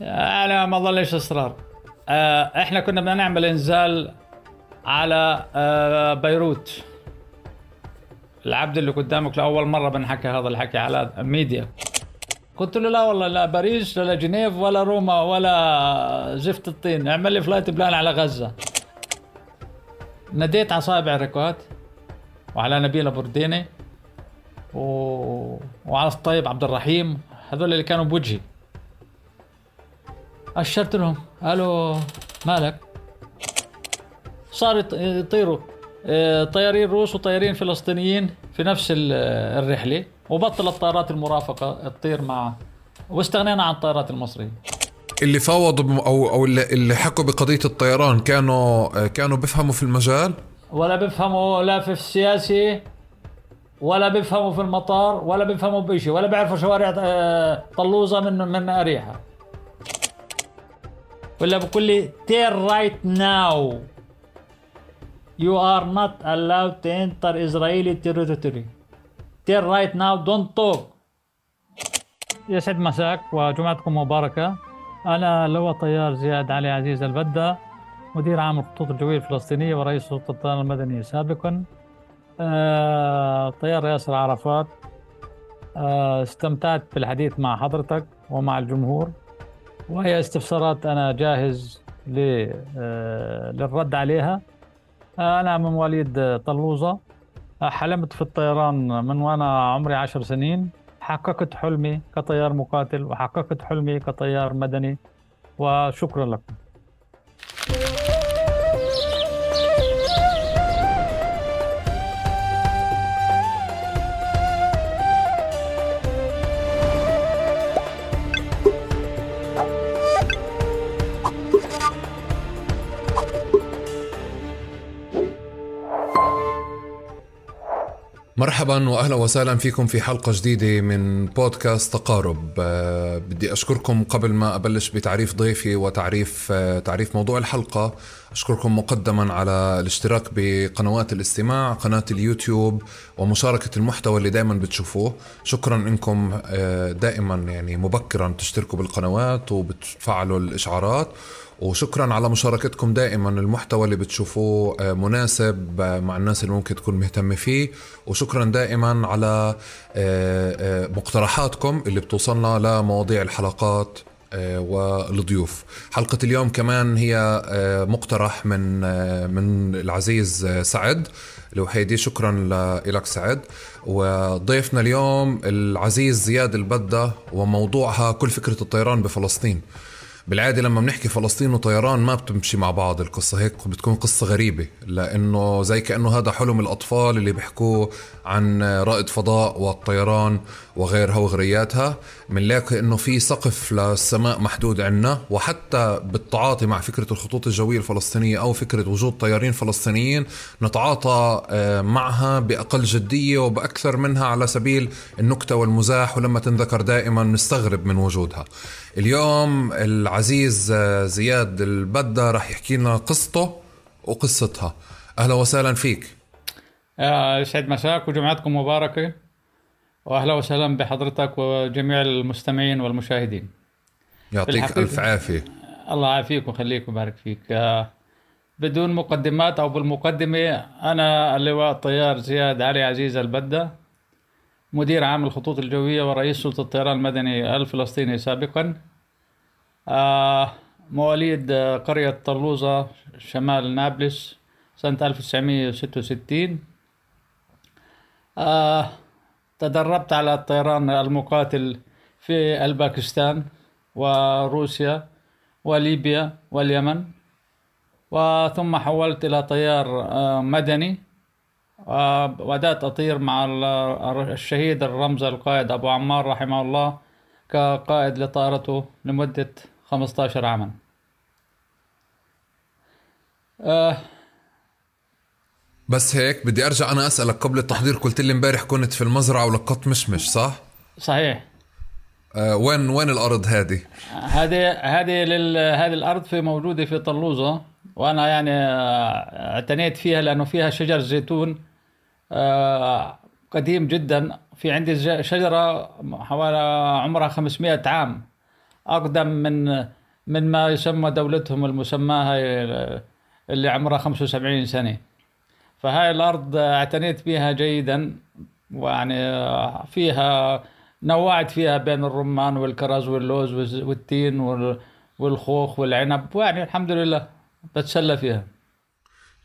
أنا ما ظلش إصرار. آه، إحنا كنا بدنا نعمل إنزال على آه، بيروت. العبد اللي قدامك لأول مرة بنحكي هذا الحكي على ميديا. قلت له لا والله لا باريس ولا جنيف ولا روما ولا زفت الطين. اعمل لي flight plan على غزة. نديت على صابع ركوات وعلى نبيل برديني و... وعلى الطيب عبد الرحيم. هذول اللي كانوا بوجهي. أشرت لهم. قالوا مالك؟ صار يطيروا. آه، طيارين روس وطيارين فلسطينيين في نفس الرحلة وبطل الطائرات المرافقة تطير مع واستغنينا عن الطائرات المصرية. اللي فاوضوا أو أو اللي حكوا بقضية الطيران كانوا كانوا بيفهموا في المجال؟ ولا بيفهموا لا في السياسي ولا بيفهموا في المطار ولا بيفهموا بشيء ولا بيعرفوا شوارع آه، طلوزة من من اريحه ولا بقول لي تير رايت ناو You are not allowed to enter Israeli territory. Tell right now, don't talk. يسعد مساك وجمعتكم مباركة. أنا لواء طيار زياد علي عزيز البدة مدير عام الخطوط الجوية الفلسطينية ورئيس سلطة الطيران المدني سابقا. آه، طيار ياسر عرفات. آه، استمتعت بالحديث مع حضرتك ومع الجمهور وهي استفسارات أنا جاهز آه، للرد عليها. أنا من مواليد طلوزة. حلمت في الطيران من وأنا عمري عشر سنين. حققت حلمي كطيار مقاتل وحققت حلمي كطيار مدني. وشكرا لكم. مرحبا واهلا وسهلا فيكم في حلقة جديدة من بودكاست تقارب. أه بدي أشكركم قبل ما أبلش بتعريف ضيفي وتعريف أه تعريف موضوع الحلقة. أشكركم مقدما على الاشتراك بقنوات الاستماع قناة اليوتيوب ومشاركة المحتوى اللي دائما بتشوفوه. شكرا إنكم أه دائما يعني مبكرا تشتركوا بالقنوات وبتفعلوا الإشعارات. وشكرا على مشاركتكم دائما المحتوى اللي بتشوفوه آه، مناسب آه، مع الناس اللي ممكن تكون مهتمة فيه. وشكرا دائما على آه، مقترحاتكم اللي بتوصلنا لمواضيع الحلقات. والضيوف. حلقة اليوم كمان هي مقترح من من العزيز سعد الوحيدي. شكرا لك سعد. وضيفنا اليوم العزيز زياد البدة وموضوعها كل فكرة الطيران بفلسطين. بالعادة لما بنحكي فلسطين وطيران ما بتمشي مع بعض القصة هيك بتكون قصة غريبة لأنه زي كأنه هذا حلم الأطفال اللي بيحكوه عن رائد فضاء والطيران. وغيرها وغرياتها بنلاقي إنه في سقف للسماء محدود عندنا وحتى بالتعاطي مع فكرة الخطوط الجوية الفلسطينية أو فكرة وجود طيارين فلسطينيين نتعاطى آه، معها بأقل جدية وبأكثر منها على سبيل النكتة والمزاح ولما تنذكر دائما نستغرب من وجودها. اليوم العزيز آه، زياد البدة راح يحكي لنا قصته وقصتها. أهلا وسهلا فيك. يسعد مساك وجمعتكم مباركة. وأهلا وسهلا بحضرتك وجميع المستمعين والمشاهدين. يعطيك ألف عافية. الله يعافيك ويخليك ويبارك فيك. آه، بدون مقدمات أو بالمقدمة أنا اللواء الطيار زياد علي عزيز البدة مدير عام الخطوط الجوية ورئيس سلطة الطيران المدني الفلسطيني سابقا. آه، مواليد قرية طلوزه شمال نابلس سنة 1966 آه تدربت على الطيران المقاتل في الباكستان وروسيا وليبيا واليمن وثم حولت إلى طيار آه، مدني وبدأت أطير مع الشهيد الرمز القائد أبو عمار رحمه الله كقائد لطائرته لمدة 15 عاما. آه بس هيك بدي أرجع أنا أسألك قبل التحضير قلت لي امبارح كنت في المزرعة ولقطت مشمش صح؟ صحيح آه وين وين الأرض هذه؟ هذه هذه لل... هذه الأرض في موجودة في طلوزة وأنا يعني آه، اعتنيت فيها لأنه فيها شجر زيتون آه قديم جدا في عندي شجرة حوالي عمرها 500 عام أقدم من من ما يسمى دولتهم المسماة هاي اللي عمرها 75 سنة فهاي الأرض اعتنيت بها جيدا ويعني فيها نوعت فيها بين الرمان والكرز واللوز والتين وال- والخوخ والعنب ويعني الحمد لله بتسلى فيها.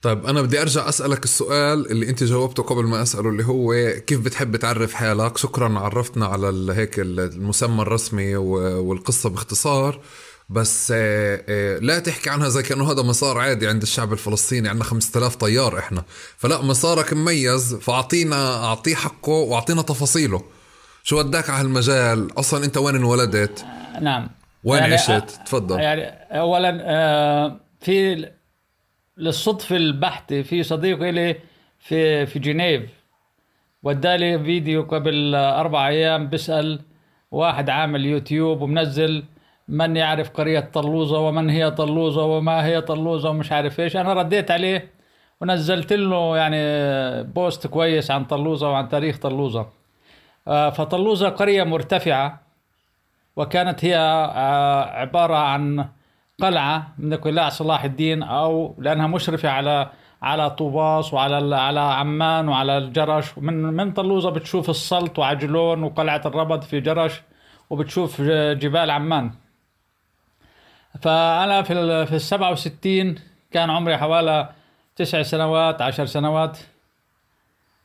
طيب أنا بدي أرجع أسألك السؤال اللي أنت جاوبته قبل ما أسأله اللي هو كيف بتحب تعرف حالك شكرا عرفتنا على هيك المسمى الرسمي والقصة باختصار. بس آه، آه، لا تحكي عنها زي كأنه هذا مسار عادي عند الشعب الفلسطيني. عندنا 5000 طيار إحنا. فلا مسارك مميز فأعطينا أعطيه حقه وأعطينا تفاصيله. شو وداك على هالمجال؟ أصلا أنت وين انولدت؟ نعم. وين يعني عشت؟ أ- تفضل. يعني اولا آه، في للصدفة البحتة في صديق لي في في جنيف. ودالي فيديو قبل أربع أيام بسأل واحد عامل يوتيوب ومنزل من يعرف قرية طلوزة ومن هي طلوزة وما هي طلوزة ومش عارف إيش. أنا رديت عليه ونزلت له يعني بوست كويس عن طلوزة وعن تاريخ طلوزة. آه، فطلوزة قرية مرتفعة وكانت هي آه، عبارة عن قلعة من قلاع صلاح الدين أو لأنها مشرفة على على طوباس وعلى على عمان وعلى الجرش. من من طلوزة بتشوف السلط وعجلون وقلعة الربض في جرش وبتشوف ج- جبال عمان. فأنا في ال في السبعة وستين كان عمري حوالي تسع سنوات عشر سنوات.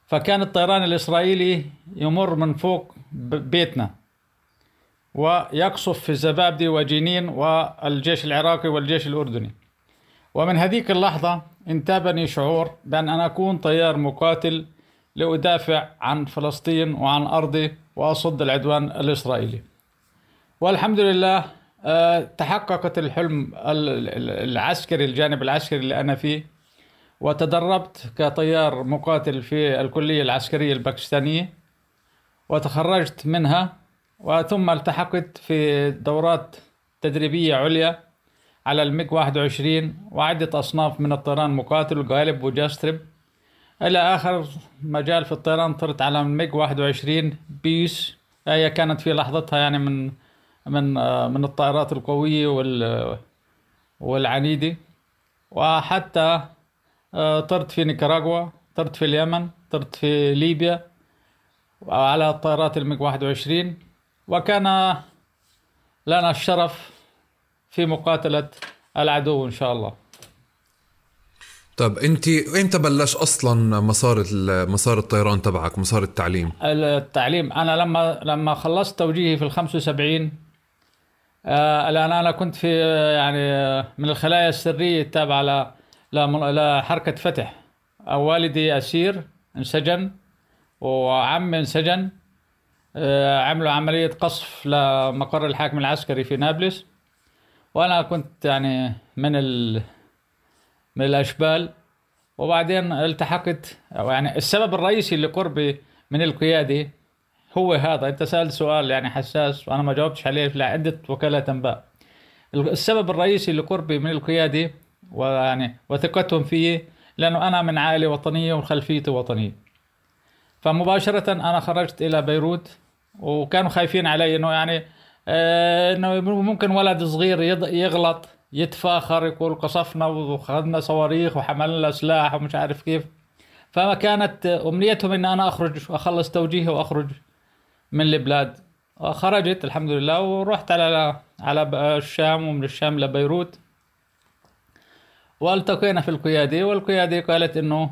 فكان الطيران الإسرائيلي يمر من فوق بيتنا. ويقصف في الزبابدي وجنين والجيش العراقي والجيش الأردني. ومن هذيك اللحظة انتابني شعور بأن أنا أكون طيار مقاتل لأدافع عن فلسطين وعن أرضي وأصد العدوان الإسرائيلي. والحمد لله تحققت الحلم ال- ال- العسكري الجانب العسكري اللي أنا فيه وتدربت كطيار مقاتل في الكلية العسكرية الباكستانية وتخرجت منها وثم التحقت في دورات تدريبية عليا على الميج 21 وعدة أصناف من الطيران مقاتل وقالب وجاسترب إلى آخر مجال في الطيران طرت على الميج 21 بيس هي كانت في لحظتها يعني من من آه، من الطائرات القوية وال والعنيدة. وحتى آه، طرت في نيكاراغوا طرت في اليمن طرت في ليبيا على الطائرات الميج 21 وكان لنا الشرف في مقاتلة العدو إن شاء الله. طب أنت إمتى بلش أصلا مسار مسار الطيران تبعك مسار التعليم؟ التعليم أنا لما لما خلصت توجيهي في ال 75 آه، لأن أنا كنت في آه، يعني آه، من الخلايا السرية التابعة ل- لم- لحركة فتح. والدي أسير انسجن وعمي انسجن. آه، عملوا عملية قصف لمقر الحاكم العسكري في نابلس. وأنا كنت يعني من ال من الأشبال. وبعدين التحقت يعني السبب الرئيسي لقربي من القيادة هو هذا. أنت سألت سؤال يعني حساس وأنا ما جاوبتش عليه لعدة وكالات أنباء السبب الرئيسي لقربي من القيادة ويعني وثقتهم فيه لأنه أنا من عائلة وطنية وخلفيتي وطنية. فمباشرة أنا خرجت إلى بيروت وكانوا خايفين علي إنه يعني آه، إنه ممكن ولد صغير يغلط يتفاخر يقول قصفنا وخذنا صواريخ وحملنا سلاح ومش عارف كيف. فما كانت أمنيتهم إن أنا أخرج وأخلص توجيهي وأخرج. من البلاد خرجت الحمد لله ورحت على على الشام ومن الشام لبيروت والتقينا في القيادة والقيادة قالت إنه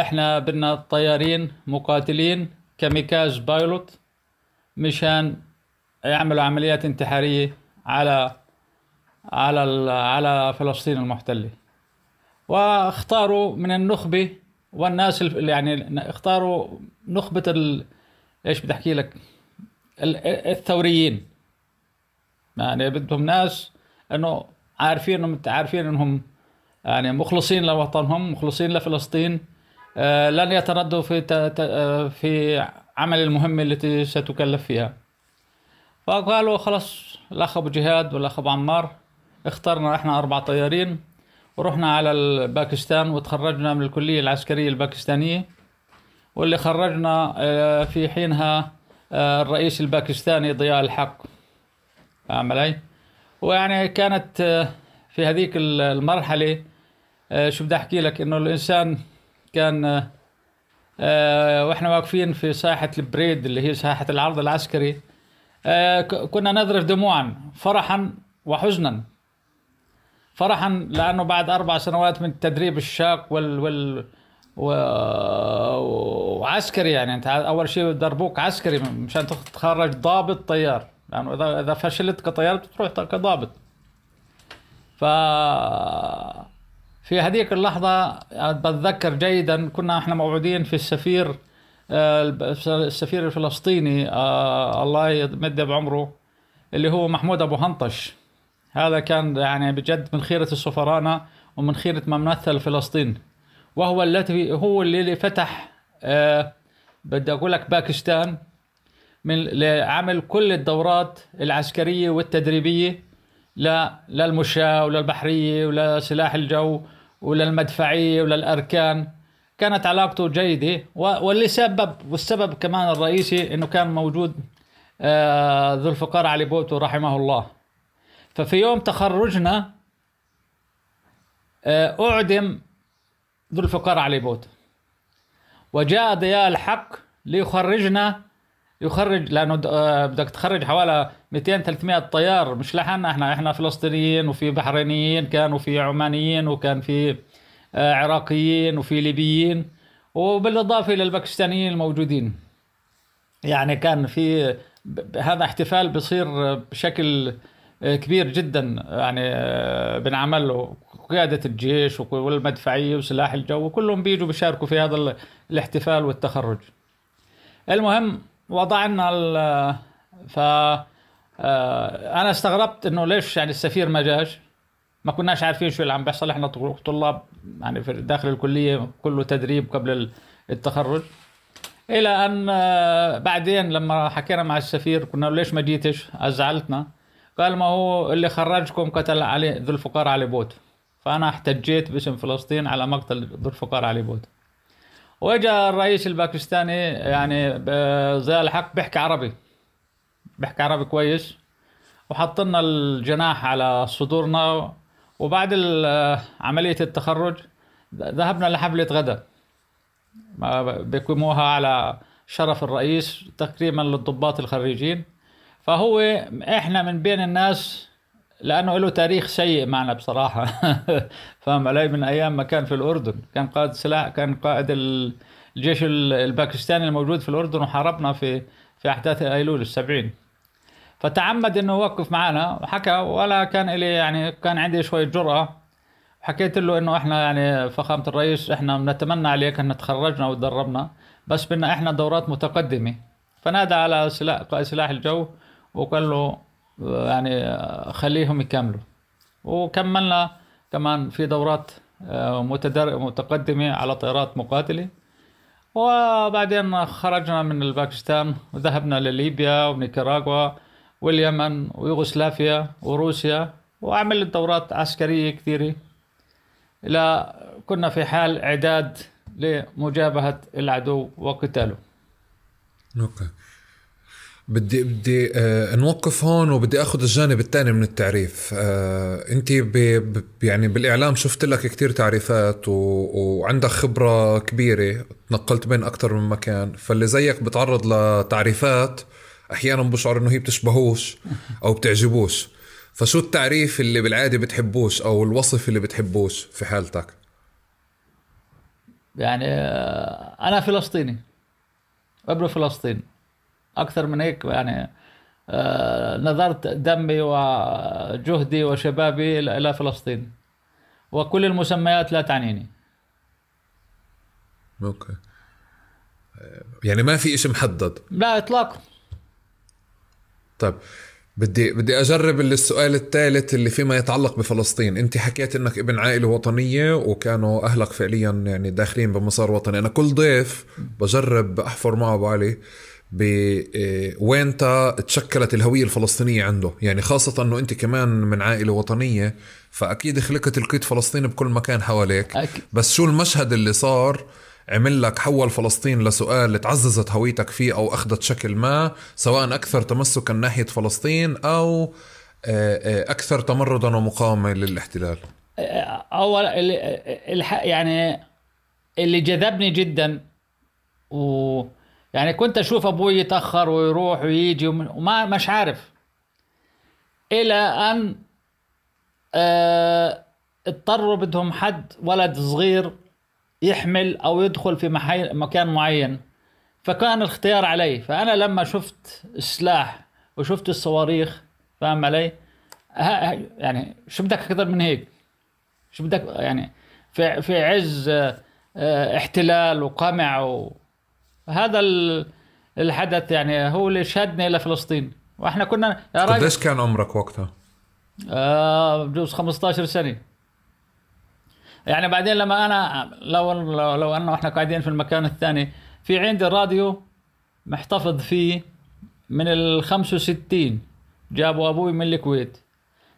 إحنا بدنا طيارين مقاتلين كاميكاز بايلوت مشان يعملوا عمليات انتحارية على على على فلسطين المحتلة واختاروا من النخبة والناس يعني اختاروا نخبة. إيش بدي أحكي لك؟ ال- الثوريين. يعني بدهم ناس إنه عارفين انهم عارفين إنهم يعني مخلصين لوطنهم مخلصين لفلسطين آه، لن يتردوا في آه، في عمل المهمة التي ستكلف فيها. فقالوا خلاص الاخ أبو جهاد والاخ ابو عمار. اخترنا إحنا أربع طيارين ورحنا على الباكستان وتخرجنا من الكلية العسكرية الباكستانية. واللي خرجنا آه، في حينها آه، الرئيس الباكستاني ضياء الحق. فاهم علي؟ ويعني كانت آه، في هذيك المرحلة آه، شو بدي أحكي لك؟ إنه الإنسان كان وإحنا واقفين في ساحة البريد اللي هي ساحة العرض العسكري كنا نذرف دموعا فرحا وحزنا. فرحا لأنه بعد أربع سنوات من التدريب الشاق وال وال و... وعسكري يعني. انت أول شيء بدربوك عسكري مشان تتخرج ضابط طيار. لأنه اذا إذا فشلت كطيار بتروح كضابط. ف في هذيك اللحظة بتذكر جيدا كنا إحنا موعودين في السفير آه، السفير الفلسطيني آه، الله يمد بعمره اللي هو محمود أبو هنطش. هذا كان يعني بجد من خيرة السفراء ومن خيرة ممثل فلسطين وهو الذي هو اللي فتح آه، بدي أقول لك باكستان من لعمل كل الدورات العسكرية والتدريبية لا للمشاة ولا البحرية ولا سلاح الجو ولا الأركان. كانت علاقته جيدة و- واللي سبب والسبب كمان الرئيسي إنه كان موجود آه، ذو الفقار علي بوتو رحمه الله. ففي يوم تخرجنا آه، أعدم ذو الفقار علي بوتو وجاء ضياء الحق ليخرجنا يخرج لأنه آه، بدك تخرج حوالي 200 300 طيار مش لحالنا إحنا إحنا فلسطينيين وفي بحرينيين كان وفي عمانيين وكان في آه، عراقيين وفي ليبيين وبالإضافة إلى الباكستانيين الموجودين. يعني كان في هذا احتفال بصير بشكل كبير جدا يعني آه، بنعمل له قيادة الجيش والمدفعية وسلاح الجو وكلهم بيجوا بيشاركوا في هذا ال- الاحتفال والتخرج. المهم وضعنا ف آه، أنا استغربت إنه ليش يعني السفير ما جاش؟ ما كناش عارفين شو اللي عم بيحصل. إحنا طلاب يعني في داخل الكلية كله تدريب قبل ال- التخرج. إلى أن آه، بعدين لما حكينا مع السفير كنا ليش ما جيتش؟ ازعلتنا قال ما هو اللي خرجكم قتل علي ذو الفقار علي بوت. فأنا احتجيت باسم فلسطين على مقتل ذو الفقار علي بوت. وجاء الرئيس الباكستاني يعني ضياء الحق بيحكي عربي. بيحكي عربي كويس. وحط لنا الجناح على صدورنا. وبعد عملية التخرج ذهبنا لحفلة غدا بيقيموها على شرف الرئيس تكريما للضباط الخريجين. فهو إحنا من بين الناس لأنه له تاريخ سيء معنا بصراحة. فاهم علي؟ من أيام ما كان في الأردن كان قائد سلاح كان قائد ال- الجيش ال- الباكستاني الموجود في الأردن وحاربنا في في أحداث أيلول السبعين. فتعمد إنه يوقف معنا وحكى ولا كان لي يعني كان عندي شوية جرأة. حكيت له إنه إحنا يعني فخامة الرئيس إحنا بنتمنى عليك إن تخرجنا وتدربنا بس بدنا إحنا دورات متقدمة. فنادى على سلاح قائد سلاح الجو وقال له يعني خليهم يكملوا. وكملنا كمان في دورات آه، متدر... متقدمة على طائرات مقاتلة. وبعدين خرجنا من الباكستان وذهبنا لليبيا ونيكاراغوا واليمن ويوغوسلافيا وروسيا وعملت دورات عسكرية كثيرة. إلى كنا في حال إعداد لمجابهة العدو وقتاله. okay بدي بدي آه نوقف هون وبدي آخذ الجانب الثاني من التعريف. آه انت يعني بالإعلام شفت لك كتير تعريفات وعندك خبرة كبيرة تنقلت بين أكثر من مكان فاللي زيك بتعرض لتعريفات أحيانا بشعر إنه هي بتشبهوش أو بتعجبوش. فشو التعريف اللي بالعادة بتحبوش أو الوصف اللي بتحبوش في حالتك؟ يعني آه، أنا فلسطيني. ابن فلسطين أكثر من هيك يعني آه، نذرت دمي وجهدي وشبابي إلى إلى فلسطين. وكل المسميات لا تعنيني. أوكي. يعني ما في إشي محدد؟ لا إطلاقا. طيب بدي بدي أجرب السؤال الثالث اللي فيما يتعلق بفلسطين. أنت حكيت إنك ابن عائلة وطنية وكانوا أهلك فعليا يعني داخلين بمسار وطني. أنا كل ضيف بجرب أحفر معه ابو علي وين تا تشكلت الهوية الفلسطينية عنده. يعني خاصة إنه أنت كمان من عائلة وطنية فأكيد خلقت القيد فلسطين بكل مكان حواليك. أكيد. بس شو المشهد اللي صار؟ عمل لك حول فلسطين لسؤال تعززت هويتك فيه أو أخذت شكل ما سواء أكثر تمسكا ناحية فلسطين أو آه، أكثر تمردا ومقاومة للاحتلال. أول يعني اللي جذبني جدا و يعني كنت أشوف أبوي يتأخر ويروح ويجي وم- وما مش عارف. إلى أن آه، اضطروا بدهم حد ولد صغير يحمل أو يدخل في محي... مكان معين. فكان الاختيار علي. فأنا لما شفت السلاح وشفت الصواريخ فاهم علي؟ يعني شو بدك أكثر من هيك؟ شو بدك يعني في في عز آه، آه، احتلال وقمع و هذا ال- الحدث يعني هو اللي شدني إلى فلسطين. وإحنا كنا يا راجل قديش كان عمرك وقتها؟ آه بجوز 15 سنة. يعني بعدين لما أنا لو لو, لو أنه إحنا قاعدين في المكان الثاني في عندي راديو محتفظ فيه من ال 65 جابوا أبوي من الكويت.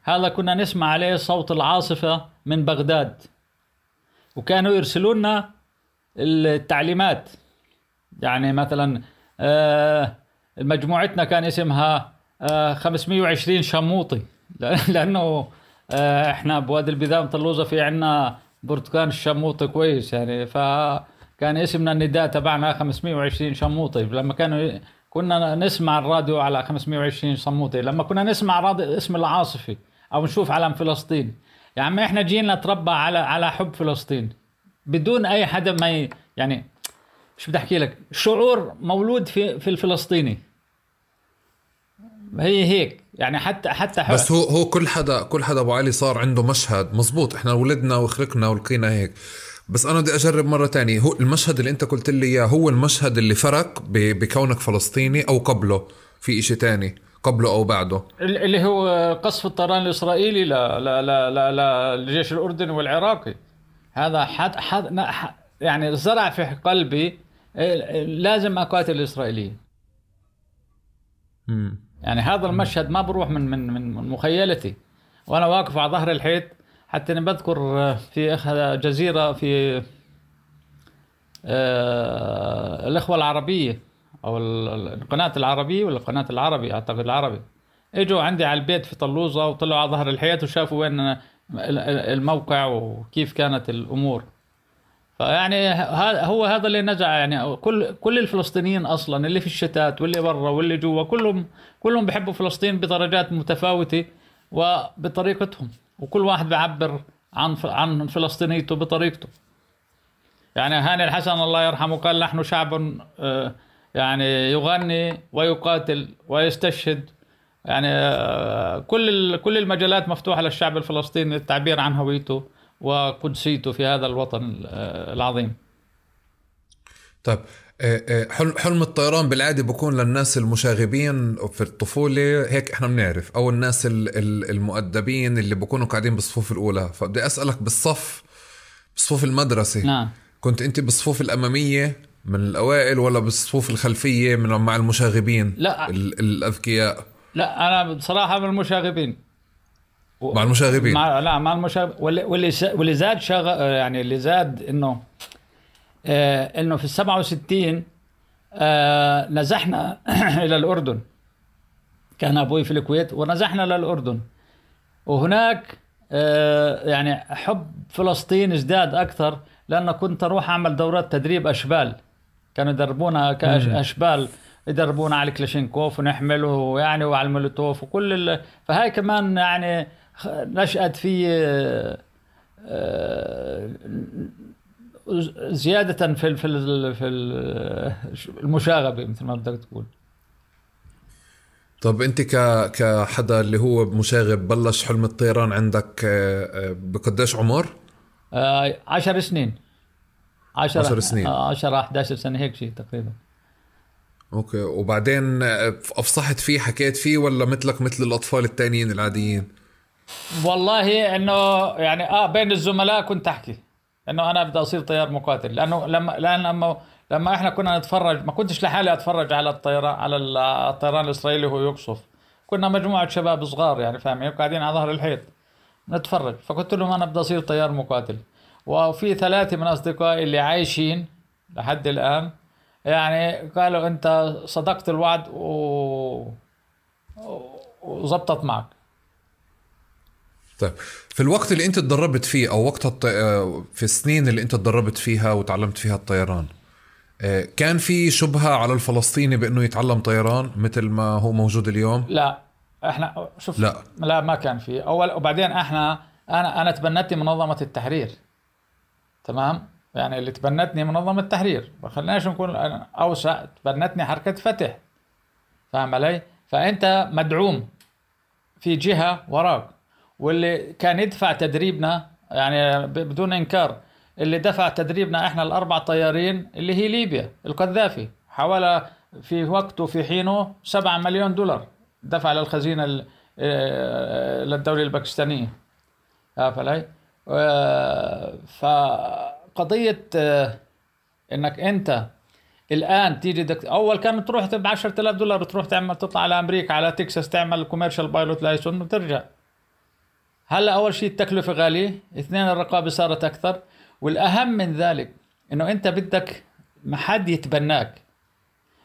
هذا كنا نسمع عليه صوت العاصفة من بغداد. وكانوا يرسلوا لنا التعليمات. يعني مثلا آه، مجموعتنا كان اسمها آه، 520 شموطي. لأ- لأنه آه، إحنا بوادي البذام طلوزه في عنا برتقان الشموطي كويس يعني. فكان اسمنا النداء تبعنا 520 شموطي. لما كانوا كنا نسمع الراديو على 520 شموطي. لما كنا نسمع راديو اسم العاصفي أو نشوف علم فلسطين. يا عم إحنا جينا نتربى على على حب فلسطين. بدون أي حدا ما. يعني شو بدي أحكي لك؟ شعور مولود في في الفلسطيني. هي هيك. يعني حتى حتى ح- بس هو هو كل حدا كل حدا أبو علي صار عنده مشهد مزبوط إحنا ولدنا وخلقنا ولقينا هيك. بس أنا بدي أجرب مرة تانية. هو المشهد اللي أنت قلت لي إياه هو المشهد اللي فرق بكونك فلسطيني أو قبله في إشي تاني قبله أو بعده. اللي هو قصف الطيران الإسرائيلي لا لا لا لا, لا الجيش الأردني والعراقي. هذا حد حد يعني زرع في قلبي لازم اقاتل الإسرائيليين. يعني هذا المشهد ما بروح من من من مخيلتي. وأنا واقف على ظهر الحيط حتى اني بذكر آه، في جزيرة في آه، الأخوة العربية أو ال- ال- القناة العربية ولا القناه العربي؟ أعتقد العربي. إجوا عندي على البيت في طلوزة وطلعوا على ظهر الحيط وشافوا وين ال- ال- الموقع وكيف كانت الأمور. فيعني هو هذا اللي نزع يعني كل كل الفلسطينيين أصلا اللي في الشتات واللي برا واللي جوا كلهم كلهم بيحبوا فلسطين بدرجات متفاوتة وبطريقتهم. وكل واحد بيعبر عن عن فلسطينيته بطريقته. يعني هاني الحسن الله يرحمه قال نحن شعب آه، يعني يغني ويقاتل ويستشهد. يعني آه، كل كل المجالات مفتوحة للشعب الفلسطيني للتعبير عن هويته. وقدسيته في هذا الوطن العظيم. طيب آه، آه، حلم الطيران بالعادة بكون للناس المشاغبين في الطفولة. هيك إحنا بنعرف أو الناس ال- ال- المؤدبين اللي بكونوا قاعدين بالصفوف الأولى. فبدي أسألك بالصف بصفوف المدرسة. نعم. كنت أنت بالصفوف الأمامية من الأوائل ولا بالصفوف الخلفية من مع المشاغبين لا. ال- الأذكياء؟ لا أنا بصراحة من المشاغبين. و- مع المشاغبين. مع لا مع المشاغب واللي واللي زاد شغ... يعني اللي زاد إنه آه إنه في ال 67 آه نزحنا إلى الأردن. كان أبوي في الكويت ونزحنا للاردن وهناك آه يعني حب فلسطين ازداد أكثر لأنه كنت أروح أعمل دورات تدريب أشبال. كانوا يدربونا كاشبال يدربونا على الكلاشينكوف ونحمله يعني وعلى المولوتوف وكل ال... فهاي كمان يعني نشأت في آه، آه، زيادة في في في ال- المشاغبة مثل ما بدك تقول طب انت ك كحدا اللي هو مشاغب بلش حلم الطيران عندك آه، بقديش عمر؟ عشر سنين عشر, عشر سنين. آه، عشر 11 سنة هيك شيء تقريبا أوكي وبعدين افصحت فيه حكيت فيه ولا مثلك مثل الأطفال التانيين العاديين؟ والله إنه يعني آه بين الزملاء كنت أحكي إنه أنا بدي أصير طيار مقاتل. لأنه لما لأن لما لما إحنا كنا نتفرج ما كنتش لحالي أتفرج على الطيران على الطيران الإسرائيلي وهو يقصف. كنا مجموعة شباب صغار يعني فاهمين قاعدين على ظهر الحيط نتفرج. فقلت لهم أنا بدي أصير طيار مقاتل. وفي ثلاثة من أصدقائي اللي عايشين لحد الآن يعني قالوا أنت صدقت الوعد و وزبطت معك. طيب في الوقت اللي انت تدربت فيه أو وقت الط... آه، في السنين اللي انت تدربت فيها وتعلمت فيها الطيران آه، كان في شبهة على الفلسطيني بأنه يتعلم طيران مثل ما هو موجود اليوم؟ لا إحنا شوف لا. لا ما كان في. أول وبعدين إحنا أنا أنا تبنتني منظمة التحرير تمام؟ يعني اللي تبنتني منظمة التحرير. ما خليناش نكون أوسع تبنتني حركة فتح فاهم علي؟ فأنت مدعوم في جهة وراك. واللي كان يدفع تدريبنا يعني بدون إنكار اللي دفع تدريبنا إحنا الأربع طيارين اللي هي ليبيا القذافي. حوالي في وقته في حينه 7 مليون دولار دفع للخزينة آه، للدولة الباكستانية؟ آه، فقضيه آه، إنك أنت الآن تيجي دك... أول كان تروح ب 10000 دولار تروح تعمل تطلع على أمريكا على تكساس تعمل commercial pilot license وترجع. هلا أول شيء التكلفة غالية اثنين الرقابة صارت أكثر والأهم من ذلك إنه أنت بدك ما حد يتبناك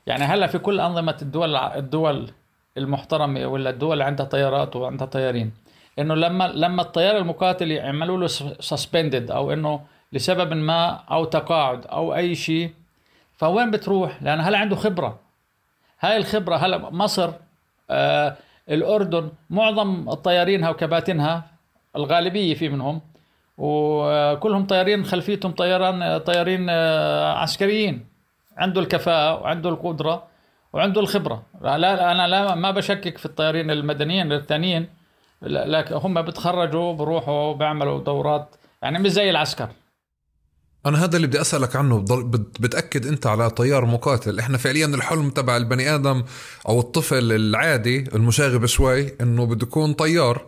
يعني هلا في كل أنظمة الدول الدول المحترمة ولا الدول اللي عندها طيارات وعندها طيارين إنه لما لما الطيار المقاتل يعملوا له سسبندد أو إنه لسبب ما أو تقاعد أو أي شيء فوين بتروح؟ لأن هلا عنده خبرة هاي الخبرة هلا مصر آه الأردن معظم الطيارينها وكباتنها الغالبية في منهم. وكلهم طيارين خلفيتهم طيران طيارين آه، عسكريين. عنده الكفاءة وعنده القدرة وعنده الخبرة. لا أنا لا ما بشكك في الطيارين المدنيين الثانيين. لكن هم بتخرجوا بروحوا بيعملوا دورات. يعني مش زي العسكر. أنا هذا اللي بدي أسألك عنه. بتأكد أنت على طيار مقاتل. إحنا فعليا الحلم تبع البني آدم أو الطفل العادي المشاغب شوي إنه بده يكون طيار.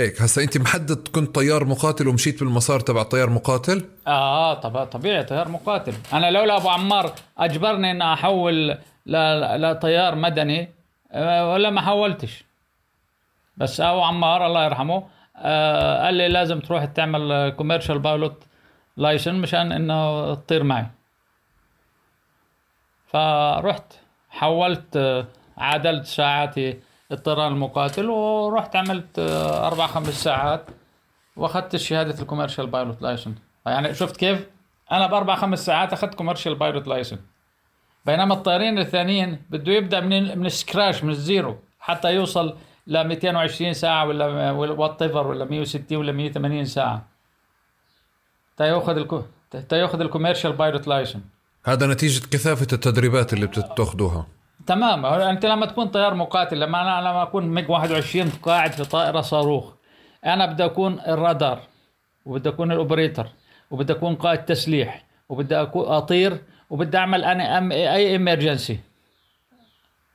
هيك هسا انت محدد كنت طيار مقاتل ومشيت بالمسار تبع طيار مقاتل؟ آه طب طبيعي طيار مقاتل. أنا لولا أبو عمار أجبرني ان أحول لطيار مدني آه، ولا ما حولتش. بس أبو عمار الله يرحمه آه قال لي لازم تروح تعمل commercial pilot license مشان إنه تطير معي. فرحت حولت آه، عادلت ساعاتي الطيران المقاتل ورحت عملت أربع خمس ساعات وأخذت شهاده ال commercial pilot license يعني شفت كيف؟ أنا بأربع خمس ساعات أخذت commercial pilot license بينما الطيارين الثانيين بده يبدأ من من ال scratch من ال zero حتى يوصل ل 220 ساعة ولا what ولا 160 ولا 180 ساعة. تا يأخذ الكو تا يأخذ ال commercial pilot license هذا نتيجة كثافة التدريبات اللي بتاخذوها تمام أنت لما تكون طيار مقاتل لما أنا لما أكون ميج 21 قاعد في طائرة صاروخ أنا بدي أكون الرادار وبدي أكون ال operator وبدي أكون قائد تسليح وبدي أطير وبدي أعمل أنا أم أي emergency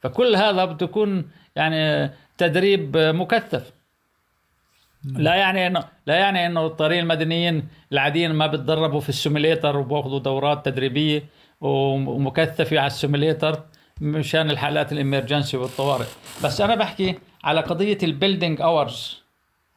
فكل هذا بده يكون يعني تدريب مكثف. لا يعني انه لا يعني إنه الطيارين المدنيين العاديين ما بتدربوا في ال simulator وباخذوا دورات تدريبية ومكثفة على ال simulator. مشان الحالات ال emergency والطوارئ. بس أنا بحكي على قضية ال building hours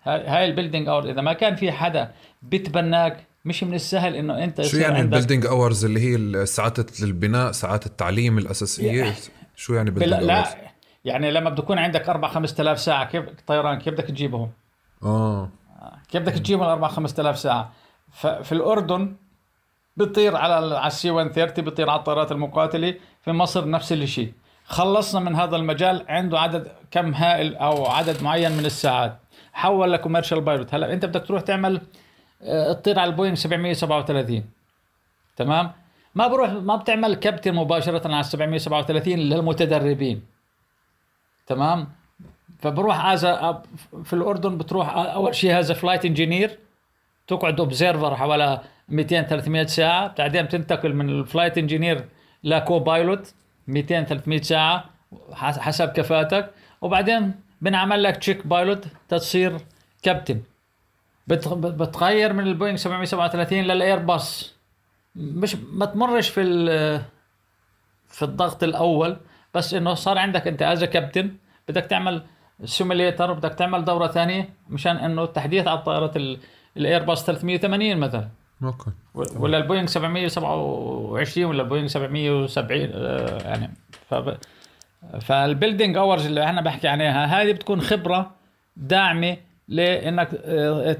هاي ال building hours إذا ما كان في حدا بتبناك مش من السهل إنه أنت شو يعني ال building hours اللي هي ساعات البناء ساعات التعليم الأساسية؟ شو يعني building hours لا يعني لما بده يكون عندك 4 5000 ساعة كيف طيران كيف بدك تجيبهم؟ آه. كيف بدك تجيبهم ال 4 5000 ساعة؟ ففي الأردن بتطير على على ال C 130 بتطير على الطائرات المقاتلة في مصر نفس الشيء خلصنا من هذا المجال عنده عدد كم هائل أو عدد معين من الساعات. حول ل commercial pilot هلا أنت بدك تروح تعمل آه، تطير على البوينغ 737 تمام؟ ما بروح ما بتعمل كابتن مباشرة على 737 للمتدربين. تمام؟ فبروح as في الأردن بتروح أول شيء هذا flight engineer تقعد observer حوالي 200 300 ساعة. بعدين بتنتقل من ال flight engineer ل co-pilot 200 300 ساعة حس- حسب كفاءتك وبعدين بنعمل لك check pilot تصير كابتن. بت- بتغير من البوينغ 737 للايرباص مش ما تمرش في في الضغط الأول بس إنه صار عندك أنت as كابتن بدك تعمل simulator بدك تعمل دورة ثانية مشان إنه التحديث على طائرة ال- الايرباص 380 مثلا. okay. ولا البوينغ 727 ولا البوينغ 770 آه، يعني ف فال building hours اللي أنا بحكي عليها هذه بتكون خبرة داعمة لإنك آه،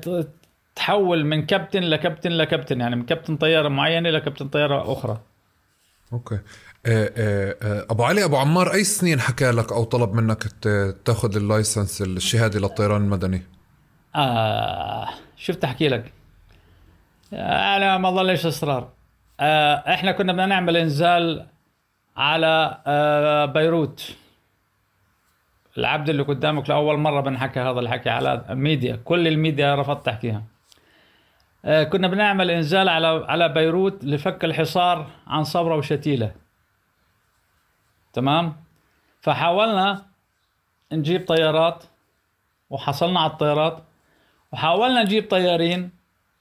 تحول من كابتن لكابتن لكابتن يعني من كابتن طيارة معينة لكابتن طيارة أخرى. okay. آه، أبو علي أبو عمار أي سنين حكى لك أو طلب منك تأخذ ال license الشهادة للطيران المدني؟ آه شفت أحكي لك؟ أنا ما ضلش إصرار. آه إحنا كنا بدنا نعمل إنزال على آه بيروت. العبد اللي قدامك لأول مرة بنحكي هذا الحكي على الميديا. كل الميديا رفضت تحكيها. آه كنا بنعمل إنزال على على بيروت لفك الحصار عن صبرا وشتيلة. تمام؟ فحاولنا نجيب طيارات وحصلنا على الطيارات وحاولنا نجيب طيارين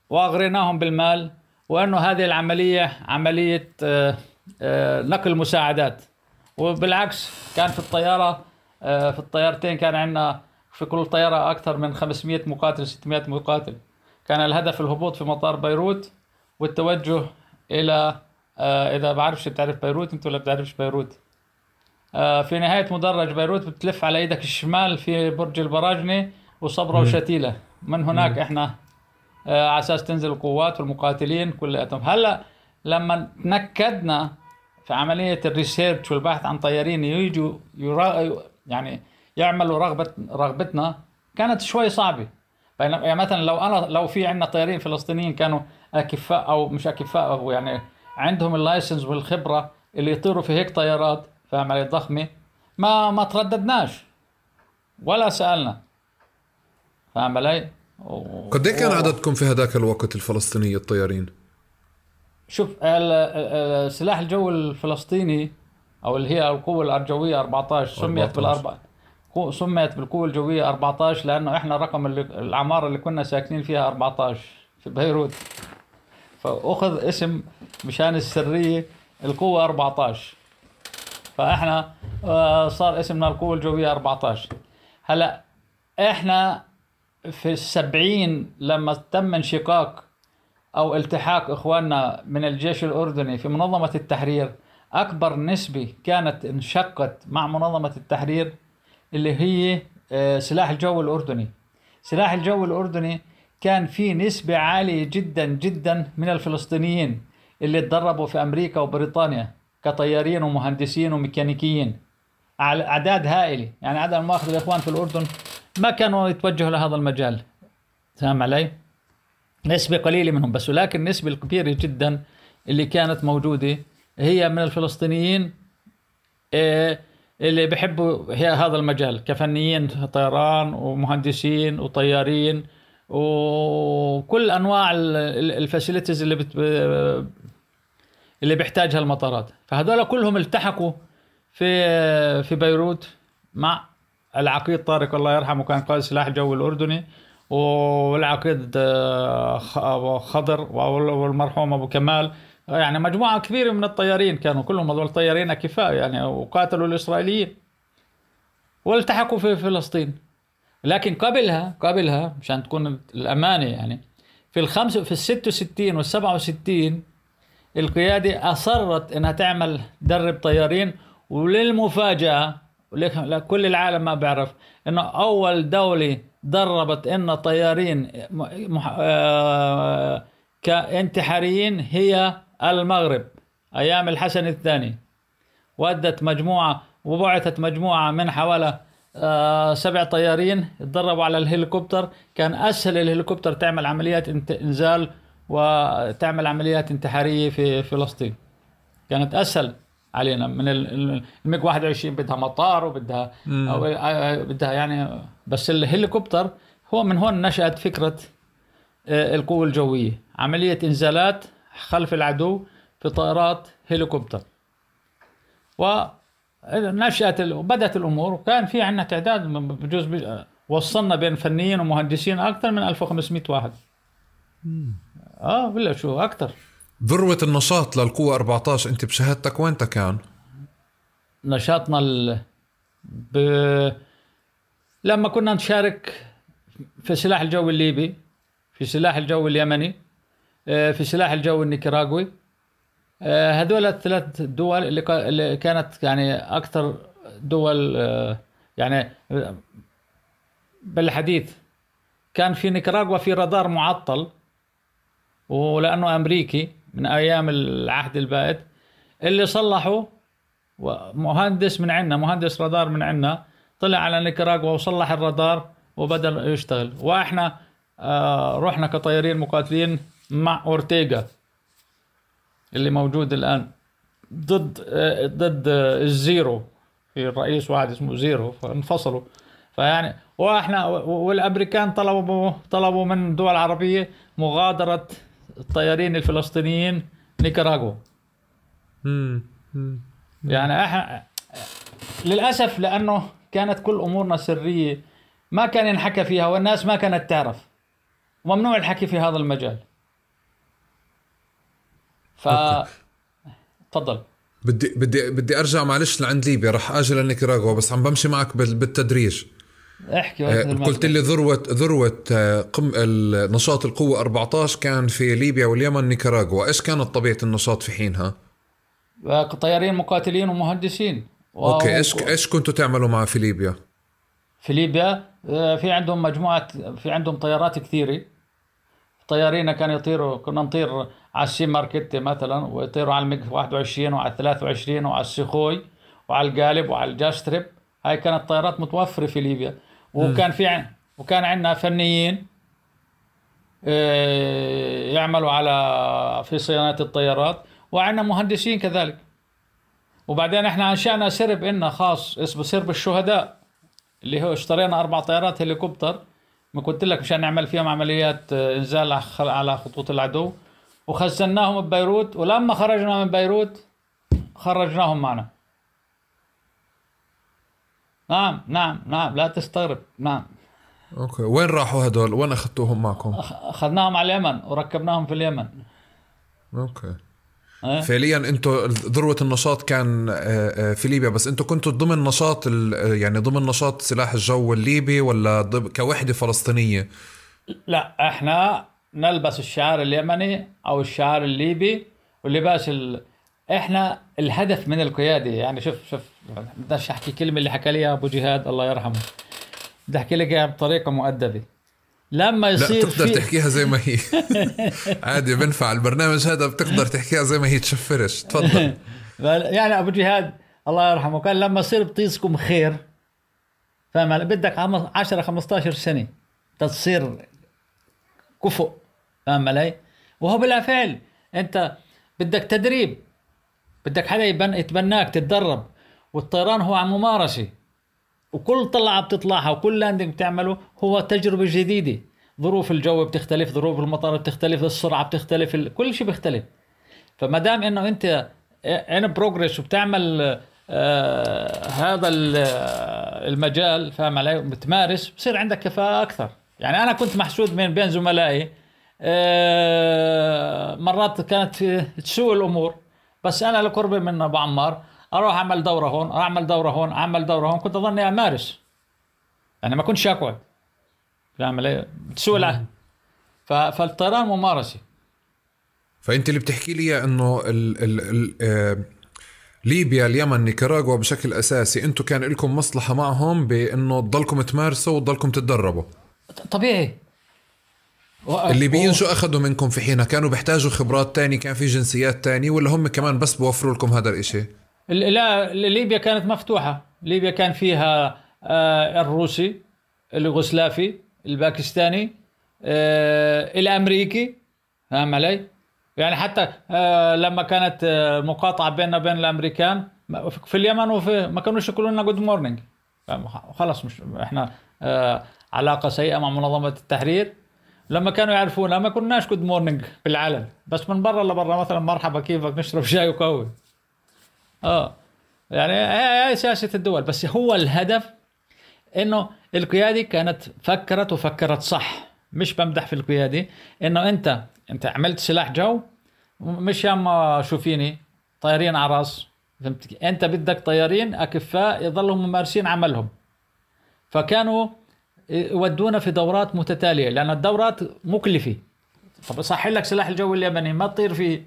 واغريناهم بالمال وأنه هذه العملية عملية آه، آه، نقل مساعدات. وبالعكس كان في الطيارة آه، في الطيارتين كان عندنا في كل طيارة أكثر من 500 مقاتل 600 مقاتل. كان الهدف الهبوط في مطار بيروت والتوجه إلى إذا بعرفش بتعرف بيروت أنت ولا بتعرفش بيروت. في نهاية مدرج بيروت بتلف على إيدك الشمال في برج البراجنة وصبرا وشتيلة من هناك إحنا على أساس تنزل القوات والمقاتلين كلياتهم. هلأ لما تنكدنا في عملية ال research والبحث عن طيارين يجوا يعني يعملوا رغبة رغبتنا كانت شوي صعبة. بينما يعني مثلا لو أنا لو في عندنا طيارين فلسطينيين كانوا أكفاء أو مش أكفاء أو يعني عندهم ال license والخبرة اللي يطيروا في هيك طيارات فاهم علي ضخمة ما ما ترددناش. ولا سألنا. فاهم علي؟ قد إيه كان عددكم في هذاك الوقت الفلسطيني الطيارين؟ شوف ال- ال- السلاح الجوي الفلسطيني أو اللي هي القوة الأرجوية 14 سميت 14. بالاربع سميت بالقوة الجوية 14 لأنه إحنا اللي العماره اللي كنا ساكنين فيها 14 في بيروت. فأخذ اسم مشان السرية القوة 14 فإحنا آه، صار اسمنا القوة الجوية 14 هلأ إحنا في السبعين لما تم انشقاق أو التحاق إخواننا من الجيش الأردني في منظمة التحرير أكبر نسبة كانت انشقت مع منظمة التحرير اللي هي آه، سلاح الجو الأردني. سلاح الجو الأردني كان في نسبة عالية جدا جدا من الفلسطينيين اللي تدربوا في أمريكا وبريطانيا كطيارين ومهندسين وميكانيكيين. على أعداد هائلة. يعني عدد المؤاخذه الإخوان في الأردن ما كانوا يتوجهوا لهذا المجال فاهم علي؟ نسبة قليلة منهم بس ولكن النسبة الكبيرة جدا اللي كانت موجودة هي من الفلسطينيين آه، اللي بيحبوا هي هذا المجال كفنيين طيران ومهندسين وطيارين وكل أنواع الفاسيلتيز اللي بت اللي بيحتاجها المطارات فهذول كلهم التحقوا في في بيروت مع العقيد طارق الله يرحمه كان قائد سلاح الجو الأردني والعقيد آه، خضر والمرحوم أبو كمال. يعني مجموعة كبيرة من الطيارين كانوا كلهم هذول طيارين اكفاء يعني وقاتلوا الإسرائيليين والتحقوا في فلسطين. لكن قبلها قبلها مشان تكون الأمانة يعني في الخمس في ال 66 وال 67 القيادة أصرت إنها تعمل درب طيارين وللمفاجأة لكل العالم ما بيعرف إنه أول دولة دربت إن طيارين آه، كانتحاريين هي المغرب أيام الحسن الثاني. ودت مجموعة وبعثت مجموعة من حوالي آه، سبع طيارين تدربوا على الهليكوبتر كان أسهل الهليكوبتر تعمل عمليات إنزال وتعمل عمليات انتحارية في فلسطين. كانت أسهل. علينا. من ال- ال- الميج 21 بدها مطار وبدها أو آه، بدها يعني بس الهليكوبتر هو من هون نشأت فكرة آه، القوة الجوية. عملية إنزالات خلف العدو في طائرات هليكوبتر ونشأت وبدأت الأمور. وكان في عندنا تعداد بجوز بج- وصلنا بين فنيين ومهندسين أكثر من 1500 واحد. آه ولا شو أكثر. ذروة النشاط للقوة 14 أنت بشهادتك وين كان؟ نشاطنا ال... ب... لما كنا نشارك في سلاح الجو الليبي في سلاح الجو اليمني آه، في سلاح الجو النيكراغوي آه، هذول الثلاث دول اللي كا- اللي كانت يعني أكثر دول آه، يعني بالحديث. كان في نيكاراغوا في رادار معطل ولأنه أمريكي. من أيام العهد البائد اللي صلحه مهندس من عندنا مهندس رادار من عندنا طلع على نيكاراغوا وصلح الرادار وبدأ يشتغل. وإحنا آه رحنا كطيارين مقاتلين مع أورتيغا اللي موجود الآن ضد آه ضد آه الزيرو. في الرئيس واحد اسمه زيرو فانفصلوا. فيعني وإحنا والأمريكان طلبوا طلبوا من الدول العربية مغادرة الطيارين الفلسطينيين نيكاراغوا. يعني إحنا للأسف لأنه كانت كل أمورنا سرية ما كان ينحكى فيها والناس ما كانت تعرف. وممنوع الحكي في هذا المجال. ف تفضل. بدي بدي بدي أرجع معلش لعند ليبيا رح آجي لنيكاراغوا بس عم بمشي معك بالتدريج. احكي آه، قلت لي ذروه ذروة آه، قم نشاط القوة 14 كان في ليبيا واليمن نيكاراغوا. إيش كانت طبيعة النشاط في حينها طيارين مقاتلين ومهندسين. أوكي إيش إيش كنتوا تعملوا مع في ليبيا؟ في ليبيا آه، في عندهم مجموعة في عندهم طيارات كثيرة. طيارين كانوا يطيروا كنا نطير على السي ماركت مثلا ويطيروا على الميج 21 وعلى 23 وعلى السوخوي وعلى الجاليب وعلى الجاستريب. هاي كانت طيارات متوفرة في ليبيا. وكان في وكان عندنا فنيين آه، يعملوا على في صيانة الطيارات وعندنا مهندسين كذلك. وبعدين إحنا أنشأنا سرب إلنا خاص اسمه سرب الشهداء اللي هو اشترينا أربع طيارات هليكوبتر. ما قلت لك مشان نعمل فيهم عمليات آه، إنزال على خطوط العدو. وخزناهم ببيروت ولما خرجنا من بيروت خرجناهم معنا. نعم نعم نعم لا تستغرب نعم. أوكي وين راحوا هدول؟ وين أخذتوهم معكم؟ أخذناهم على اليمن وركبناهم في اليمن. أوكي. أه؟ فعليا أنتم ذروة النشاط كان آه، آه، في ليبيا بس أنتم كنتوا ضمن نشاط يعني ضمن نشاط سلاح الجو الليبي ولا كوحدة فلسطينية؟ لا إحنا نلبس الشعار اليمني أو الشعار الليبي واللباس ال... إحنا الهدف من القيادة يعني شوف شوف بدناش أحكي كلمة اللي حكى لي أبو جهاد الله يرحمه. بدي أحكي لك إياها بطريقة مؤدبة. لما يصير لا تقدر في... تحكيها زي ما هي. عادي بنفع. البرنامج هذا بتقدر تحكيها زي ما هي تشفرش. تفضل. يعني أبو جهاد الله يرحمه كان لما يصير بطيسكم خير فاهم بدك 10 15 سنة تصير كفؤ فاهم علي؟ وهو بالفعل أنت بدك تدريب. بدك حدا يتبناك تتدرب. والطيران هو عن ممارسة. وكل طلعة بتطلعها وكل landing بتعمله هو تجربة جديدة. ظروف الجو بتختلف ظروف المطار بتختلف السرعة بتختلف كل شيء بيختلف. فما دام إنه أنت in progress وبتعمل آه هذا المجال فاهم علي؟ بتمارس بصير عندك كفاءة أكثر. يعني أنا كنت محسود من بين زملائي آه مرات كانت تسوء الأمور. بس أنا لقربي من أبو عمار أروح أعمل دورة هون أعمل دورة هون أعمل دورة هون كنت أظني أمارس. يعني ما كنتش أقعد. فاهم علي؟ بتسوق العهد. فالطيران ممارسة. فأنت اللي بتحكي لي إنه ال ال ال آه ليبيا اليمن نيكاراغوا بشكل أساسي أنتم كان لكم مصلحة معهم بإنه تضلكم تمارسوا وتضلكم تتدربوا. طبيعي. الليبيين شو اخذوا منكم في حينها؟ كانوا بيحتاجوا خبرات تاني كان في جنسيات تاني ولا هم كمان بس بوفروا لكم هذا الإشي. لا ليبيا كانت مفتوحة. ليبيا كان فيها آه، الروسي اليوغوسلافي الباكستاني آه، الأمريكي. فاهم علي؟ يعني حتى آه، لما كانت مقاطعة بيننا وبين الأمريكان في اليمن وفي ما كانوش يقولوا لنا good morning خلاص مش إحنا علاقة سيئة مع منظمة التحرير. لما كانوا يعرفونا ما كناش good morning بالعلن بس من برا لبرا مثلا مرحبا كيفك؟ نشرب شاي وقهوة. آه. يعني هاي سياسة الدول بس هو الهدف إنه القيادي كانت فكرت وفكرت صح. مش بمدح في القيادي إنه أنت أنت عملت سلاح جو مش يا ما شوفيني طيارين على راس فهمت؟ أنت بدك طيارين أكفاء يضلوا ممارسين عملهم. فكانوا يودونا في دورات متتالية لأن الدورات مكلفة. طب صح لك سلاح الجو اليمني ما تطير فيه.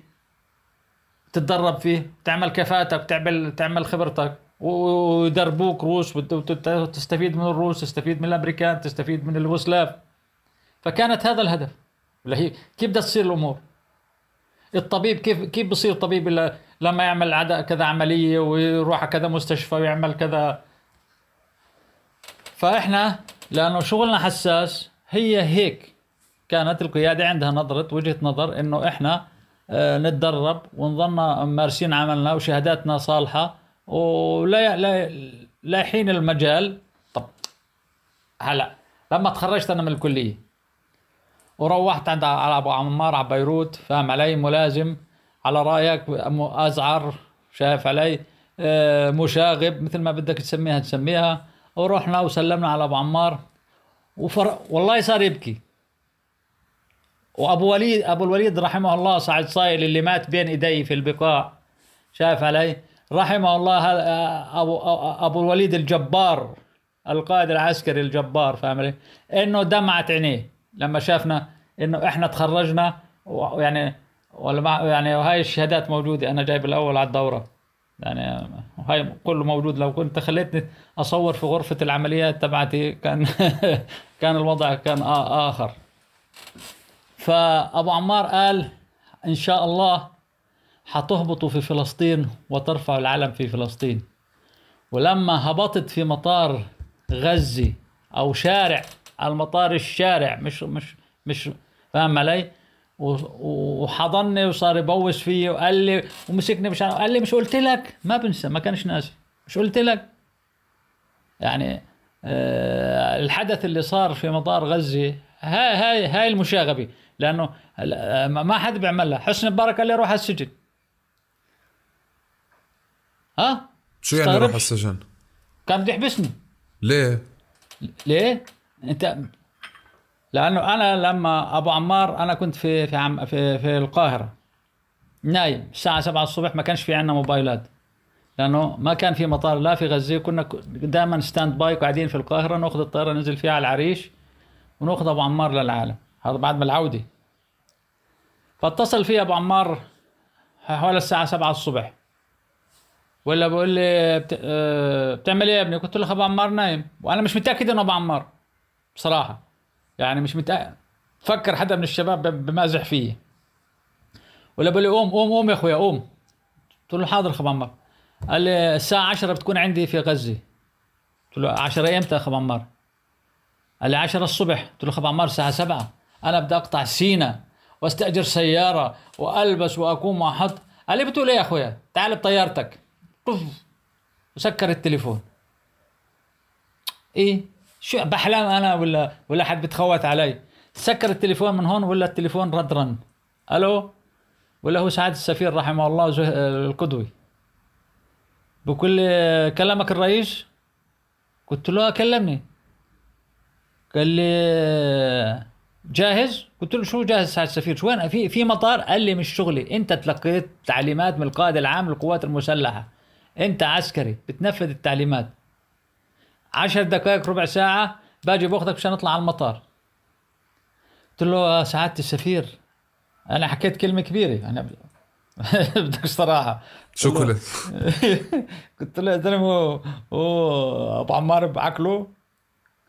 تتدرب فيه تعمل كفاءتك تعمل تعمل خبرتك. ويدربوك روس وتستفيد من الروس تستفيد من الأمريكان تستفيد من اليوغوسلاف فكانت هذا الهدف. هي كيف بدها تصير الأمور؟ الطبيب كيف كيف بصير طبيب لما يعمل عدا كذا عملية ويروح على كذا مستشفى ويعمل كذا؟ فإحنا لأنه شغلنا حساس. هي هيك كانت القيادة عندها نظرة وجهة نظر إنه إحنا آه، نتدرب ونظلنا مارسين عملنا وشهاداتنا صالحة ولا لا لايحين المجال. طب هلا لما تخرجت أنا من الكلية وروحت عند على أبو عمار على بيروت فاهم علي؟ ملازم على رأيك أزعر شايف علي؟ آه، مشاغب مثل ما بدك تسميها تسميها. ورحنا وسلمنا على أبو عمار. وفر... والله صار يبكي. وأبو وليد أبو الوليد رحمه الله سعد صايل اللي مات بين ايدي في البقاع شايف علي. رحمه الله ابو أبو الوليد الجبار القائد العسكري الجبار فاهم إنه دمعت عينيه. لما شافنا إنه إحنا تخرجنا ويعني ولا يعني وهاي الشهادات موجودة أنا جايب الأول على الدورة. يعني هاي كله موجود. لو كنت خليتني أصور في غرفة العمليات تبعتي كان كان الوضع كان آخر. فأبو عمار قال إن شاء الله حتهبطوا في فلسطين وترفعوا العلم في فلسطين. ولما هبطت في مطار غزه أو شارع المطار الشارع مش مش مش فاهم علي؟ وحضني وصار يبوس فيي وقال لي ومسكني مش قال لي مش قلت لك؟ ما بنسى ما كانش ناسي مش قلت لك؟ يعني آه الحدث اللي صار في مطار غزة هاي هاي هاي المشاغبة. لأنه ما حد بيعملها. حسن مبارك قال لي روح على السجن. ها؟ شو يعني روح على السجن؟ كان بده يحبسني. ليه؟ ليه؟ انت لأنه أنا لما أبو عمار أنا كنت في في عم في, في القاهرة. نايم الساعة 7 الصبح ما كانش في عندنا موبايلات. لأنه ما كان في مطار لا في غزة. كنا دائما stand by قاعدين في القاهرة نأخذ الطيارة ننزل فيها على العريش ونأخذ أبو عمار للعالم. هذا بعد ما العودة. فاتصل في أبو عمار حوالي الساعة 7 الصبح. ولا بقول لي بت... آه، بتعمل إيه يا ابني؟ قلت له أبو عمار نايم. وأنا مش متأكد إنه أبو عمار بصراحة. يعني مش متأكد فكر حدا من الشباب بمازح فيه. ولا بقول لي قوم قوم قوم يا أخويا قوم. قلت له حاضر خب عمار قال لي الساعة 10 بتكون عندي في غزة. قلت له 10 إمتى يا خب عمار قال لي 10 الصبح. قلت له خب عمار الساعة 7 أنا بدي أقطع سينا واستأجر سيارة وألبس وأقوم وأحط. قال لي بتقول إيه يا أخويا؟ تعال بطيارتك. وسكر التليفون. إيه؟ شو بحلم أنا ولا ولا حد بتخوت علي؟ سكر التليفون من هون ولا التليفون رد رن؟ ألو؟ ولا هو سعاده السفير رحمه الله القدوي. بقول لي كلمك الرئيس؟ قلت له كلمني. قال لي جاهز؟ قلت له شو جاهز سعاده السفير؟ شو وين؟ في في مطار؟ قال لي مش شغلي. انت تلقيت تعليمات من القائد العام للقوات المسلحة. انت عسكري بتنفذ التعليمات. عشر دقائق ربع ساعة باجي باخذك مشان نطلع على المطار. قلت له سعادة السفير. أنا حكيت كلمة كبيرة. أنا بدك الصراحة شو قلت؟ قلت له يا زلمة أبو عمار بعقله؟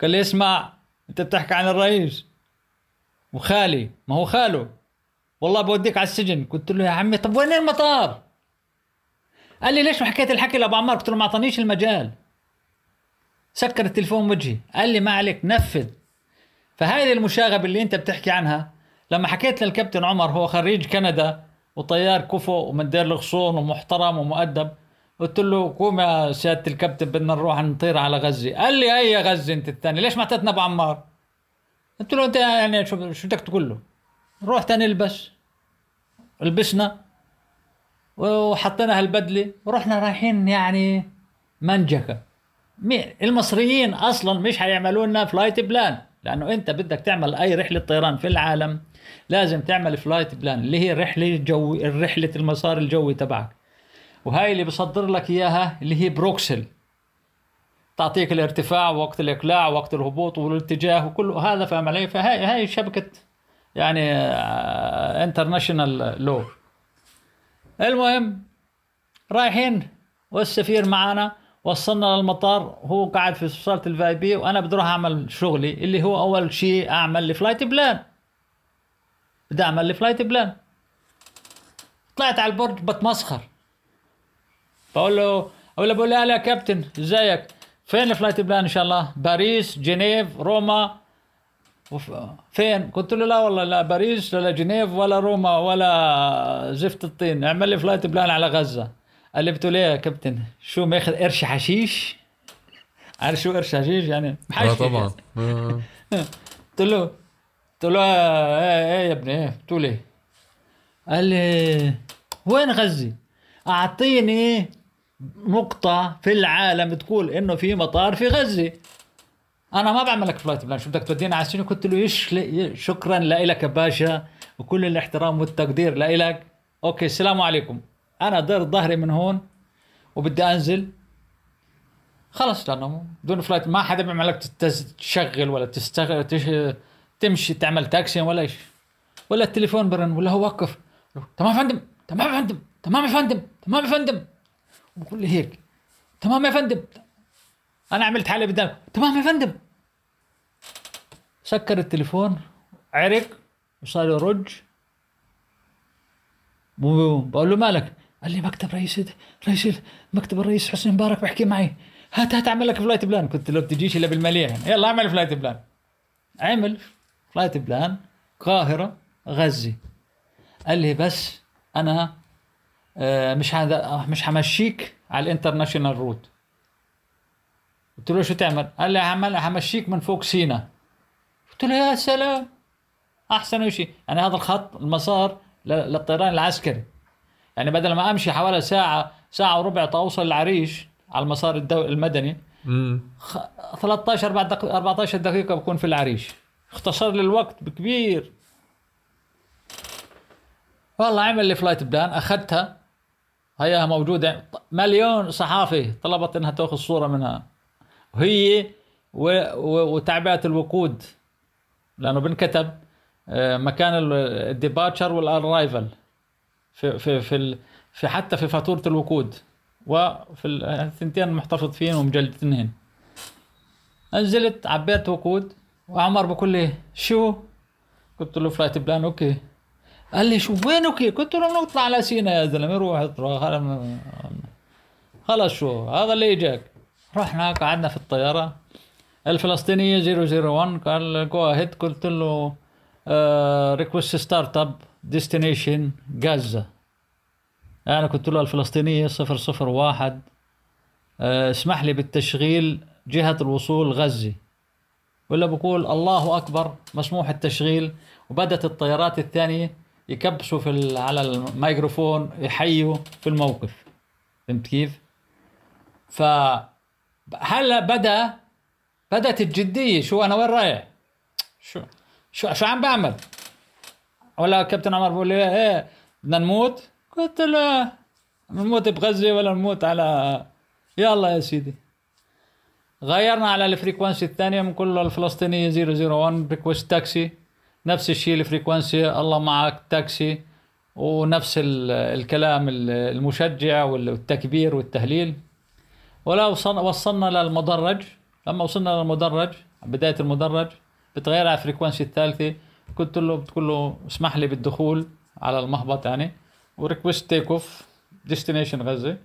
قال لي اسمع أنت بتحكي عن الرئيس. وخالي. ما هو خاله. والله بوديك على السجن. قلت له يا عمي طب وين المطار؟ قال لي ليش ما حكيت الحكي لأبو عمار؟ قلت له ما أعطانيش المجال. سكر التليفون وجهي قال لي ما عليك نفذ. فهذه المشاغبه اللي انت بتحكي عنها لما حكيت للكابتن عمر هو خريج كندا وطيار كفو ومن دير الغصون ومحترم ومؤدب قلت له قوم يا سيادة الكابتن بدنا نروح نطير على غزة. قال لي أي غزة أنت الثاني ليش ما اعطيتنا أبو عمار؟ قلت له أنت يعني شو شو بدك تقول له؟ رحت نلبس لبسنا وحطينا هالبدلة. ورحنا رايحين يعني منجكة. المصريين أصلا مش حيعملوا لنا flight plan لأنه أنت بدك تعمل أي رحلة طيران في العالم لازم تعمل flight plan اللي هي رحلة جوي رحلة المسار الجوي تبعك. وهاي اللي بصدر لك إياها اللي هي بروكسل. تعطيك الارتفاع وقت الإقلاع وقت الهبوط والاتجاه وكل هذا فاهم علي؟ فهاي هاي شبكة يعني international آه، لو المهم رايحين والسفير معنا وصلنا للمطار هو قاعد في صالة ال VIP وأنا بدي أروح أعمل شغلي اللي هو أول شيء أعمل لي flight plan بدي أعمل لي flight plan طلعت على البرج بتمسخر. بقول له أقول له بقول هلا يا كابتن إزيك؟ فين ال flight plan إن شاء الله؟ باريس جنيف روما. فين؟ قلت له لا والله لا باريس ولا جنيف ولا روما ولا زفت الطين. اعمل لي flight plan على غزة. قال لي بتقول إيه يا كابتن؟ شو ماخذ قرش حشيش؟ عارف شو قرش حشيش؟ يعني آه طبعا. قلت له قلت له إيه إيه يا ابني إيه؟ بتقول إيه قال لي وين غزه أعطيني نقطة في العالم تقول إنه في مطار في غزة أنا ما بعمل لك flight plan شو بدك تودينا على السنة قلت له يش شكرا لك يا باشا وكل الاحترام والتقدير لك أوكي السلام عليكم. أنا دار ظهري من هون وبدي أنزل. خلص لأنه بدون flight ما حدا بيعمل لك تشغل ولا تستغل تش... تمشي تعمل تاكسي ولا شيء ولا التليفون برن ولا هو وقف تمام يا فندم؟ تمام يا فندم؟ تمام يا فندم؟ تمام يا فندم؟ بقول لي هيك. تمام يا فندم؟ أنا عملت حالي قدام. تمام يا فندم؟ سكر التليفون عرق وصار يرج. بقول له مالك؟ قال لي مكتب رئيس رئيس مكتب الرئيس حسني مبارك بحكي معي. هات هات أعمل لك flight plan كنت لو بتجيش الا بالمليح يعني. يلا أعمل flight plan عمل flight plan قاهره غزة. قال لي بس أنا آه، مش هذا مش همشيك على ال international route قلت له شو تعمل؟ قال لي هعمل همشيك من فوق سينا. قلت له يا سلام. أحسن شيء. يعني هذا الخط المسار للطيران العسكري. يعني بدل ما أمشي حوالي ساعة ساعة وربع توصل العريش على المسار الدو... المدني مم. خ- 13 بعد دق... 14 دقيقة بكون في العريش. اختصر لي الوقت بكبير. والله عمل لي flight plan أخذتها. هيها موجودة. مليون صحافي طلبت إنها تأخذ صورة منها. وهي و... و... وتعبئة الوقود. لأنه بنكتب آه، مكان ال departure وال arrival في في في. في حتى في فاتورة الوقود. وفي ال- الثنتين محتفظ فيهن ومجلدتهن نزلت عبيت وقود. وعمر بقول لي شو؟ قلت له flight plan أوكي. قال لي شو؟ وين؟ okay. قلت له نطلع على سينا يا زلمة روح اطلع خلاص شو هذا اللي اجاك رحنا قعدنا في الطيارة. الفلسطينية 001 قال go ahead قلت له request start up destination غزه أنا قلت له الفلسطينية 001 آه، اسمح لي بالتشغيل جهة الوصول غزة ولا بقول الله أكبر مسموح التشغيل وبدت الطيارات الثانية يكبسوا في على الميكروفون يحيوا في الموقف فهمت كيف؟ ف هلا بدأ بدت الجدية شو أنا وين رايح؟ شو شو شو عم بعمل؟ ولا كابتن عمر بقول لي إيه بدنا نموت؟ قلت له نموت بغزة ولا نموت على يلا يا سيدي. غيرنا على ال frequency الثانية من كل الفلسطينية 001 request taxi نفس الشيء ال frequency الله معك تاكسي ونفس ال- الكلام ال- المشجع والتكبير والتهليل. ولا وصلنا للمدرج. لما وصلنا للمدرج بداية المدرج بتغير على ال frequency الثالثة. قلت له بتقول له اسمح لي بالدخول على المهبط يعني. و request take off destination غزة.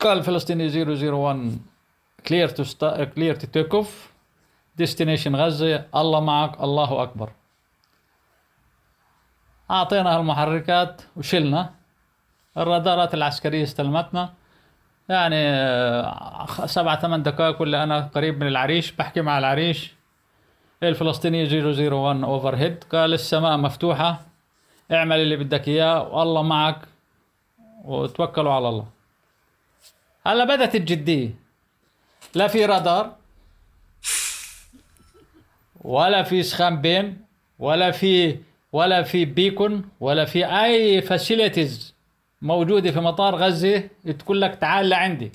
قال الفلسطيني 001 clear to clear to take off destination غزة. الله معك الله أكبر. أعطينا المحركات وشلنا. الرادارات العسكرية استلمتنا. يعني آه، سبعة ثمان دقائق ولا أنا قريب من العريش بحكي مع العريش. الفلسطيني 001 overhead قال السماء مفتوحة. اعمل اللي بدك إياه والله معك. وتوكلوا على الله. هلا بدت الجدية. لا في رادار. ولا في سخان بين. ولا في ولا في beacon. ولا في أي facilities موجودة في مطار غزة تقول لك تعال لعندي.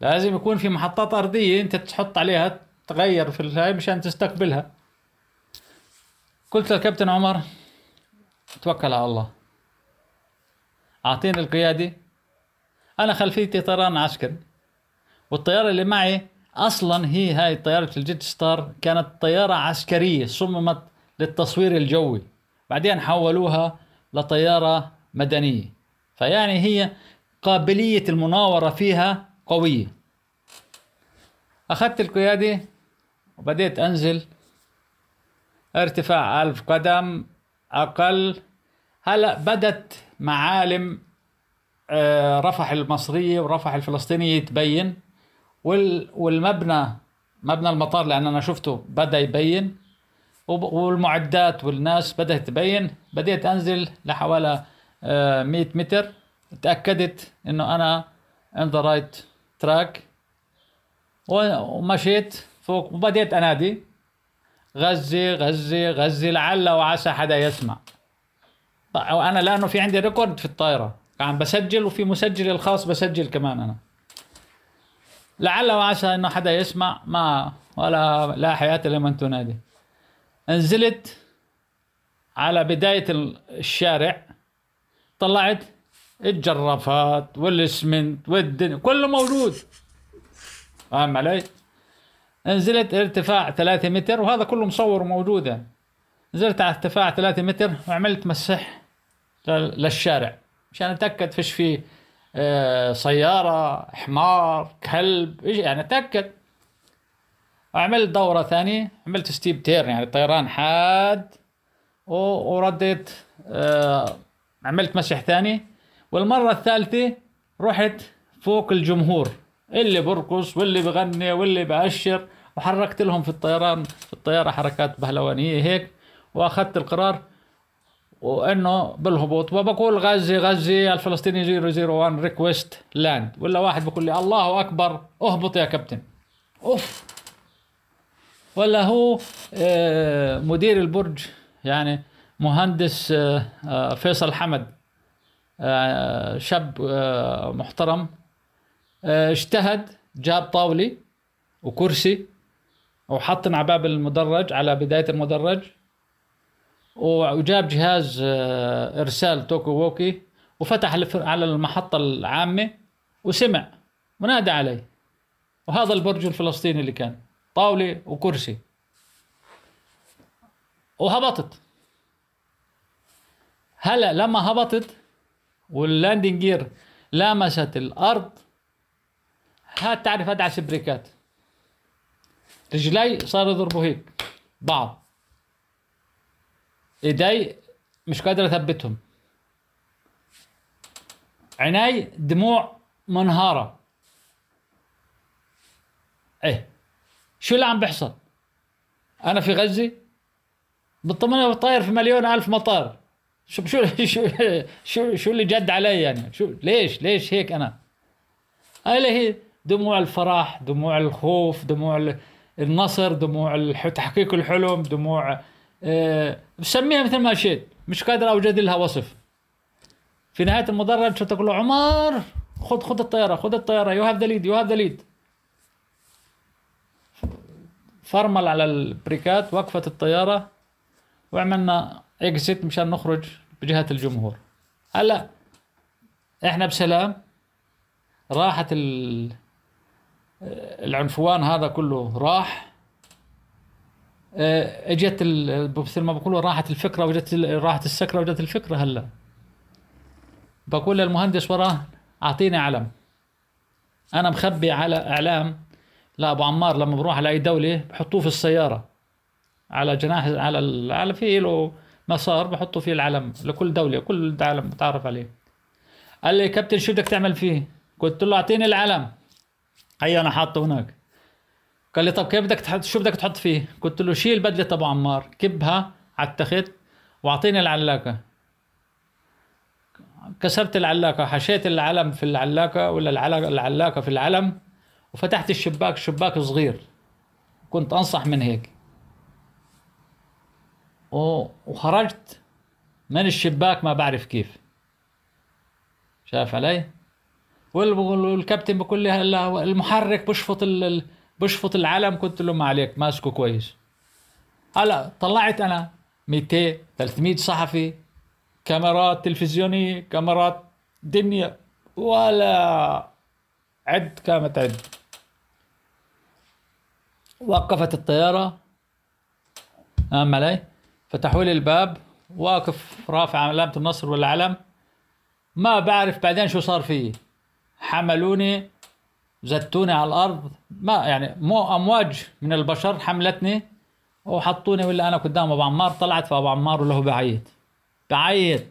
لازم يكون في محطات أرضية أنت تحط عليها تغير في الهاي مشان تستقبلها. قلت للكابتن عمر توكل على الله. أعطيني القيادة. أنا خلفيتي طيران عسكري. والطيارة اللي معي أصلا هي هاي طيارة الجيت ستار. كانت طيارة عسكرية صممت للتصوير الجوي. بعدين حولوها لطيارة مدنية. فيعني هي قابلية المناورة فيها قوية. أخذت القيادة وبديت أنزل ارتفاع ألف قدم أقل. هلأ بدت معالم آه، رفح المصرية ورفح الفلسطينية تبين والمبنى مبنى المطار لأن أنا شفته بدأ يبين والمعدات والناس بدأت تبين. بديت أنزل لحوالي 100 آه، متر. تأكدت إنه أنا in the right ومشيت فوق وبديت أنادي. غزي غزي غزي لعل وعسى حدا يسمع. وأنا لأنه في عندي ريكورد في الطائرة. عم بسجل وفي مسجل الخاص بسجل كمان أنا. لعل وعسى إنه حدا يسمع ما ولا لا حياة لمن تنادي. نزلت على بداية الشارع. طلعت الجرافات والاسمنت والدنيا كله موجود. فاهم علي؟ نزلت ارتفاع 3 متر وهذا كله مصور وموجود نزلت على ارتفاع 3 متر وعملت مسح للشارع مشان أتأكد فيش فيه آه، سيارة حمار كلب يعني أتأكد. وعملت دورة ثانية عملت steep turn يعني طيران حاد ورديت آه، عملت مسح ثاني. والمرة الثالثة رحت فوق الجمهور. اللي برقص واللي بغني واللي بأشر وحركت لهم في الطيران في الطيارة حركات بهلوانية هيك. وأخذت القرار وإنه بالهبوط. وبقول غزة غزة الفلسطيني 001 request land ولا واحد بقول لي الله أكبر اهبط يا كابتن. أوف. ولا هو آه، مدير البرج يعني مهندس آه، آه، فيصل حمد شاب محترم. اجتهد جاب طاولة وكرسي وحطن على باب المدرج على بداية المدرج وجاب جهاز آه، إرسال توكو ووكي وفتح على المحطة العامة وسمع ونادى علي. وهذا البرج الفلسطيني اللي كان طاولة وكرسي. وهبطت. هلا لما هبطت وال landing gear لامست الأرض هات تعرف ادعس بريكات رجلي صاروا يضربوا هيك بعض. إيدي مش قادر أثبتهم. عيني دموع منهارة. إيه شو اللي عم بيحصل؟ أنا في غزة؟ بالطمانية طاير في مليون ألف مطار. شو شو شو شو, اللي جد علي يعني؟ شو ليش؟ ليش هيك أنا؟ هاي هي دموع الفرح دموع الخوف دموع النصر دموع تحقيق الحلم دموع أه بسميها مثل ما شئت مش قادر أوجد لها وصف. في نهاية المدرج تقول له عمر خذ خذ الطيارة خذ الطيارة you have the lead you have the lead فرمل على ال brakeات وقفت الطيارة وعملنا exit مشان نخرج بجهة الجمهور. هلا إحنا بسلام راحت ال العنفوان هذا كله راح. آه، اجت مثل ما بقولوا راحت الفكرة وجت راحت السكرة وجت الفكرة هلا. بقول للمهندس وراه أعطيني علم. أنا مخبي على إعلام لا أبو عمار لما بروح على اي دولة بحطوه في السيارة. على جناح على على في له مسار بحطوا فيه العلم لكل دولة كل علم بتعرف عليه. قال لي كابتن شو بدك تعمل فيه؟ قلت له أعطيني العلم. هي أنا حاطه هناك. قال لي طب كيف بدك تحط شو بدك تحط فيه؟ قلت له شيل بدلة ابو عمار كبها على التخت واعطيني العلاقة. كسرت العلاقة حشيت العلم في العلاقة ولا العلاقه في العلم وفتحت الشباك شباك صغير. كنت أنصح من هيك. وخرجت من الشباك ما بعرف كيف. شاف علي؟ والكابتن هلا المحرك بشفط بشفط العلم قلت له ما عليك ماسكه كويس. هلا طلعت أنا 200 300 صحفي كاميرات تلفزيونية كاميرات دنيا. ولا عد كامت عد. وقفت الطيارة. أمام علي. فتحوا لي الباب. واقف رافع علامة النصر والعلم. ما بعرف بعدين شو صار فيي. حملوني زتوني على الأرض. ما يعني مو أمواج من البشر حملتني وحطوني ولا أنا قدام أبو عمار. طلعت فأبو عمار وله بعيط بعيط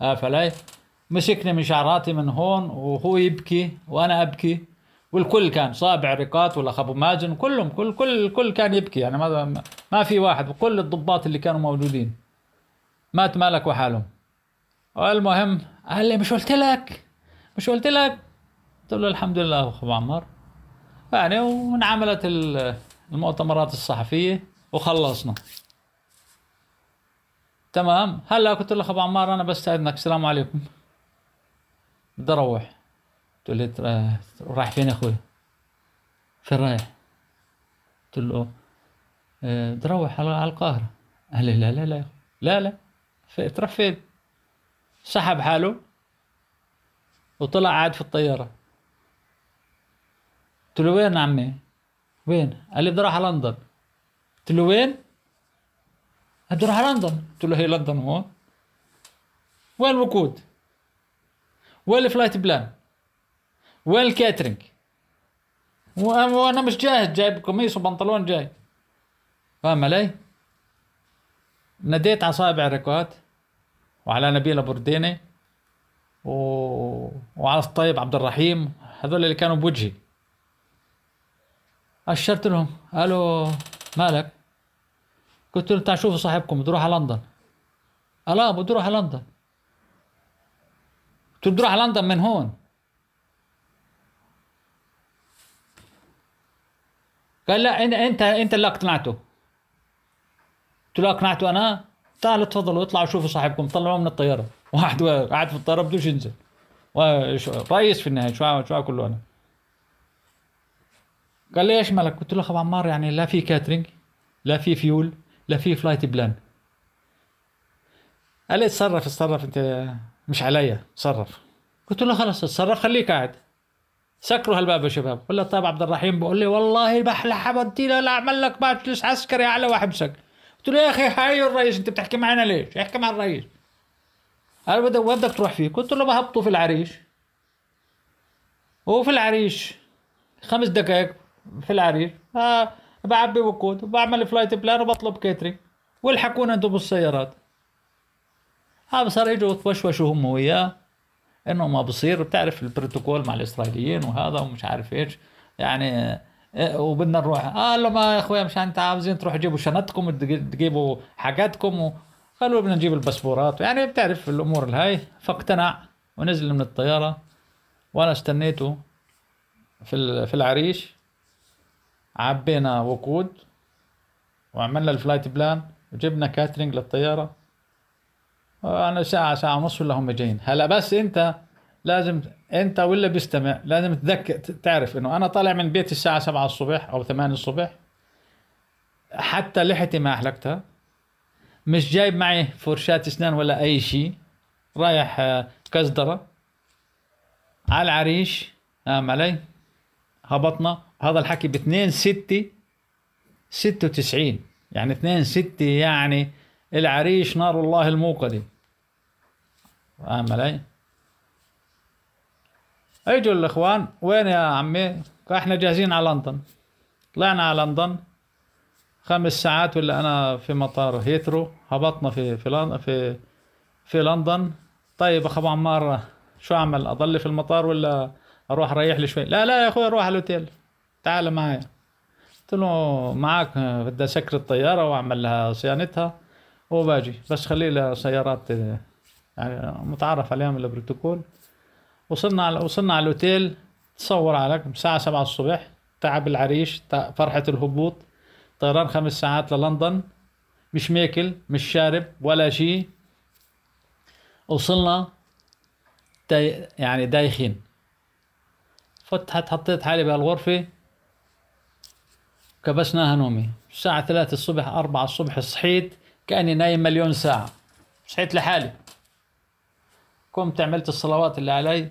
عارف علي مسكني من شعراتي من هون وهو يبكي وأنا أبكي. والكل كان صابع رقات ولا ابو مازن كلهم كل كل الكل كان يبكي. يعني ما ما في واحد وكل الضباط اللي كانوا موجودين. ما تمالكوا حالهم المهم قال لي مش قلت لك؟ مش قلت لك؟ قلت له الحمد لله أخو عمار يعني وانعملت المؤتمرات الصحفية وخلصنا. تمام؟ هلا قلت له ابو عمار أنا بستأذنك السلام عليكم. بدي أروح. تقول لي رايح فين يا أخوي؟ فين رايح؟ قلت له آه، بدي أروح على القاهرة. قال لي لا لا لا لا لا. فين؟ سحب حاله. وطلع قاعد في الطيارة. قلت له وين عمي؟ وين؟ قال لي بدي أروح على لندن. قلت له وين؟ بدي أروح على لندن. قلت له هي لندن هون. وين الوقود؟ وين ال flight plan؟ وين ال catering؟ وأنا مش جاهز. جايب قميص وبنطلون جاي. فاهم علي؟ نديت على صابع ركوات وعلى نبيل برديني و... وعلى الطيب عبد الرحيم هذول اللي كانوا بوجهي. أشرت لهم قالوا مالك؟ قلت لهم تعال شوفوا صاحبكم بده يروح على لندن. قال لا بده يروح على لندن. قلت له بده يروح على لندن من هون. قال لا إنت إنت اللي أقنعته. قلت له أقنعته أنا؟ تعالوا تفضلوا اطلعوا شوفوا صاحبكم طلعوه من الطيارة. واحد قاعد في الطياره بدوش ينزل. رئيس في النهاية شو شو له أنا؟ قال لي إيش مالك؟ قلت له اخو عمار يعني لا في catering لا في فيول لا في flight plan قال لي اتصرف اتصرف أنت مش عليا تصرف قلت له خلاص اتصرف خليك قاعد. سكروا هالباب يا شباب. ولا طيب عبد الرحيم بقول لي والله بحلى بدي لا اعمل لك مجلس عسكري على واحبسك قلت له يا أخي هاي الرئيس أنت بتحكي معنا ليش؟ احكي مع الرئيس. قال بدك وين بدك تروح فيه؟ قلت له بهبطه في العريش. وفي العريش. خمس دقائق في العريش. آه بعبي وقود وبعمل flight plan وبطلب catering والحقونا أنتم بالسيارات. هذا صار يجوا يتوشوشوا هم وياه. إنه ما بصير. بتعرف البروتوكول مع الإسرائيليين وهذا ومش عارف إيش. يعني إيه، وبدنا نروح. قال له ما يا أخويا مش انت عاوزين تروحوا تجيبوا شنطكم تجيبوا حاجاتكم قالوا بدنا نجيب الباسبورات. يعني بتعرف الأمور الهاي. فاقتنع ونزل من الطيارة وأنا استنيته في في العريش. عبينا وقود وعملنا ال flight plan وجبنا catering للطيارة. أنا ساعه ساعة ونص ولا هم جايين. هلا بس أنت لازم أنت ولا بيستمع لازم تذكر تعرف إنه أنا طالع من بيتي الساعة 7 الصبح أو 8 الصبح. حتى لحيتي ما أحلقتها. مش جايب معي فرشاة اسنان ولا أي شيء رايح آه، كزدرة على العريش. نعم علي. هبطنا. هذا الحكي ب 2 6 96 يعني 2 6 يعني العريش نار الله الموقدة. فاهم علي؟ اجوا الإخوان. وين يا عمي؟ إحنا جاهزين على لندن. طلعنا على لندن. خمس ساعات ولا أنا في مطار هيثرو هبطنا في في في في لندن. طيب اخو عمار شو أعمل؟ أضل في المطار ولا أروح اريح لي شوي؟ لا لا يا أخوي أروح على الأوتيل. تعال معي قلت له معك بدي أسكر الطيارة وأعمل لها صيانتها وباجي. بس خلي لها سيارات يعني متعرف عليها من البروتوكول. وصلنا على وصلنا على الأوتيل. تصور عليك الساعة سبعة الصبح تعب العريش فرحة الهبوط. طيران خمس ساعات للندن. مش ماكل مش شارب ولا شيء وصلنا داي يعني دايخين. فتحت حطيت حالي بهالغرفة. كبسناها نومي. الساعة ثلاثة الصبح أربعة الصبح صحيت. كأني نايم مليون ساعة. صحيت لحالي. قمت عملت الصلوات اللي علي.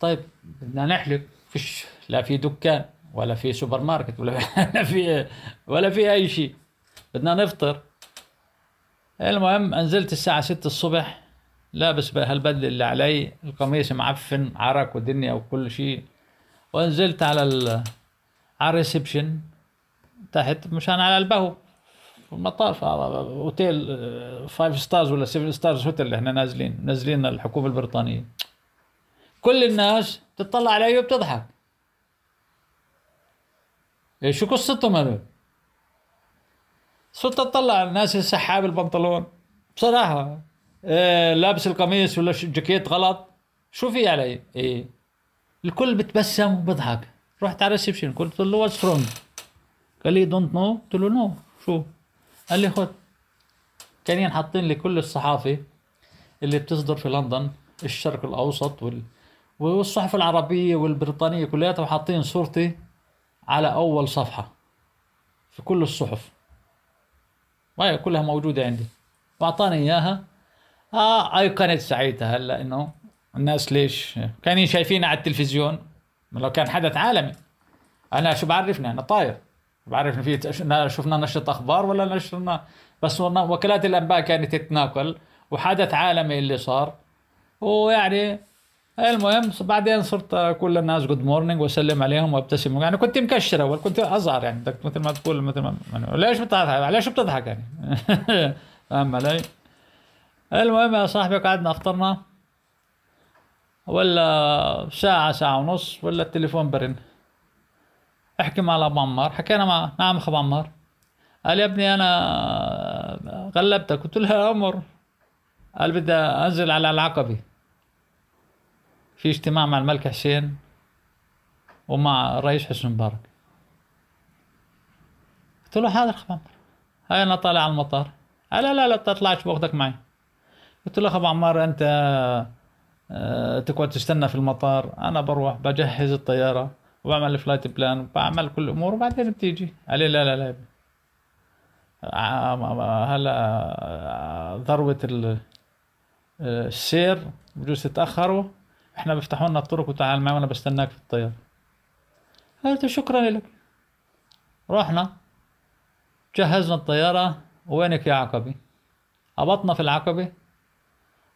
طيب بدنا نحلق فيش لا في دكان. ولا في سوبر ماركت ولا في ولا في أي شيء. بدنا نفطر. المهم نزلت الساعة 6 الصبح. لابس بقى هالبدلة اللي علي. القميص معفن عرق ودنيا وكل شيء. ونزلت على ال على ال reception. تحت مشان على البهو. في المطار في أوتيل آه، five stars ولا seven stars hotel اللي إحنا نازلين. نازلين الحكومة البريطانية. كل الناس تطلع علي وبتضحك. إيه شو قصتهم هذول؟ صرت اطلع على الناس السحاب البنطلون. بصراحة إيه لابس القميص ولا جاكيت غلط. شو في علي؟ إيه. الكل بتبسم وبضحك. رحت على ال reception قلت له what's wrong قال لي don't know قلت له no شو؟ قال لي خد كانين حاطين لي كل الصحافة اللي بتصدر في لندن الشرق الأوسط وال... والصحف العربية والبريطانية كلياتها وحاطين صورتي على أول صفحة في كل الصحف. وهي كلها موجودة عندي. وأعطاني إياها. آه أيقنت ساعتها هلا إنه الناس ليش؟ كانوا شايفين على التلفزيون لو كان حدث عالمي. أنا شو بعرفني؟ أنا طاير. بعرف إن في شفنا نشرة أخبار ولا نشرنا؟ بس وكالات الأنباء كانت تتناقل. وحدث عالمي اللي صار. ويعني المهم بعدين صرت كل الناس good morning وأسلم عليهم وابتسم يعني كنت مكشر أول كنت ازهر يعني. مثل ما تقول مثل ما يعني ليش بتضحك؟ ليش بتضحك يعني؟ فاهم علي؟ المهم يا صاحبي قعدنا أفطرنا. ولا ساعة ساعة ونص ولا التليفون برن. احكي مع ابو عمار. حكينا مع نعم اخو عمار. قال يا ابني أنا غلبتك. قلت له يا عمر قال بدي أنزل على العقبة. في اجتماع مع الملك حسين ومع الرئيس حسني مبارك. قلت له حاضر عمر هاي أنا طالع على المطار. قال لا لا لا تطلعش باخذك معي. قلت له اخو عمار أنت آه، تقعد تستنى في المطار. أنا بروح بجهز الطيارة وبعمل ال flight plan وبعمل كل الأمور وبعدين بتيجي. قال لي لا لا لا. آه، هلا آه، ذروة ال- السير بجوز تتأخروا. إحنا بيفتحوا لنا الطرق وتعال معي وانا بستناك في الطيارة. قلت شكرا لك. رحنا جهزنا الطيارة وينك يا عقبة؟ هبطنا في العقبة.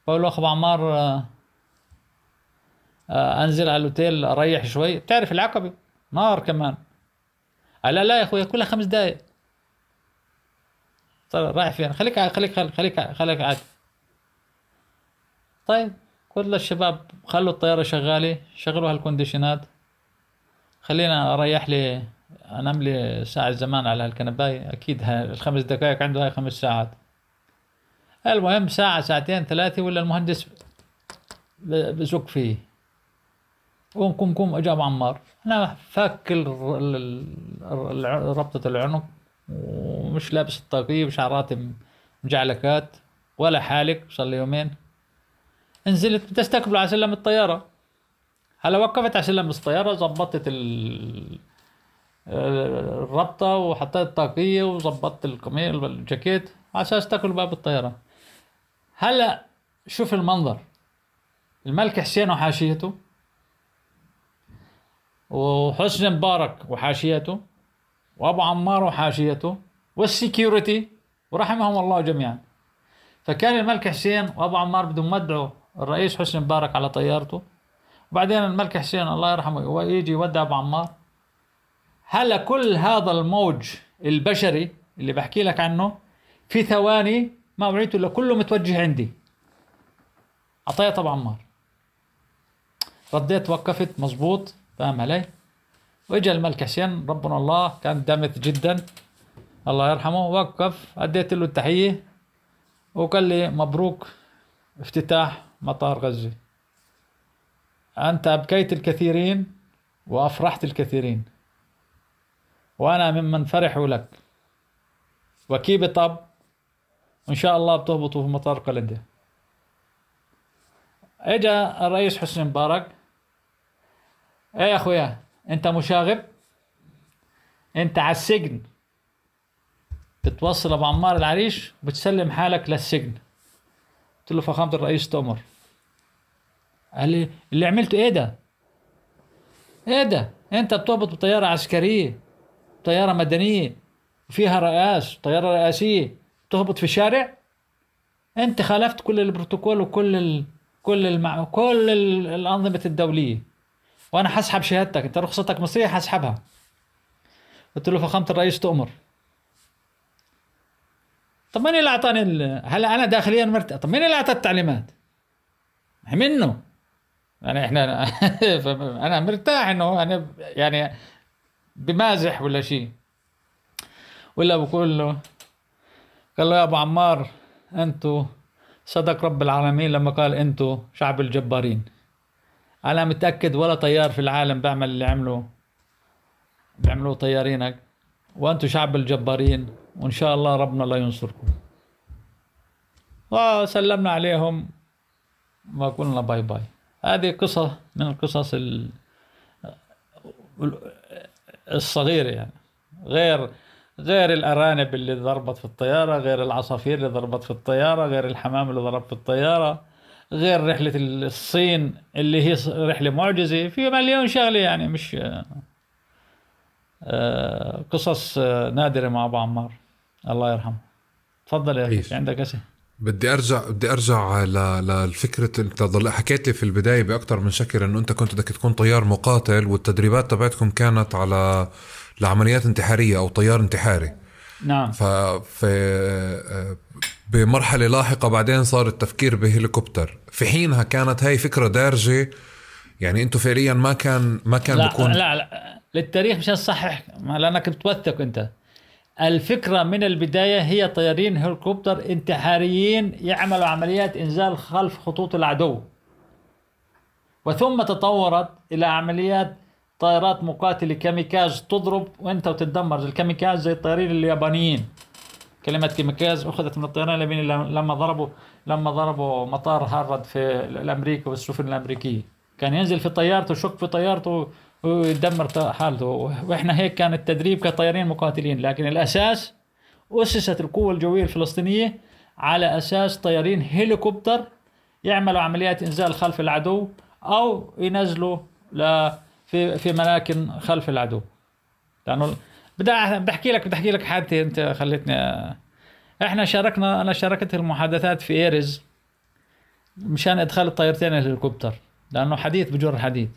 بقول له أخو عمار آه، آه، أنزل على الأوتيل أريح شوي. بتعرف العقبة؟ نار كمان. قال لا يا أخويا كلها خمس دقايق. طيب رايح فين؟ خليك خليك خليك خليك خليك قاعد. طيب كل الشباب خلوا الطيارة شغالة شغلوا هالكونديشنات خلينا أريح لي أنام لي ساعة زمان على هالكنباية. أكيد الخمس دقائق عنده هاي خمس ساعات. المهم ساعة ساعتين ثلاثة ولا المهندس بزق فيه. قوم قوم قوم اجا ابو عمار. أنا الع- ربطة العنق ومش لابس الطاقية وشعراتي مجعلكات ولا حالك صار لي يومين. نزلت بدي استقبله على سلم الطيارة. هلا وقفت على سلم الطيارة ظبطت ال- الربطة وحطيت الطاقية وظبطت القميص الجاكيت على أساس تاكل باب الطيارة. هلا شوف المنظر. الملك حسين وحاشيته. وحسني مبارك وحاشيته. وأبو عمار وحاشيته. والسكيورتي ورحمهم الله جميعا. فكان الملك حسين وأبو عمار بدهم يودعوا الرئيس حسني مبارك على طيارته. وبعدين الملك حسين الله يرحمه يجي يودع أبو عمار. هلا كل هذا الموج البشري اللي بحكي لك عنه في ثواني ما وعيته إلا كله متوجه عندي. اعطيت أبو عمار. رديت وقفت مزبوط فاهم علي؟ وإجا الملك حسين ربنا الله كان دمث جدا. الله يرحمه وقف أديت له التحية. وقال لي مبروك افتتاح. مطار غزة. أنت أبكيت الكثيرين وأفرحت الكثيرين. وأنا ممن فرحوا لك. وكيب طب؟ وإن شاء الله بتهبطوا في مطار قلندة. إجا الرئيس حسني مبارك. إيه يا أخويا؟ أنت مشاغب؟ أنت على السجن. بتوصل أبو عمار العريش وبتسلم حالك للسجن. قلت له فخامة الرئيس تؤمر. قال لي اللي عملته إيه ده؟ إيه ده؟ أنت بتهبط بطيارة عسكرية طيارة مدنية فيها رئاس طيارة رئاسية تهبط في شارع؟ أنت خالفت كل البروتوكول وكل ال... كل المع... كل ال- الأنظمة الدولية. وأنا حسحب شهادتك أنت رخصتك مصرية حسحبها. قلت له فخامة الرئيس تؤمر. طب مين اللي أعطاني ال... هلا أنا داخليا مرتاح؟ طب مين اللي أعطى التعليمات؟ منه. يعني إحنا أنا مرتاح إنه أنا يعني بمازح ولا شيء. ولا بقول له قال له يا أبو عمار أنتو صدق رب العالمين لما قال أنتو شعب الجبارين. أنا متأكد ولا طيار في العالم بيعمل اللي عمله بيعملوه طيارينك. وأنتو شعب الجبارين. وإن شاء الله ربنا لا ينصركم. وسلمنا عليهم وقلنا باي باي. هذه قصة من القصص ال- الصغيرة يعني. غير غير الأرانب اللي ضربت في الطيارة غير العصافير اللي ضربت في الطيارة غير الحمام اللي ضرب في الطيارة غير رحلة الصين اللي هي رحلة معجزة. في مليون شغلة يعني مش قصص آه، نادرة مع أبو عمار. الله يرحمه. تفضل يا. في عندك أسئلة؟ بدي أرجع بدي أرجع ل- للفكرة أنت ضل حكيت لي في البداية باكثر من شكل إنه أنت كنت بدك تكون طيار مقاتل والتدريبات تبعتكم كانت على لعمليات انتحارية أو طيار انتحاري. نعم. ففي بمرحلة لاحقة بعدين صار التفكير بهليكوبتر. في حينها كانت هاي فكرة دارجة يعني أنتم فعليا ما كان ما كان لا بكون لا لا. للتاريخ مش صحح لأنك بتوثق أنت. الفكرة من البداية هي طيارين هليكوبتر انتحاريين يعملوا عمليات إنزال خلف خطوط العدو. وثم تطورت إلى عمليات طائرات مقاتلة كاميكاز تضرب وأنت وتتدمر الكاميكاز زي الطيارين اليابانيين. كلمة كاميكاز أخذت من الطيران الياباني لما ضربوا لما ضربوا مطار هاربر في الأمريكا والسفن الأمريكية. كان ينزل في طيارته يشك في طيارته ويدمر حالته. وإحنا هيك كان التدريب كطيارين مقاتلين لكن الأساس أسست القوة الجوية الفلسطينية على أساس طيارين هليكوبتر يعملوا عمليات إنزال خلف العدو أو ينزلوا ل في في مناكن خلف العدو. لأنه بدي احكي لك بدي أحكي لك حادثة أنت خلتني إحنا شاركنا أنا شاركت المحادثات في ايرز مشان إدخال الطيارتين الهليكوبتر لأنه حديث بجر حديث.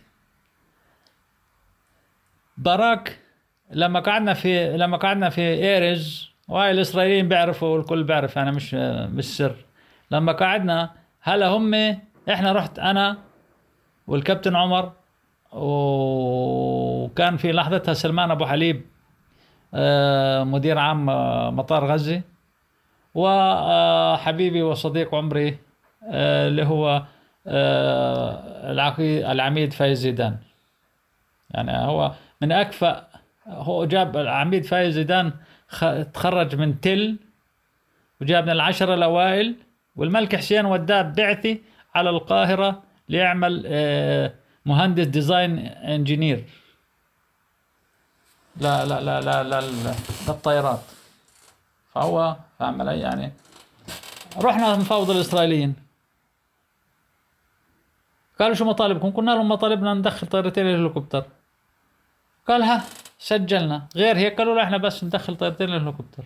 باراك لما قعدنا في لما قعدنا في ايرز وهاي الإسرائيليين بيعرفوا والكل بيعرف أنا مش مش سر. لما قعدنا هلا هم إحنا رحت أنا والكابتن عمر وكان في لحظتها سلمان أبو حليب آه، مدير عام آه، مطار غزة وحبيبي وصديق عمري آه، اللي هو آه، العميد فايز زيدان. يعني هو من أكفأ. هو جاب العميد فايز زيدان تخرج من تل وجاب من العشرة الأوائل والملك حسين وداه بعثي على القاهرة ليعمل آه، مهندس design engineer. لا لا لا لا لا للطيارات فهو علي يعني. رحنا نفاوض الإسرائيليين. قالوا شو مطالبكم؟ قلنا لهم مطالبنا ندخل طيارتين الهليكوبتر قال ها سجلنا. غير هيك قالوا إحنا بس ندخل طيارتين الهليكوبتر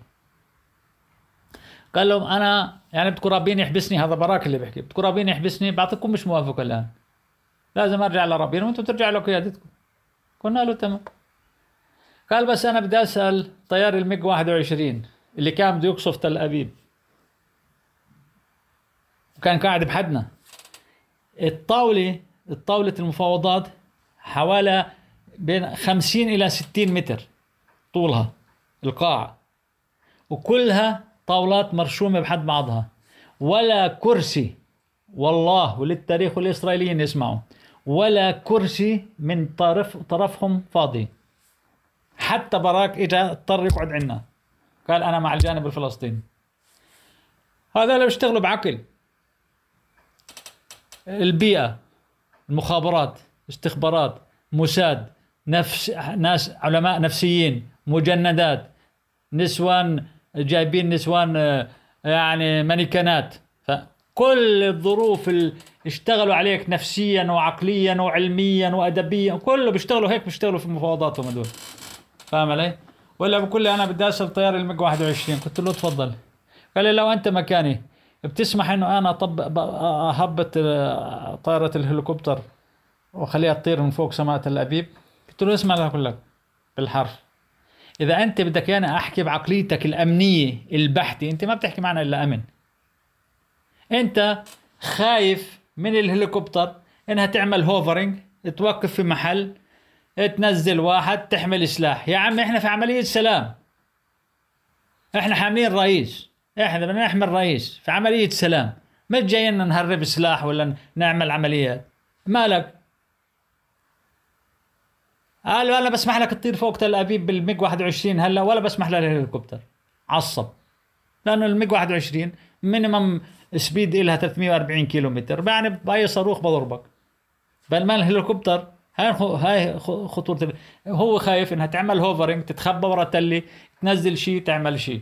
قال لهم أنا يعني بدكم رابين يحبسني هذا براك اللي بيحكي بدكم رابين يحبسني بعطيكم مش موافق الآن. لازم أرجع لرابين وأنتم ترجعوا لقيادتكم قلنا له تمام. قال بس أنا بدي أسأل طيار الميج 21 اللي كان بده يقصف تل أبيب. وكان قاعد بحدنا. الطاولة الطاولة المفاوضات حوالي بين 50 إلى 60 متر طولها القاعه وكلها طاولات مرشومة بحد بعضها. ولا كرسي والله وللتاريخ والإسرائيليين يسمعوا. ولا كرسي من طرف طرفهم فاضي. حتى براك اجى اضطر يقعد عنا قال أنا مع الجانب الفلسطيني هذا لو اشتغلوا بعقل. البيئة المخابرات استخبارات موساد. نفس ناس علماء نفسيين مجندات نسوان جايبين نسوان آه، يعني مانيكانات. كل الظروف اللي اشتغلوا عليك نفسيا وعقليا وعلميا وادبيا كله بيشتغلوا هيك بيشتغلوا في مفاوضاتهم هدول. فاهم علي؟ ولا بقول لي أنا بدي اسال طيار الميج 21 قلت له تفضل. قال لي لو أنت مكاني بتسمح إنه أنا طب أهبط آه، طائرة الهليكوبتر وأخليها تطير من فوق سماء تل ابيب قلت له اسمع لك لك بالحرف. إذا أنت بدك أنا أحكي بعقليتك الأمنية البحتة أنت ما بتحكي معنا إلا أمن. أنت خايف من الهليكوبتر إنها تعمل هوفرنج توقف في محل تنزل واحد تحمل سلاح. يا عم إحنا في عملية سلام. إحنا حاملين رئيس. إحنا بدنا نحمل رئيس في عملية سلام. مش جايين نهرب سلاح ولا نعمل عمليات مالك؟ قال أنا بسمح لك تطير فوق تل أبيب بالميج 21 هلا ولا بسمح للهليكوبتر. عصب. لأنه الميج 21 minimum speed لها 340 كيلو متر يعني بأي صاروخ بضربك. بينما الهليكوبتر هاي هاي خطورة هو خايف إنها تعمل hovering تتخبى ورا تلي تنزل شيء تعمل شيء.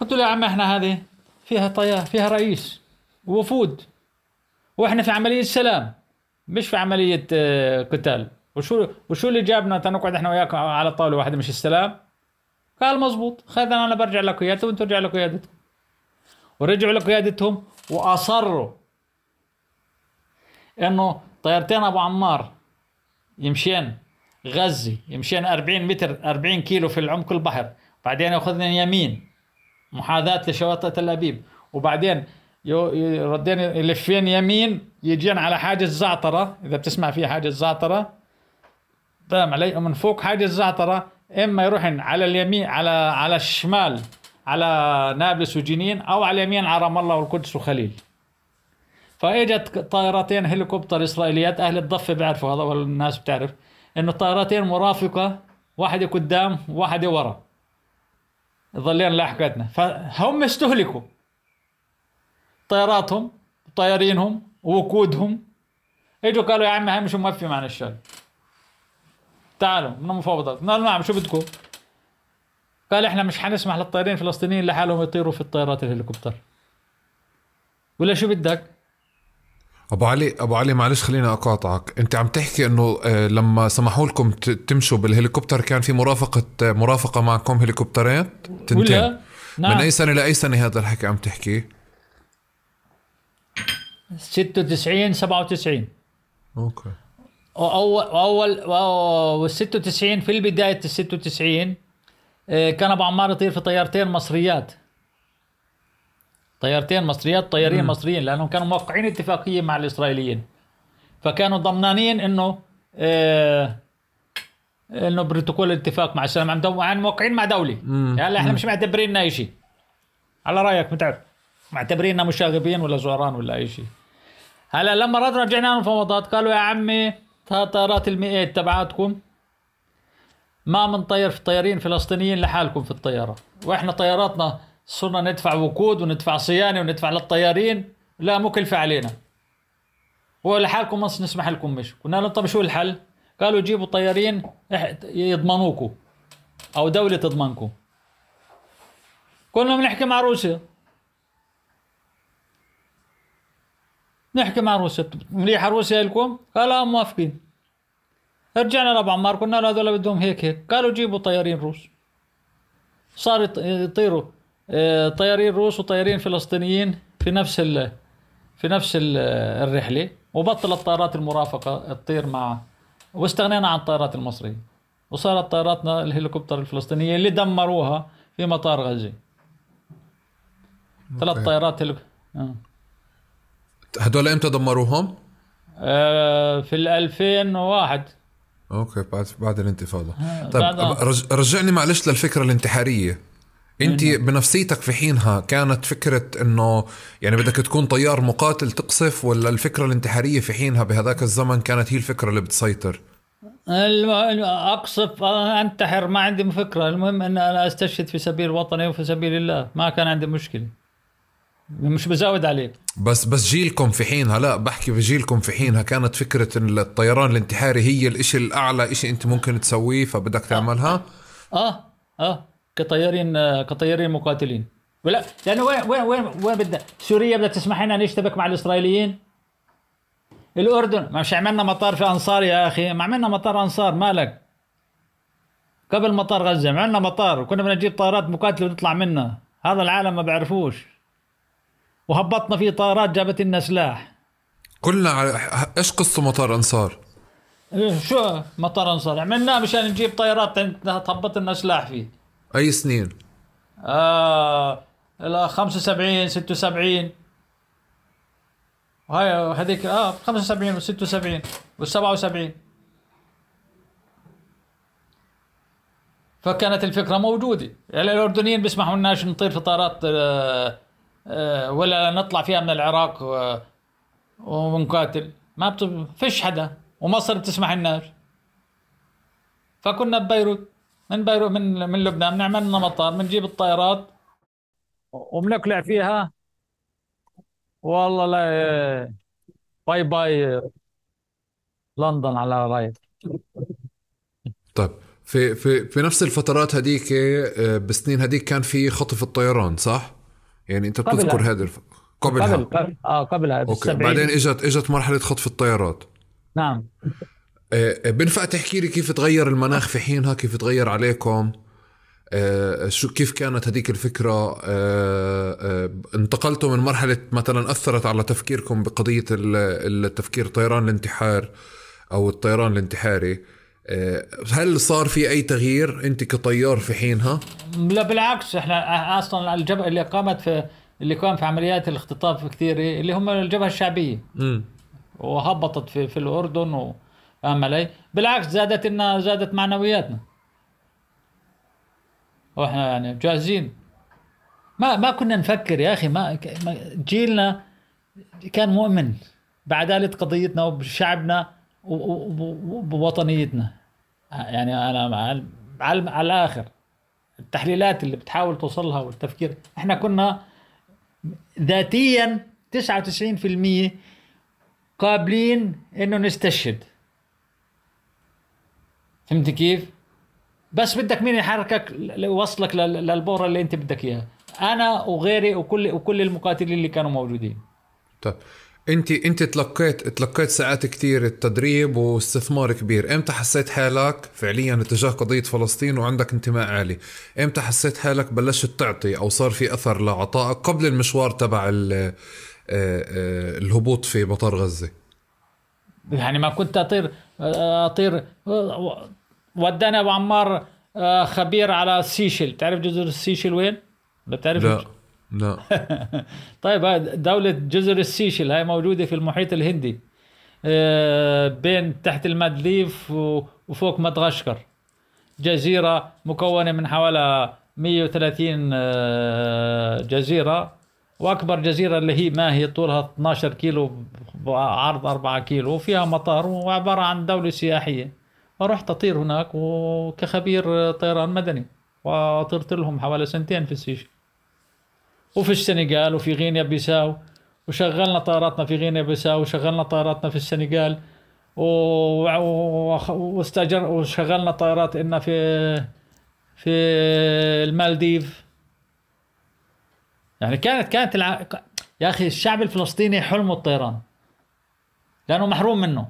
قلت له يا عم إحنا هذه فيها طيار فيها رئيس ووفود وإحنا في عملية سلام. مش في عملية آه، قتال. وشو وشو اللي جابنا؟ تنقعد إحنا وياك على طاولة واحدة مش السلام. قال مزبوط خذنا أنا برجع لقيادته وأنتم رجعوا لقيادتكم ورجعوا لقيادتهم وأصروا إنه طيارتين أبو عمار يمشين غزي يمشين 40 متر 40 كيلو في العمق البحر. بعدين يأخذنا يمين محاذاة لشواطئ تل أبيب. وبعدين يردين يلفين يمين يجين على حاجز زعترة إذا بتسمع فيه حاجز زعترة فاهم علي من فوق حاجز زعترة إما يروحن على اليمين على على الشمال على نابلس وجنين أو على اليمين على رام الله والقدس وخليل. فإجت طائرتين هليكوبتر إسرائيليات أهل الضفة بيعرفوا هذا والناس بتعرف إنه الطائرتين مرافقة واحدة قدام وواحده ورا. ظلين لاحقتنا فهم استهلكوا. طياراتهم طيارينهم ووقودهم. اجوا قالوا يا عمي هاي مش موفي معنا الشغل تعالوا من المفاوضات. قلنا نعم شو بدكم؟ قال إحنا مش حنسمح للطيارين الفلسطينيين لحالهم يطيروا في الطيارات الهليكوبتر. ولا شو بدك؟ أبو علي أبو علي معلش خليني أقاطعك. أنت عم تحكي إنه آه، لما سمحوا لكم تمشوا بالهليكوبتر كان في مرافقة مرافقة معكم هليكوبترات تنتين. نعم. من أي سنة لأي سنة هذا الحكي عم تحكي؟ 96 97 أوكي. اول اول وال 96 في البداية ال 96 آه، كان أبو عمار يطير في طيارتين مصريات. طيارتين مصريات طيارين. مصريين لأنهم كانوا موقعين اتفاقية مع الإسرائيليين. فكانوا ضمنانين إنه آه إنه بروتوكول الاتفاق مع السلام. يعني موقعين مع دولة. يعني إحنا مش معتبريننا اي شيء على رأيك متعب معتبريننا مشاغبين ولا زوران ولا أي شيء. هلا لما ردنا رجعنا المفاوضات قالوا يا عمي طائرات المئات تبعاتكم ما منطير في طيارين فلسطينيين لحالكم في الطيارة. وإحنا طياراتنا صرنا ندفع وقود وندفع صيانة وندفع للطيارين لا مكلفه علينا. ولحالكم ما نسمح لكم مش قلنا لهم طب شو الحل؟ قالوا جيبوا طيارين يضمنوكم أو دولة تضمنكم. كنا بنحكي مع روسيا. نحكي مع روسيا. مليحه روسيا لكم؟ قال آه موافقين. رجعنا لابو عمار قلنا له هذول بدهم هيك هيك. قالوا جيبوا طيارين روس. صار يطيروا. آه، طيارين روس وطيارين فلسطينيين في نفس ال في نفس ال الرحلة وبطلت طائرات المرافقة تطير مع واستغنينا عن الطائرات المصرية. وصارت طائراتنا الهليكوبتر الفلسطينية اللي دمروها في مطار غزه ثلاث طائرات هليك... آه. هدول إمتى دمروهم؟ آه في ال 2001 أوكي بعد بعد الانتفاضة. آه طيب رج... رجعني معلش للفكرة الانتحارية. أنت بنفسيتك في حينها كانت فكرة إنه يعني بدك تكون طيار مقاتل تقصف ولا الفكرة الانتحارية في حينها بهذاك الزمن كانت هي الفكرة اللي بتسيطر؟ أقصف أنتحر ما عندي فكره المهم إن أنا أستشهد في سبيل وطني وفي سبيل الله. ما كان عندي مشكلة. مش بزود عليك بس بس جيلكم في حينها لا بحكي بجيلكم في حينها كانت فكرة إن الطيران الانتحاري هي الإشي الأعلى إشي أنت ممكن تسويه فبدك تعملها؟ آه آه كطيارين كطيارين مقاتلين. ولا لأنه وين وين وين وين بدها سوريا بدها تسمح لنا نشتبك مع الإسرائيليين؟ الأردن. مش عملنا مطار في أنصار يا أخي ما عملنا مطار أنصار مالك؟ قبل مطار غزة عملنا مطار وكنا بدنا نجيب طائرات مقاتلة ونطلع منها هذا العالم ما بيعرفوش. وهبطنا فيه طائرات جابت لنا سلاح. كلنا على... إيش قصة مطار أنصار؟ إيه، شو مطار أنصار؟ عملناه مشان نجيب طائرات تهبط لنا سلاح فيه. أي سنين؟ آه 75 76 هاي هذيك آه 75 و 76 و 77 فكانت الفكرة موجودة. يعني الأردنيين بيسمحوا لناش نطير في طائرات آه ولا نطلع فيها من العراق آه ونقاتل ما. فيش حدا ومصر بتسمح لناش فكنا ببيروت من بيروت من من لبنان بنعمل لنا مطار بنجيب الطائرات وبنقلع فيها والله لا باي باي لندن على رايك طيب في في في نفس الفترات هذيك آه، بسنين هذيك كان في خطف الطيران صح؟ يعني أنت بتذكر هذا الف... قبلها. قبل قبل آه قبلها أوكي. بعدين اجت إجت مرحلة خطف الطيارات. نعم. آه، آه، بنفع تحكي لي كيف تغير المناخ في حينها؟ كيف تغير عليكم؟ آه، شو كيف كانت هذيك الفكرة؟ انتقلتوا من مرحلة مثلا أثرت على تفكيركم بقضية التفكير طيران الانتحار أو الطيران الانتحاري. هل صار في أي تغيير أنت كطيار في حينها؟ لا بالعكس إحنا أصلا الجبهة اللي قامت في اللي قام في عمليات الاختطاف كثير اللي هم الجبهة الشعبية م. وهبطت في, في الأردن و... فاهم علي؟ بالعكس زادت لنا زادت معنوياتنا وإحنا يعني جاهزين ما ما كنا نفكر يا أخي ما جيلنا كان مؤمن بعدالة قضيتنا وبشعبنا وبوطنيتنا يعني أنا على, على الآخر التحليلات اللي بتحاول توصلها والتفكير إحنا كنا ذاتيا 99% قابلين إنه نستشهد. فهمت كيف؟ بس بدك مين يحركك يوصلك للبورة اللي أنت بدك إياها؟ أنا وغيري وكل وكل المقاتلين اللي كانوا موجودين. طيب. انت انت تلقيت تلقيت ساعات كثير التدريب واستثمار كبير. إمتى حسيت حالك فعليا اتجاه قضية فلسطين وعندك انتماء عالي؟ إمتى حسيت حالك بلشت تعطي أو صار في أثر لعطائك قبل المشوار تبع آه، آه، الهبوط في مطار غزة؟ يعني ما كنت أطير أطير وداني ابو عمار آه، خبير على السيشل تعرف جزر السيشل وين؟ بتعرف لا. لا. طيب دولة جزر السيشل هاي موجودة في المحيط الهندي. آه، بين تحت المالديف وفوق مدغشقر. جزيرة مكونة من حوالي 130 آه، جزيرة. وأكبر جزيرة اللي هي ما هي طولها 12 كيلو عرض 4 كيلو وفيها مطار وعبارة عن دولة سياحية. فرحت أطير هناك وكخبير طيران مدني وطرت لهم حوالي سنتين في السيشل. وفي السنغال وفي غينيا بيساو وشغلنا طائراتنا في غينيا بيساو وشغلنا طائراتنا في السنغال واستاجر وشغلنا طائرات إنا في في المالديف. يعني كانت كانت الع... يا أخي الشعب الفلسطيني حلمه الطيران. لأنه محروم منه.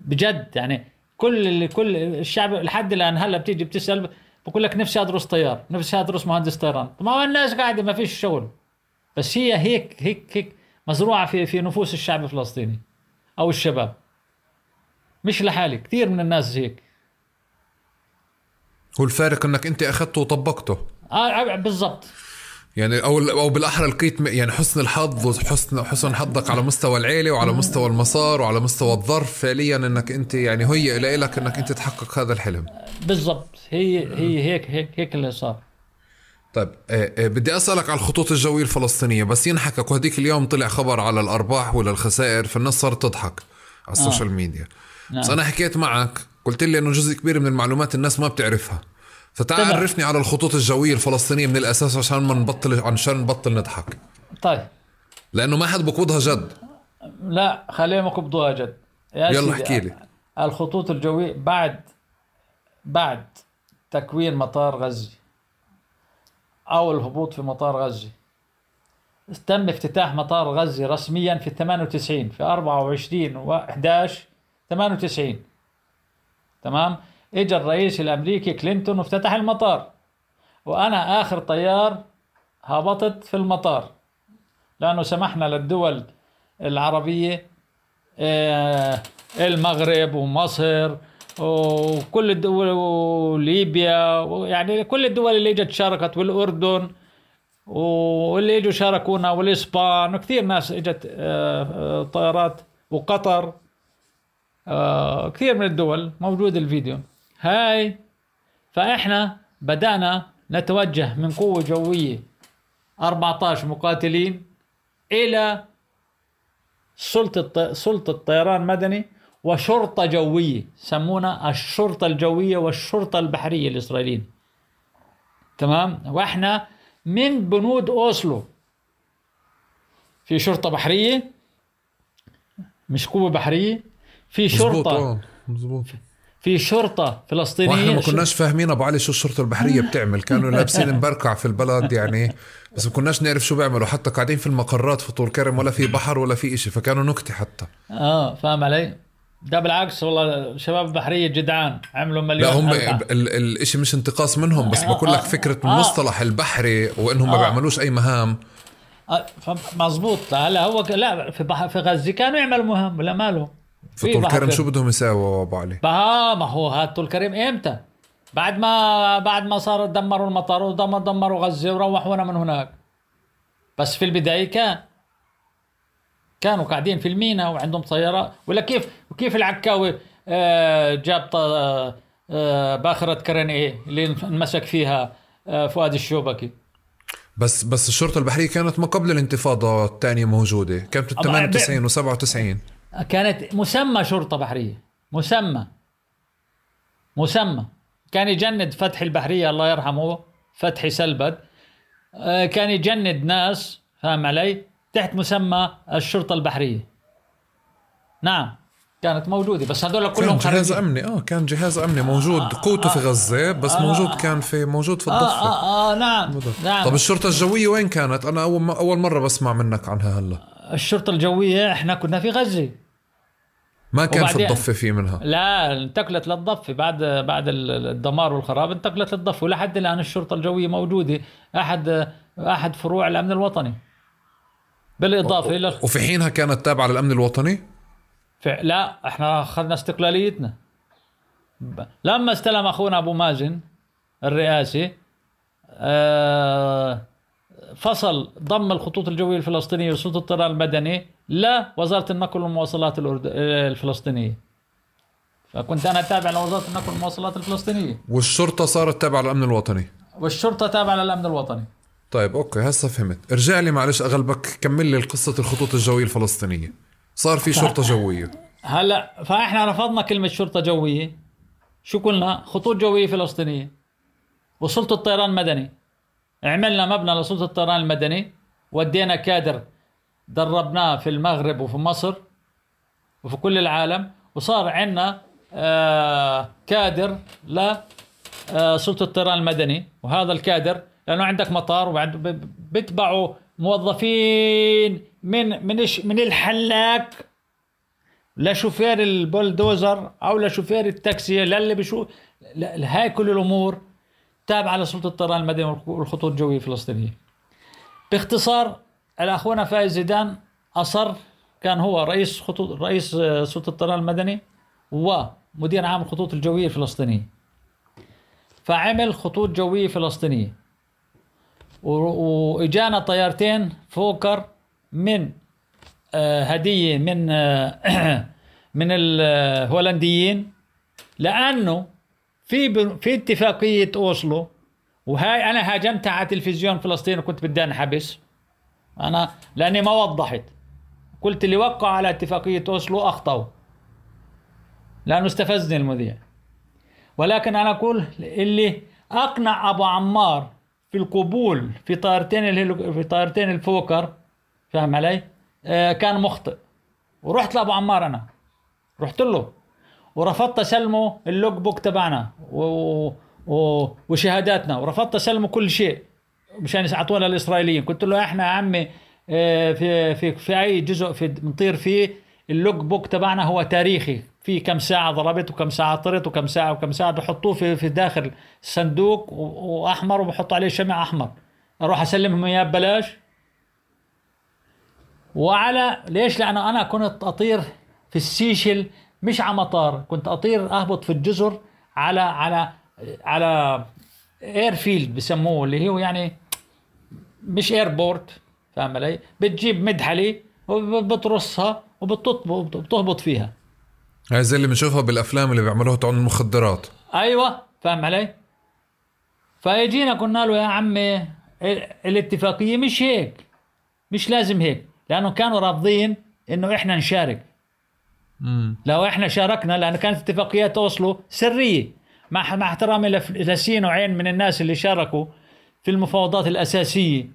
بجد يعني كل كل الشعب لحد الآن هلا بتيجي بتسأل بقول لك نفسي ادرس طيار نفسي ادرس مهندس طيران. ما هو الناس قاعدة ما فيش شغل. بس هي هيك هيك هيك مزروعة في في نفوس الشعب الفلسطيني أو الشباب. مش لحالي كثير من الناس هيك. هو الفارق إنك أنت أخذته وطبقته. آه, آه، بالضبط. يعني أو أو بالأحرى لقيت يعني حسن الحظ وحسن حسن حظك على مستوى العيلة وعلى مستوى المسار وعلى مستوى الظرف فعليا إنك أنت يعني هي لك إنك أنت تحقق هذا الحلم. بالضبط. هي هي هيك هيك هيك اللي صار. طيب آه آه بدي أسألك على الخطوط الجوية الفلسطينية. بس ينحكى وهديك اليوم طلع خبر على الأرباح ولا الخسائر فالناس صارت تضحك على ال social آه. ميديا. نعم. بس أنا حكيت معك قلت لي إنه جزء كبير من المعلومات الناس ما بتعرفها. فتعال عرفني على الخطوط الجوية الفلسطينية من الأساس عشان ما نبطل عشان نبطل نضحك. طيب. لأنه ما حد بقبضها جد. لا خليهم يقبضوها جد. يلا احكي لي. الخطوط الجوية بعد بعد تكوين مطار غزه أو الهبوط في مطار غزه تم افتتاح مطار غزه رسميا في 98 في 24 و 11 98 تمام؟ اجى الرئيس الأمريكي كلينتون وافتتح المطار وأنا آخر طيار هبطت في المطار لأنه سمحنا للدول العربية آه، المغرب ومصر وكل الدول وليبيا يعني كل الدول اللي إجت شاركت والأردن واللي إجوا شاركونا والإسبان وكثير ناس إجت آه، آه، طيارات وقطر كثير من الدول موجود الفيديو. هاي فإحنا بدأنا نتوجه من قوة جوية 14 مقاتلين إلى سلطة سلطة طيران مدني. وشرطة جوية سمونا الشرطة الجوية والشرطة البحرية الإسرائيليين. تمام؟ وإحنا من بنود أوسلو. في شرطة بحرية مش قوه بحرية. في شرطة مزبوط في شرطة فلسطينية. وإحنا ما كناش فاهمين أبو علي شو الشرطة البحرية بتعمل. كانوا لابسين مبركع في البلد يعني بس ما كناش نعرف شو بيعملوا. حتى قاعدين في المقرات في طول كرم ولا في بحر ولا في إشي فكانوا نكتة حتى. آه فاهم علي؟ ده بالعكس والله شباب بحرية جدعان عملوا مليون لا هم أربعة. ال- ال- الإشي مش انتقاص منهم بس آه، بقول لك آه، فكرة آه. المصطلح البحري وإنهم ما آه. بيعملوش أي مهام آه مزبوط هلا هو لا في بح... في غزة كانوا يعملوا مهم ولا ماله في طول بحر كرم شو بدهم يساووا أبو علي ما هو هاد طول كريم إمتى؟ بعد ما بعد ما صار دمروا المطار ودمروا دمروا غزة وروحونا من هناك بس في البداية كان كانوا قاعدين في المينا وعندهم طيارات ولا كيف وكيف العكاوي آه جاب آه باخرة كرن إيه اللي انمسك فيها آه فؤاد الشوبكي؟ بس بس الشرطة البحرية كانت ما قبل الانتفاضة الثانية موجودة. كانت بال أبا- 98 و97 كانت مسمى شرطة بحرية. مسمى. مسمى. كان يجند فتحي البحرية الله يرحمه فتحي سلبد. كان يجند ناس فاهم علي؟ تحت مسمى الشرطة البحرية. نعم كانت موجودة بس هذول كان كلهم جهاز خارجين. أمني. آه كان جهاز أمني موجود قوته في غزة بس موجود كان في موجود في آه, الضفة. آه, آه نعم نعم. طب الشرطة الجوية وين كانت؟ أنا أول ما أول مرة بسمع منك عنها هلا. الشرطة الجوية إحنا كنا في غزة. ما كان في الضفة في منها. لا انتقلت للضفة بعد بعد الدمار والخراب انتقلت للضفة ولحد الآن الشرطة الجوية موجودة. أحد أحد فروع الأمن الوطني. بالإضافة إلى وفي حينها كانت تابعة للأمن الوطني؟ لا إحنا أخذنا استقلاليتنا. لما استلم أخونا أبو مازن الرئاسي آه، فصل ضم الخطوط الجوية الفلسطينية وسلطة الطيران المدني لوزارة النقل والمواصلات الأرد- الفلسطينية. فكنت أنا تابع لوزارة النقل والمواصلات الفلسطينية. والشرطة صارت تابعة للأمن الوطني؟ والشرطة تابعة للأمن الوطني. طيب أوكي هسه فهمت. ارجع لي معلش أغلبك كمل لي قصه الخطوط الجوية الفلسطينية. صار في شرطة جوية. هلا فإحنا رفضنا كلمة شرطة جوية. شو قلنا؟ خطوط جوية فلسطينية. وسلطة طيران مدني عملنا مبنى لسلطة الطيران المدني. ودينا كادر دربناه في المغرب وفي مصر وفي كل العالم. وصار عندنا آه كادر لسلطة الطيران المدني. وهذا الكادر لأنه عندك مطار ب- بيتبعوا موظفين من من من الحلاق لشوفير البولدوزر أو لشوفير التاكسي للي بشو هاي كل الأمور تابعة لسلطة الطيران المدني والخ- والخطوط الجوية الفلسطينية. باختصار الأخونا فايز زيدان أصر كان هو رئيس خطوط رئيس آه، سلطة الطيران المدني ومدير عام الخطوط الجوية الفلسطينية. فعمل خطوط جوية فلسطينية. وإجانا طيارتين فوكر من آه، هدية من آه، من الهولنديين. لأنه في في اتفاقية أوسلو وهاي أنا هاجمتها على تلفزيون فلسطين وكنت بدي انحبس أنا لأني ما وضحت. قلت اللي وقعوا على اتفاقية أوسلو أخطأوا. لأنه استفزني المذيع. ولكن أنا أقول اللي أقنع أبو عمار في القبول في طائرتين الهلو... في طائرتين الفوكر فاهم علي؟ آه كان مخطئ. ورحت لأبو عمار أنا. رحت له. ورفضت أسلمه ال logbook تبعنا و... و... وشهاداتنا. ورفضت أسلمه كل شيء مشان يعطونا للإسرائيليين. قلت له إحنا يا عمي آه، في في في أي جزء في بنطير فيه ال logbook تبعنا هو تاريخي. في كم ساعة ضربت وكم ساعة طرت وكم ساعة وكم ساعة بحطوه في في داخل صندوق وأحمر وبحطوا عليه شمع أحمر. أروح أسلمهم إياه ببلاش. وعلى ليش؟ لأنه أنا كنت أطير في السيشل مش على مطار كنت أطير أهبط في الجزر على على على airfield بسموه اللي هو يعني مش airport فاهم علي؟ بتجيب مدحلة وبترصها وبتهبط فيها. هاي زي اللي بنشوفها بالأفلام اللي بيعملوها تاعون المخدرات. أيوه فاهم علي؟ فاجينا قلنا له يا عمي ال- الاتفاقية مش هيك مش لازم هيك لأنه كانوا رافضين إنه إحنا نشارك. مم. لو إحنا شاركنا لأنه كانت اتفاقيات أوسلو سرية. مع مع احترامي لسين وعين من الناس اللي شاركوا في المفاوضات الأساسية.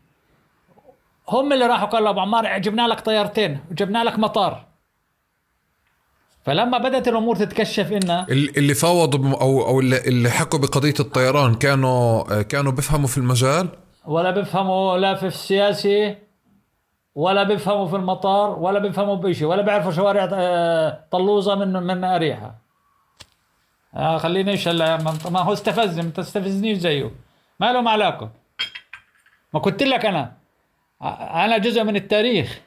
هم اللي راحوا قالوا أبو عمار جبنا لك طيارتين وجبنا لك مطار. فلما بدأت الأمور تتكشف انها ال- اللي فاوضوا أو أو اللي اللي حكوا بقضية الطيران كانوا كانوا بيفهموا في المجال؟ ولا بيفهموا لا في السياسي ولا بيفهموا في المطار ولا بيفهموا بشيء ولا بيعرفوا شوارع آه، طلوزة من من اريحه آه خليني هلا ما ما هو استفزني ما تستفزنيش زيه. ما لهم علاقه ما قلت لك أنا. آه، أنا جزء من التاريخ.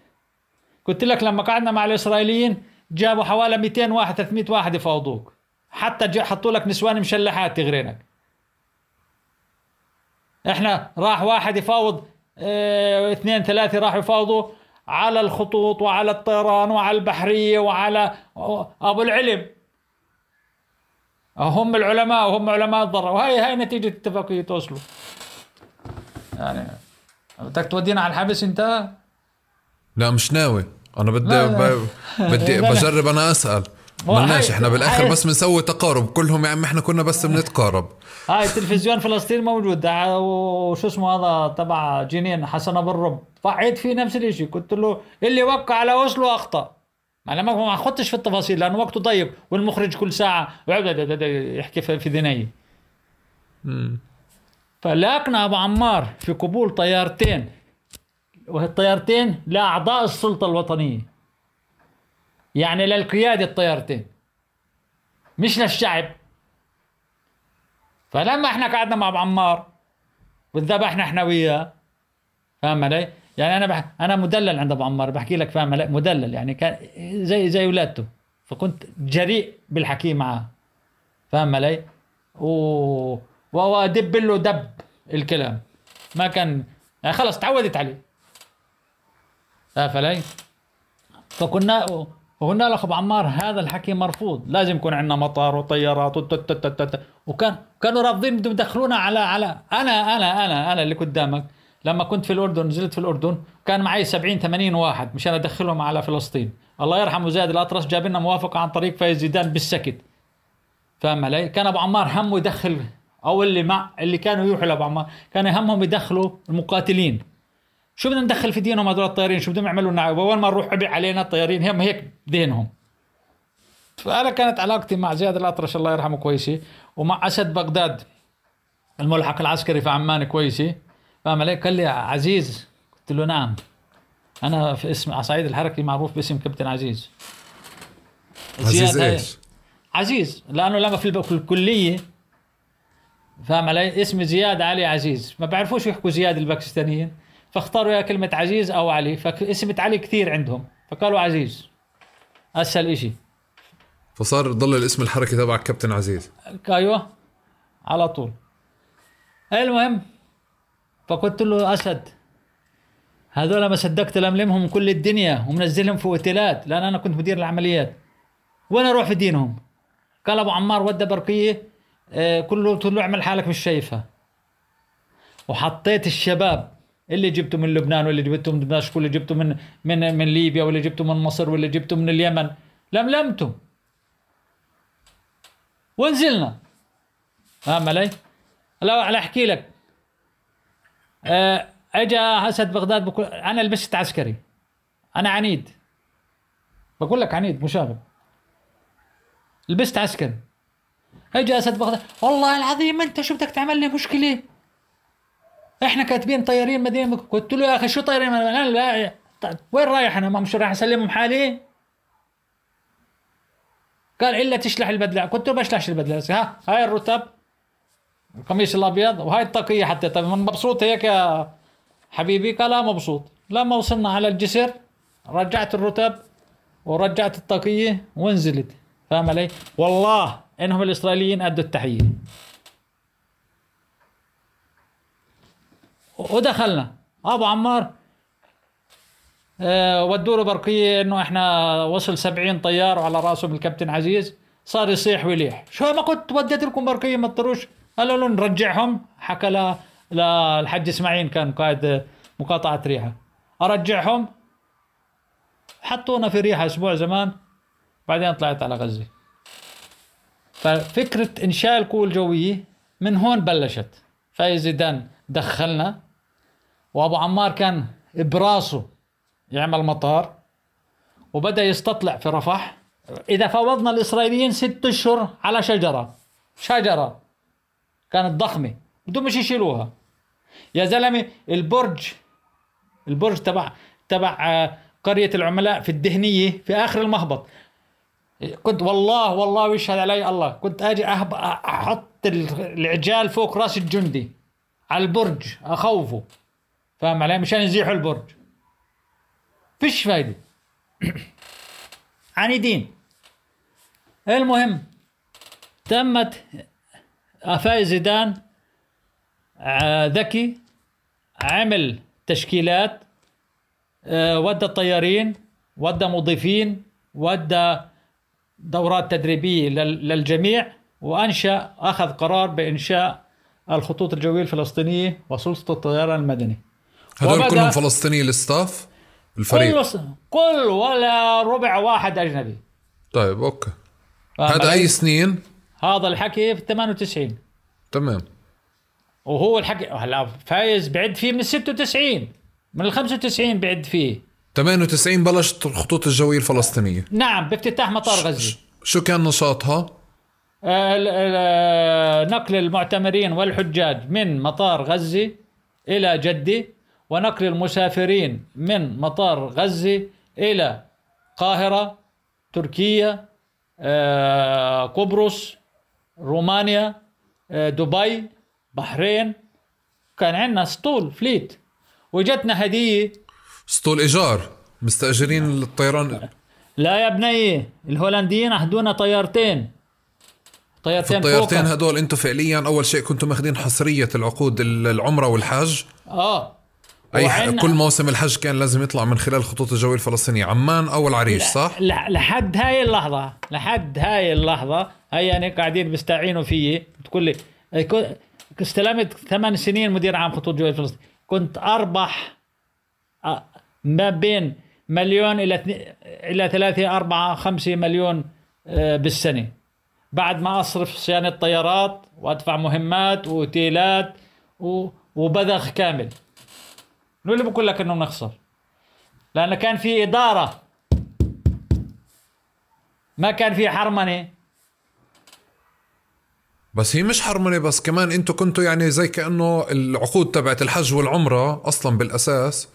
قلت لك لما قعدنا مع الإسرائيليين جابوا حوالي 200 واحد 300 واحد يفاوضوك. حتى حطوا لك نسوان مشلحات تغرينك. إحنا راح واحد يفاوض آه اثنين ثلاثة راحوا يفاوضوا على الخطوط وعلى الطيران وعلى البحرية وعلى أبو العلم. هم العلماء وهم علماء الضرر. وهي هاي نتيجة اتفاقية أوسلو يعني بدك تودينا على الحبس أنت؟ لا مش ناوي. أنا بدي لا، لا. ب- بدي. بجرب أنا أسأل. ملناش إحنا بالآخر بس بنسوي تقارب. كلهم يا عم إحنا كنا بس بنتقارب. هاي تلفزيون فلسطين موجود. وشو اسمه هذا تبع جنين حسن أبو الرب. فعيت فيه نفس الشيء قلت له اللي وقع على أوسلو أخطأ. أنا ما خدتش في التفاصيل لأنه وقته ضيق والمخرج كل ساعة يحكي في في ذني فلاقنا أبو عمار في قبول طيارتين. وهالطيارتين لاعضاء السلطة الوطنية. يعني للقيادة الطيارتين. مش للشعب. فلما إحنا قعدنا مع أبو عمار وذبحنا إحنا وياه فاهم علي؟ يعني أنا بح... أنا مدلل عند أبو عمار بحكي لك فاهم علي؟ مدلل يعني كان زي زي ولادته. فكنت جريء بالحكي معاه. فاهم علي؟ و... وأدب له دب الكلام. ما كان يعني خلص تعودت عليه. عارف علي؟ فكنا وقلنا أبو عمار هذا الحكي مرفوض. لازم يكون عندنا مطار وطيارات وكان كانوا رافضين بدهم يدخلونا على على أنا أنا أنا أنا اللي قدامك. لما كنت في الأردن نزلت في الأردن كان معي 70 80 واحد مشان أدخلهم على فلسطين. الله يرحمه زاد الاطرش جاب لنا موافقة عن طريق فايز زيدان بالسكت. فاهم علي؟ كان أبو عمار همه يدخل أو اللي مع اللي كانوا يروحوا لأبو عمار. كان همهم يدخلوا المقاتلين. شو بدنا ندخل في دينهم هذول الطيارين؟ شو بدهم يعملوا لنا؟ أول ما نروح عبء علينا الطيارين هم هيك دينهم فأنا كانت علاقتي مع زياد الأطرش الله يرحمه كويسة. ومع أسد بغداد الملحق العسكري في عمان كويسة. فاهم علي قال لي عزيز. قلت له نعم. أنا في اسم على صعيد الحركي معروف باسم كابتن عزيز. عزيز زياد هاي- إيش؟ عزيز لأنه لما في الكلية. فاهم علي اسمي زياد علي عزيز. ما بعرفوش يحكوا زياد الباكستانيين. فاختاروا يا كلمة عزيز أو علي فاسمة علي كثير عندهم فقالوا عزيز. أسهل إشي. فصار ضل الاسم الحركي تبعك كابتن عزيز. أيوة على طول. المهم فقلت له أسد هذول ما صدقت لملمهم كل الدنيا ومنزلهم في أوتيلات لأن أنا كنت مدير العمليات. وين أروح في دينهم؟ قال أبو عمار ودى برقية آه، كله قلت له اعمل حالك مش شايفها. وحطيت الشباب اللي جبته من لبنان واللي جبته من دمشق واللي جبته من من من ليبيا واللي جبته من مصر واللي جبته من اليمن. لملمته ونزلنا فاهم علي؟ لو على أحكي لك. آه، اجى أسد بغداد بقول أنا لبست عسكري. أنا عنيد. بقول لك عنيد مشاغب لبست عسكري. اجى أسد بغداد. والله العظيم أنت شو بدك تعمل لي مشكلة؟ إحنا كاتبين طيارين مدينة قلت له يا أخي شو طيارين مدينة؟ لا, طيب وين رايح؟ أنا ما مش رايح أسلمهم حالي. قال إلا تشلح البدلة. قلت له بشلحش البدلة. ها هاي الرتب القميص الأبيض وهاي الطاقية حتى. طيب مبسوط هيك يا حبيبي؟ قال مبسوط. لما وصلنا على الجسر رجعت الرتب ورجعت الطاقية ونزلت. فاهم علي؟ والله إنهم الإسرائيليين أدوا التحية. ودخلنا. أبو عمار آه، ودوا له برقية إنه إحنا وصل 70 طيار وعلى راسهم الكابتن عزيز. صار يصيح ويليح. شو ما كنت وديت لكم برقية ما تطروش قالوا له نرجعهم. حكى للحج إسماعيل كان قائد مقاطعة ريحة. أرجعهم. حطونا في ريحة أسبوع زمان. بعدين طلعت على غزة. ففكرة إنشاء القوه الجويه من هون بلشت. فايز زيدان دخلنا. وابو عمار كان براسه يعمل مطار وبدأ يستطلع في رفح. إذا فوضنا الإسرائيليين ست أشهر على شجرة. شجرة. كانت ضخمة. بدهم مش يشيلوها. يا زلمة البرج البرج تبع تبع آه، قرية العملاء في الدهنية في آخر المهبط. كنت والله والله ويشهد علي الله. كنت أجي أحط العجال فوق رأس الجندي على البرج أخوفه. فاهم علي؟ مشان يزيحوا البرج. فيش فايدة. عنيدين المهم تمت فايز زيدان آه، ذكي عمل تشكيلات آه، ودى الطيارين ودى مضيفين ودى دورات تدريبية للجميع وأنشأ أخذ قرار بإنشاء الخطوط الجوية الفلسطينية وسلطة الطيران المدني. هذول كلهم فلسطيني ال staff الفريق. كل كل ولا ربع واحد أجنبي. طيب okay. هذا أي سنين؟ هذا الحكي في 98 تمام. وهو الحكي هلا فايز بعد فيه من ال 96 من ال 95 بعد فيه. 98 بلشت الخطوط الجوية الفلسطينية. نعم بافتتاح مطار غزة شو كان نشاطها؟ آه، نقل المعتمرين والحجاج من مطار غزة إلى جدة ونقل المسافرين من مطار غزة إلى قاهرة تركيا آه، قبرص رومانيا آه، دبي بحرين. كان عندنا اسطول فليت. وجتنا هدية. اسطول إيجار. مستأجرين الطيران لا يا بني الهولنديين أهدونا طيارتين. طيارتين الطيارتين هدول أنتم فعليا أول شيء كنتم ماخذين حصرية العقود العمرة والحج آه. أي وعن... كل موسم الحج كان لازم يطلع من خلال الخطوط الجويه الفلسطينية. عمان أو العريش صح؟ لحد هاي اللحظة لحد هاي اللحظة هي يعني قاعدين بيستعينوا فيي. بتقول لي استلمت ثمان سنين مدير عام خطوط جويه فلسطين كنت أربح آه، ما بين مليون إلى إلى ثلاثة أربعة خمسة مليون آه، بالسنة. بعد ما أصرف صيانة طيارات وأدفع مهمات وأوتيلات وبذخ كامل. مين اللي بقول لك إنه نخسر. لأنه كان في إدارة. ما كان في حرمنه بس هي مش حرمنه بس كمان أنتم كنتوا يعني زي كأنه العقود تبعت الحج والعمرة أصلا بالأساس.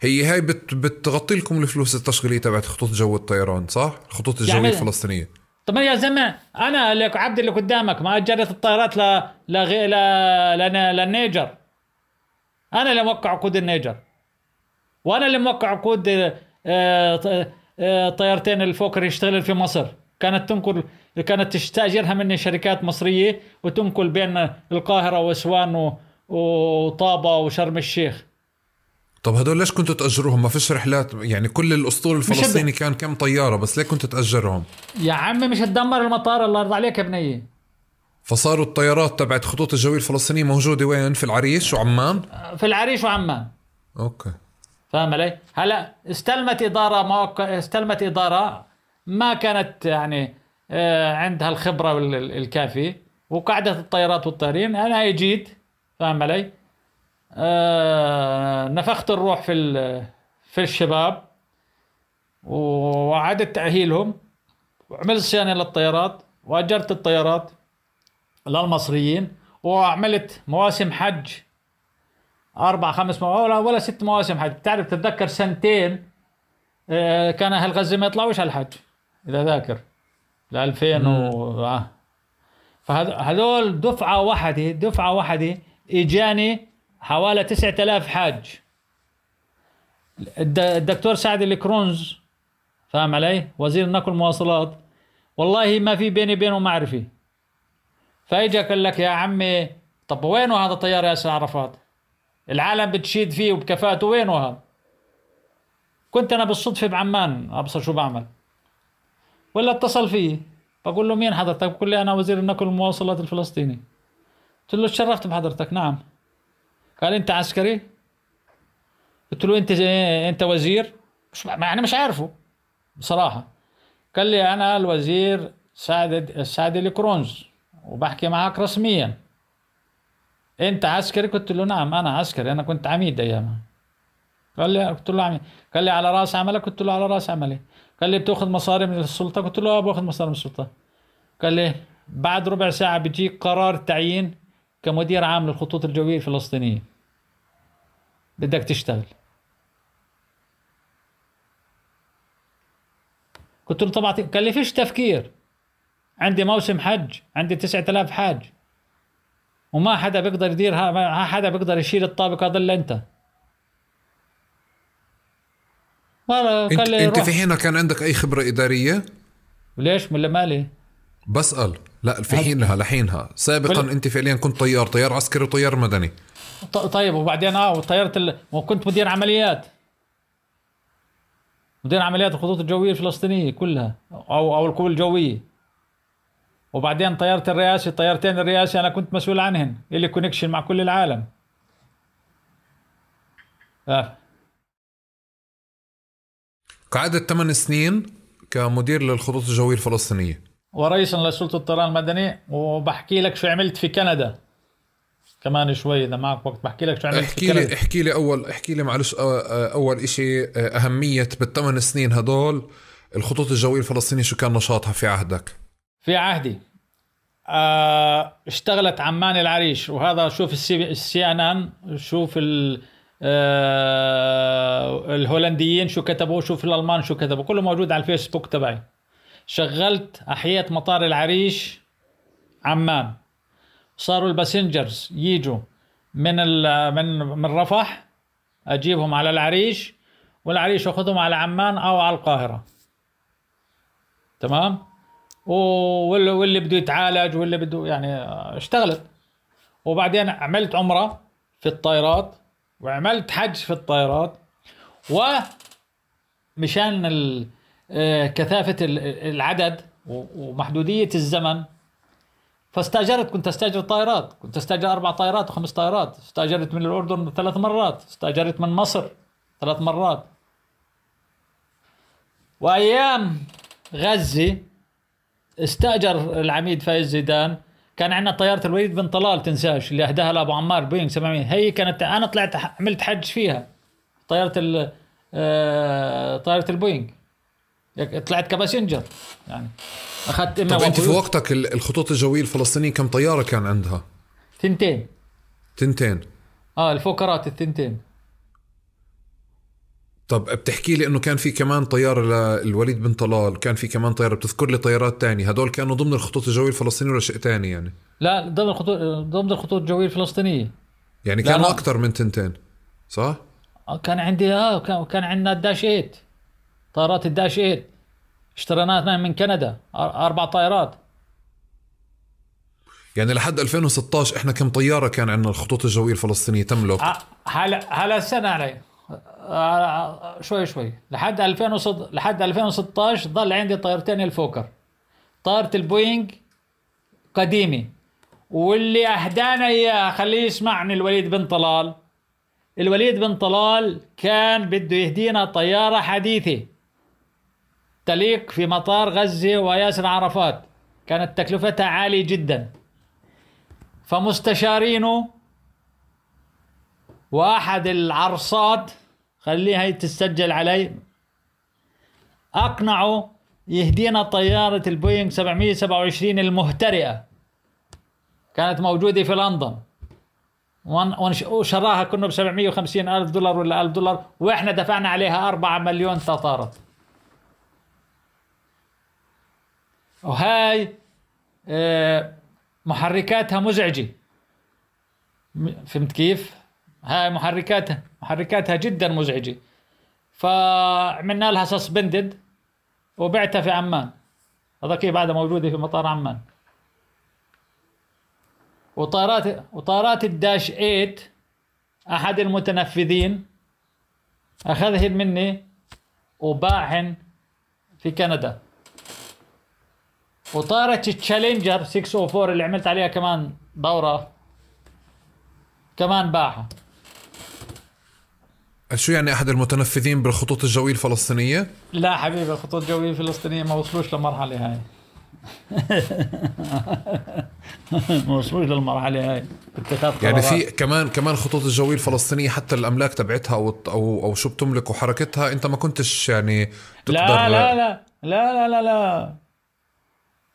هي هاي بت بتغطي لكم الفلوس التشغيلية تبعت خطوط جو الطيران صح؟ الخطوط الجويه يعني الفلسطينية. طب يا زلمة أنا اللي عبد اللي قدامك ما اجرت الطيارات ل ل ل للنيجر. أنا اللي موقع عقود النيجر. وأنا اللي موقع عقود آه، آه، طيارتين الفوكر يشتغل في مصر. كانت تنقل كانت تستاجرها مني شركات مصرية وتنقل بين القاهرة وأسوان وطابة وشرم الشيخ. طب هدول ليش كنتوا تأجروهم؟ ما فيش رحلات؟ يعني كل الأسطول الفلسطيني كان كم طيارة بس ليه كنتوا تأجرهم؟ يا عمي مش تدمر المطار الله يرضى عليك يا بنية فصاروا الطيارات تبعت خطوط الجوية الفلسطينية موجودة وين؟ في العريش وعمان؟ في العريش وعمان. أوكي. فاهم علي؟ هلا استلمت إدارة موقع استلمت إدارة ما كانت يعني آه، عندها الخبرة الكافية وقعدت الطيارات والطيارين. أنا جيت فاهم علي؟ آه نفخت الروح في في الشباب وعدت تأهيلهم. وعملت صيانة للطيارات وأجرت الطيارات. للمصريين وعملت مواسم حج. أربع خمس مواسم ولا, ولا ست مواسم حج. بتعرف تتذكر سنتين آه، كان أهل غزة ما يطلعوش على الحج إذا ذاكر. ل 2000 و آه. فهذول دفعة واحدة دفعة واحدة إجاني حوالي 9000 حاج. الدكتور سعد الكرونز فاهم علي؟ وزير النقل والمواصلات والله ما في بيني وبينه معرفة. فاجا قال لك يا عمي طب وينه هذا طيار ياسر عرفات؟ العالم بتشيد فيه وبكفاءته وينه هذا؟ كنت أنا بالصدفة بعمان أبصر شو بعمل. ولا اتصل فيه. بقول له مين حضرتك؟ بقول لي أنا وزير النقل والمواصلات الفلسطيني. قلت له تشرفت بحضرتك نعم. قال أنت عسكري؟ قلت له أنت أنت وزير؟ مش يعني مش عارفه بصراحة. قال لي أنا الوزير سعد سعد الكرونز. وبحكي معك رسميا. أنت عسكري؟ قلت له نعم أنا عسكري. أنا كنت عميد أيامها. قال لي قلت له عميد قال لي على رأس عملك؟ قلت له على رأس عملي. قال لي بتأخذ مصاري من السلطة؟ قلت له آه بأخذ مصاري من السلطة. قال لي بعد ربع ساعة بيجيك قرار تعيين كمدير عام للخطوط الجوية الفلسطينية. بدك تشتغل. قلت له طبعا قال لي فيش تفكير. عندي موسم حج عندي 9000 حاج. وما حدا بيقدر يدير ما حدا بيقدر يشيل الطابق هذا إلا أنت. انت, قال لي أنت في حينها كان عندك أي خبرة إدارية؟ ليش؟ ولا مالي؟ بسأل. لا في حينها لحينها. سابقا بل... أنت فعليا كنت طيار طيار عسكري وطيار مدني. طيب وبعدين آه وطيرت ال... وكنت مدير عمليات. مدير عمليات الخطوط الجوية الفلسطينية كلها أو أو القوى الجوية. وبعدين طيرت الرئاسي طيارتين الرئاسي أنا كنت مسؤول عنهن ال connection مع كل العالم آه. قعدت ثمان سنين كمدير للخطوط الجوية الفلسطينية ورئيسا لسلطة الطيران المدني وبحكي لك شو عملت في كندا كمان شوي إذا معك وقت بحكي لك شو عملت احكي لي احكي لي أول احكي لي معلش أول شيء أهمية بالثمان سنين هدول الخطوط الجوية الفلسطينية شو كان نشاطها في عهدك؟ في عهدي. آه اشتغلت عمان العريش وهذا شوف السي ان ان شوف آه الهولنديين شو كتبوا شوف الألمان شو كتبوا كله موجود على الفيسبوك تبعي. شغلت أحييت مطار العريش عمان. صاروا ال passengers يجوا من من من رفح أجيبهم على العريش والعريش أخذهم على عمان أو على القاهرة. تمام؟ واللي, بده يتعالج واللي بده يعني اشتغلت. وبعدين عملت عمرة في الطائرات وعملت حج في الطائرات ومشان آه، كثافة العدد ومحدودية الزمن. فاستأجرت كنت أستأجر طائرات كنت أستأجر أربع طائرات وخمس طائرات. استأجرت من الأردن ثلاث مرات استأجرت من مصر ثلاث مرات. وأيام غزة استأجر العميد فايز زيدان. كان عندنا طيارة الوليد بن طلال تنساش اللي أهداها لأبو عمار بوينغ 700 هي كانت أنا طلعت عملت حج فيها. طيارة ال آه، طيارة البوينغ. طلعت ك passenger يعني. أخذت طب أنت في وقتك الخطوط الجوية الفلسطينية كم طيارة كان عندها؟ ثنتين. ثنتين. آه الفوكرات الثنتين. طب بتحكي لي إنه كان في كمان طيارة للوليد بن طلال كان في كمان طيارة بتذكر لي طيارات تانية. هدول كانوا ضمن الخطوط الجوية الفلسطينية ولا شيء ثاني يعني؟ لا ضمن الخطوط ضمن الخطوط الجوية الفلسطينية. يعني كانوا أكثر من تنتين صح؟ آه، كان عندي آه كان, كان عندنا الداش 8 طائرات الداش 8 اشتريناها من كندا. أربع طائرات. يعني لحد 2016 إحنا كم طيارة كان عندنا الخطوط الجوية الفلسطينية تملك؟ هلا هلا السنة علي. آه، شوي شوي. لحد 2006 لحد 2016 ضل عندي طيارتين الفوكر. طائرة البوينغ قديمة. واللي أهدانا إياها خليه يسمعني الوليد بن طلال. الوليد بن طلال كان بده يهدينا طيارة حديثة. تليق في مطار غزة وياسر عرفات. كانت تكلفتها عالية جدا. فمستشارينه واحد العرصات خليها تسجل علي. اقنعوا يهدينا طيارة البوينغ 727 المهترئة. كانت موجودة في لندن. وشراها كنا ب 750 ألف دولار ولا 1000 دولار وإحنا دفعنا عليها 4 مليون تطارة وهاي آه، محركاتها مزعجة. فهمت كيف؟ هاي محركاتها محركاتها جدا مزعجة. فعملنا لها سسبندد وبعتها في عمان. هذاك بعدها موجودة في مطار عمان. وطائرات وطائرات الداش 8 أحد المتنفذين أخذهن مني وباعهن في كندا. وطائرة التشالنجر 604 اللي عملت عليها كمان دورة كمان باعها. شو يعني أحد المتنفذين بالخطوط الجوية الفلسطينية؟ لا حبيبي الخطوط الجوية الفلسطينية ما وصلوش للمرحلة هاي. ما وصلوش للمرحلة هاي. اتخاذ يعني. في كمان كمان خطوط الجوية الفلسطينية حتى الأملاك تبعتها أو أو أو شو بتملك وحركتها أنت ما كنتش يعني تقدر لا لا لا لا لا لا لا.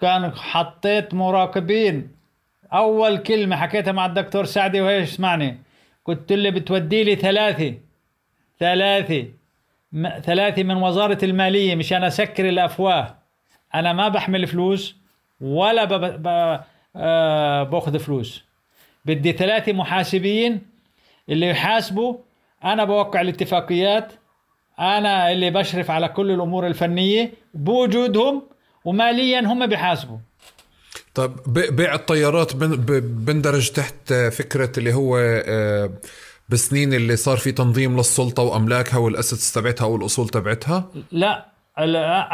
كان حطيت مراقبين. أول كلمة حكيتها مع الدكتور سعدي وهي اسمعني قلت له بتودي لي ثلاثة. ثلاثة. م- ثلاثة من وزارة المالية مشان أسكر الأفواه. أنا ما بحمل فلوس ولا ب... ب... آه بأخذ فلوس. بدي ثلاثة محاسبين اللي يحاسبوا. أنا بوقع الاتفاقيات. أنا اللي بشرف على كل الأمور الفنية. بوجودهم وماليا هم بيحاسبوا. طيب ب- بيع الطيارات بندرج تحت فكرة اللي هو آه، بسنين اللي صار في تنظيم للسلطة وأملاكها والأسيتس تبعتها والأصول تبعتها؟ لا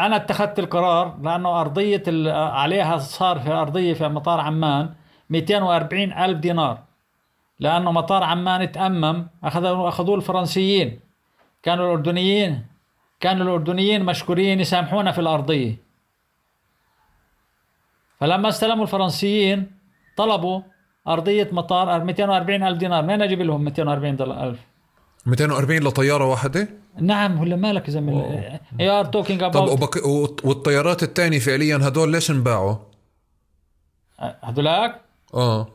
أنا اتخذت القرار لأنه أرضية عليها صار في أرضية في مطار عمان 240 ألف دينار. لأنه مطار عمان تأمم اخذوا أخذوه الفرنسيين. كانوا الاردنيين كانوا الأردنيين مشكورين يسامحونا في الأرضية. فلما استلموا الفرنسيين طلبوا أرضية مطار 240 ألف دينار. منين أجيب لهم 240 دولار؟ الف 240 لطيارة واحدة؟ نعم ولا مالك يا زلمة. you are talking طب about. والط- والطيارات الثانية فعليا هدول ليش انباعوا؟ هذولاك آه.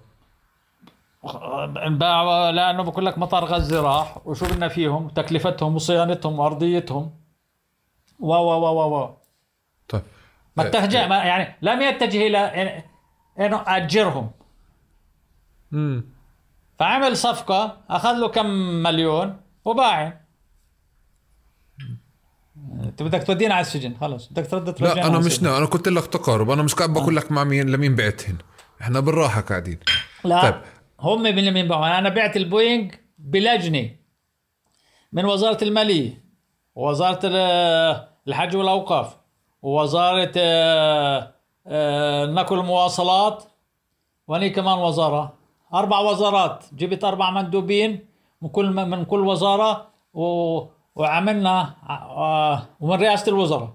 انباعوا لأنه بقول لك مطار غزة راح وشو بدنا فيهم؟ تكلفتهم وصيانتهم وأرضيتهم. و و و و طيب. ما اتجه ما يعني لم يتجه إلى إنه أجرهم. امم فعمل صفقة أخذ له كم مليون وباع انت بدك تودينا على السجن خلص. بدك ترد ترجعنا لا أنا مش. نا. أنا قلت لك تقارب. أنا مش قاعد بقول لك مع مين لمين بعتهن إحنا بالراحة قاعدين. لا طيب. هم من اللي بينباعوا أنا بعت البوينغ بلجنة من وزارة المالية ووزارة ال- الحج والأوقاف ووزارة آه، آه، النقل والمواصلات واني كمان وزارة. أربع وزارات. جبت أربع مندوبين من كل من كل وزارة و وعملنا آه، ومن رئاسة الوزراء.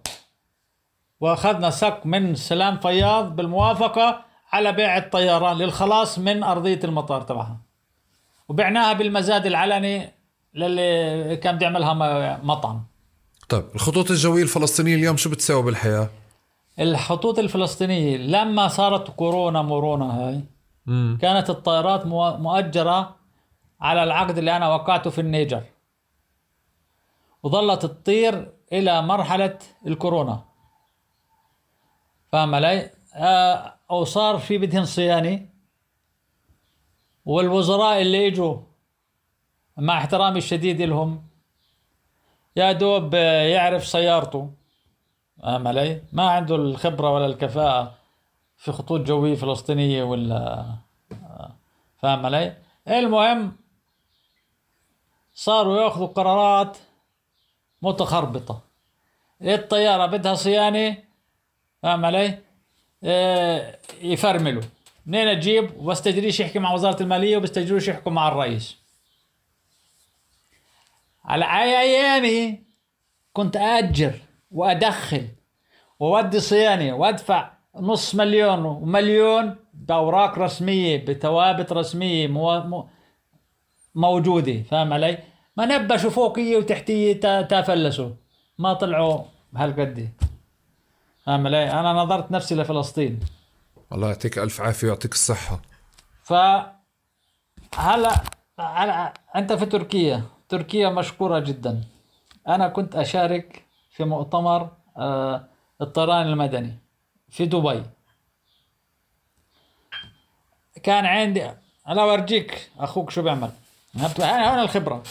وأخذنا سك من سلام فياض بالموافقة على بيع الطياره للخلاص من أرضية المطار تبعها. وبعناها بالمزاد العلني للي كان بده يعملها مطعم. طيب الخطوط الجوية الفلسطينية اليوم شو بتساوي بالحياة؟ الخطوط الفلسطينية لما صارت كورونا مورونا هاي امم كانت الطائرات مؤجرة على العقد اللي أنا وقعته في النيجر. وظلت تطير إلى مرحلة الكورونا. فاهم علي؟ آه، أو صار في بدهن صيانة والوزراء اللي اجوا مع احترامي الشديد لهم يا دوب يعرف سيارته. فاهم علي؟ ما عنده الخبرة ولا الكفاءة. في خطوط جوية فلسطينية ولا فاهم علي؟ المهم صاروا ياخذوا قرارات متخربطة الطيارة بدها صيانة فاهم علي؟ آه، يفرملوا منين أجيب وبستجريش يحكي مع وزارة المالية وبستجريش يحكوا مع الرئيس على أي أيامي كنت أأجر وأدخل وودي صيانة وأدفع نص مليون ومليون بأوراق رسمية بتوابت رسمية مو... مو... موجودة فاهم علي؟ ما نبشوا فوقية وتحتية تا- تفلسوا ما طلعوا بهالقد. فاهم علي؟ أنا نظرت نفسي لفلسطين. الله يعطيك ألف عافية ويعطيك الصحة. ف هلا على أنت في تركيا. تركيا مشكورة جدا. أنا كنت أشارك في مؤتمر آه، الطيران المدني. في دبي. كان عندي أنا أورجيك أخوك شو بيعمل؟ هاي هون الخبرة.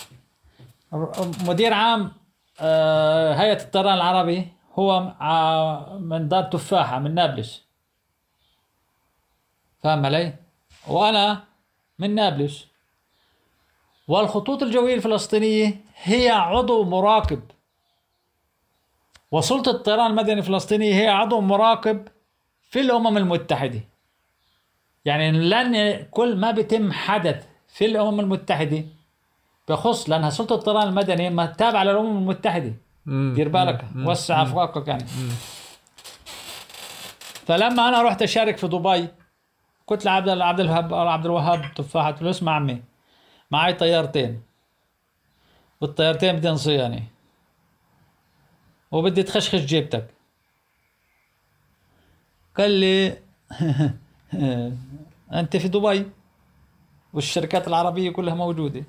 مدير عام آه، هيئة الطيران العربي هو ع- من دار تفاحة من نابلس. فاهم علي؟ وأنا من نابلس. والخطوط الجوية الفلسطينية هي عضو مراقب. وسلطة الطيران المدني الفلسطينية هي عضو مراقب في الأمم المتحدة. يعني لن كل ما بيتم حدث في الأمم المتحدة بخص لأنها سلطة الطيران المدني ما تابعة للأمم المتحدة. دير بالك وسع أفواقك يعني. فلما أنا رحت أشارك في دبي قلت لعبد عبد الوهاب عبد الوهاب تفاحة قلت له اسمع عمي معي طيارتين. والطيارتين بدهم صيانة وبدي تخشخش جيبتك. قال لي أنت في دبي والشركات العربية كلها موجودة.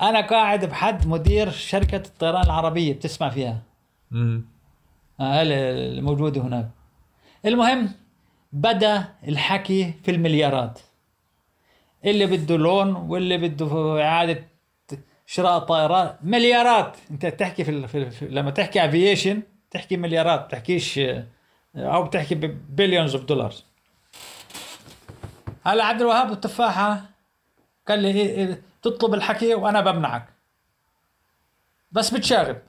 أنا قاعد بحد مدير شركة الطيران العربية بتسمع فيها؟ مم. آه، الموجودة هناك. المهم بدأ الحكي في المليارات. اللي بده لون واللي بده إعادة شراء طائرات مليارات. أنت تحكي في, في, في لما تحكي aviation تحكي مليارات تحكيش آه، أو بتحكي ب billions of dollars هلا عبد الوهاب التفاحة قال لي إيه إيه تطلب الحكي وأنا بمنعك. بس بتشاغب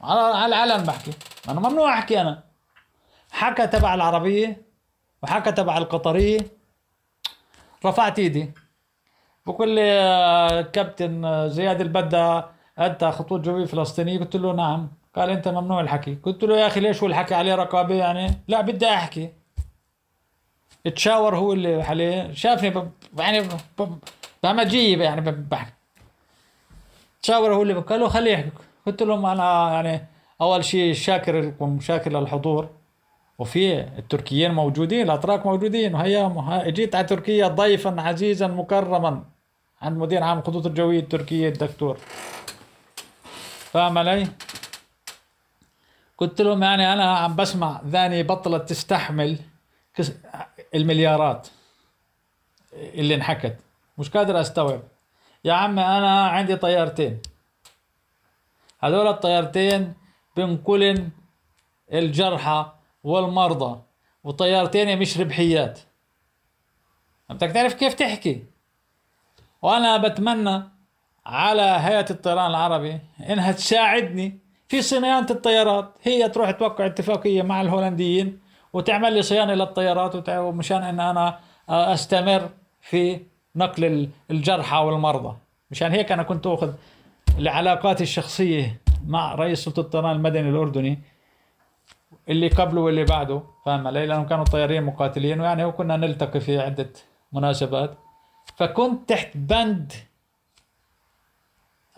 على على العلن بحكي. أنا ممنوع أحكي أنا. حكى تبع العربية وحكى تبع القطرية. رفعت إيدي. بقول لي آه، كابتن آه، زياد البدا أنت خطوط جوية فلسطينية؟ قلت له نعم. قال أنت ممنوع الحكي. قلت له يا أخي ليش هو الحكي عليه رقابة يعني؟ لا بدي أحكي. تشاور هو اللي عليه. شافني ب... يعني ب... ب... بهمجيه يعني. بحكي. تشاور هو اللي قال له خليه يحكي. قلت لهم أنا يعني أول شيء شاكر لكم شاكر للحضور. وفي التركيين موجودين الأتراك موجودين. وهي جيت على تركيا ضيفا عزيزا مكرما. عند مدير عام الخطوط الجوية التركية الدكتور. فاهم علي؟ قلت لهم يعني أنا عم بسمع ذاني بطلت تستحمل المليارات اللي انحكت. مش قادر أستوعب. يا عمي أنا عندي طيارتين. هذول الطيارتين بنقلن الجرحى والمرضى وطيارتين مش ربحيات. بدك تعرف كيف تحكي؟ وأنا بتمنى على هيئة الطيران العربي إنها تساعدني في صيانة الطيارات هي تروح توقع اتفاقية مع الهولنديين وتعمل لي صيانة للطيارات ومشان إن أنا أستمر في نقل ال- الجرحى والمرضى. مشان هيك أنا كنت أخذ العلاقات الشخصية مع رئيس سلطة الطيران المدني الأردني اللي قبله واللي بعده فاهم علي؟ لأنهم كانوا طيارين مقاتلين ويعني وكنا نلتقي في عدة مناسبات. فكنت تحت بند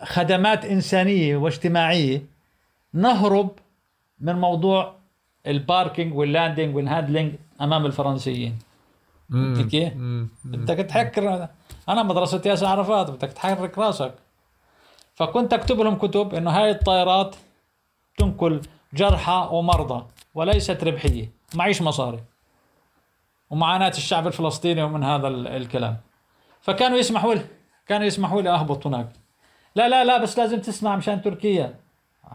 خدمات إنسانية واجتماعية نهرب من موضوع ال parking وال landing وال handling أمام الفرنسيين؟ مم. بدك تحكر. أنا مدرسة ياسر عرفات بدك تحرك راسك. فكنت أكتب لهم كتب إنه هاي الطائرات تنقل جرحى ومرضى وليست ربحية معيش مصاري. ومعاناة الشعب الفلسطيني ومن هذا ال- الكلام. فكانوا يسمحوا لي كانوا يسمحوا لي أهبط هناك. لا لا لا بس لازم تسمع مشان تركيا.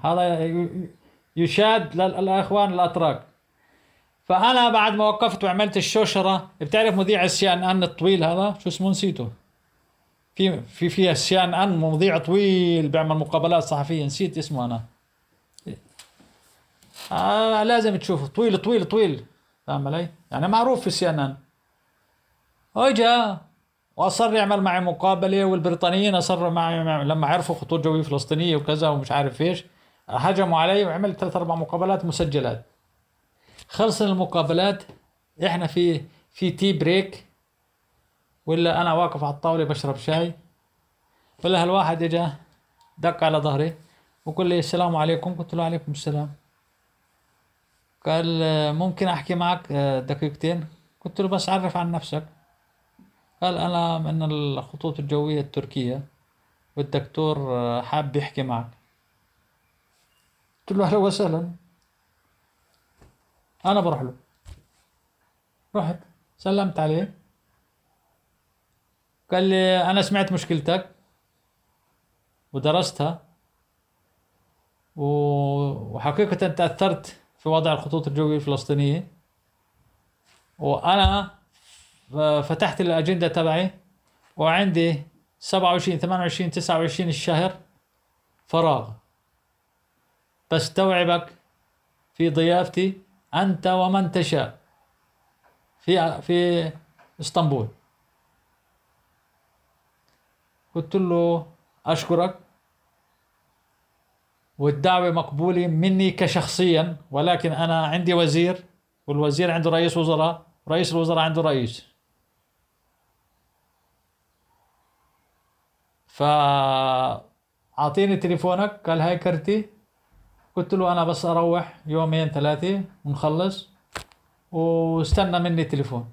هذا يشاد لل- للأخوان الأتراك. فأنا بعد ما وقفت وعملت الشوشرة بتعرف مذيع ال CNN الطويل هذا؟ شو اسمه؟ نسيته. في في في ال CNN مذيع طويل بيعمل مقابلات صحفية. نسيت اسمه أنا. آه لازم تشوفه. طويل طويل طويل. فاهم علي؟ يعني معروف في ال CNN. اجا وأصر يعمل معي مقابلة والبريطانيين أصروا معي لما عرفوا خطوط جوية فلسطينية وكذا ومش عارف إيش. هجموا علي وعملت ثلاث أربع مقابلات مسجلات. خلص المقابلات إحنا في في tea break ولا أنا واقف على الطاولة بشرب شاي. ولا هالواحد إجا دق على ظهري وقال لي السلام عليكم. قلت له عليكم السلام. قال ممكن أحكي معك دقيقتين؟ قلت له بس عرف عن نفسك. قال أنا من الخطوط الجوية التركية والدكتور حاب يحكي معك. قلت له أهلا وسهلا. أنا بروح له. رحت سلمت عليه. قال لي أنا سمعت مشكلتك ودرستها وحقيقة تأثرت في وضع الخطوط الجوية الفلسطينية. وأنا فتحت الأجندة تبعي وعندي 27 28 29 الشهر فراغ. بستوعبك في ضيافتي أنت ومن تشاء. في في إسطنبول. قلت له أشكرك. والدعوة مقبولة مني كشخصيا ولكن أنا عندي وزير والوزير عنده رئيس وزراء رئيس الوزراء عنده رئيس. فأعطيني تليفونك قال هاي كرتي. قلت له أنا بس أروح يومين ثلاثة ونخلص واستنى مني تليفون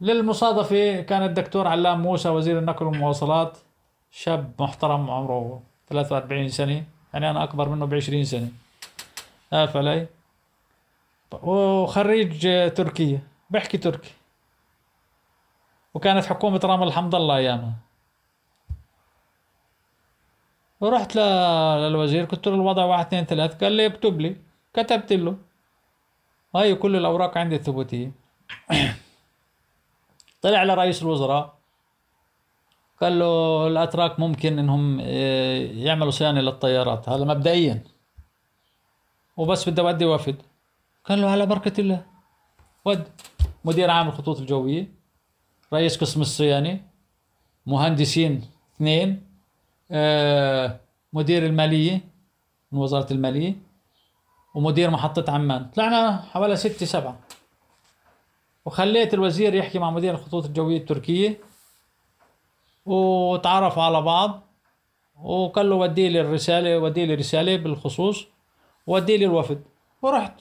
للمصادفة كان الدكتور علام موسى وزير النقل والمواصلات شاب محترم عمره 43 سنة يعني أنا أكبر منه ب 20 سنة. عارف علي وخريج تركيا بحكي تركي. وكانت حكومة رام الحمد الله أيامها. ورحت للوزير قلت له الوضع واحد اثنين ثلاث قال لي اكتب لي. كتبت له. هاي كل الأوراق عندي الثبوتية. طلع لرئيس الوزراء. قال له الأتراك ممكن إنهم آه، يعملوا صيانة للطيارات. هذا مبدئيا. وبس بدي أودي وفد. قال له على بركة الله. ود. مدير عام الخطوط الجوية. رئيس قسم الصيانة. مهندسين اثنين. مدير المالية من وزارة المالية ومدير محطة عمان. طلعنا حوالي ستة سبعة. وخليت الوزير يحكي مع مدير الخطوط الجوية التركية وتعرفوا على بعض وقال له ودي لي الرسالة ودي لي رسالة بالخصوص ودي لي الوفد. ورحت.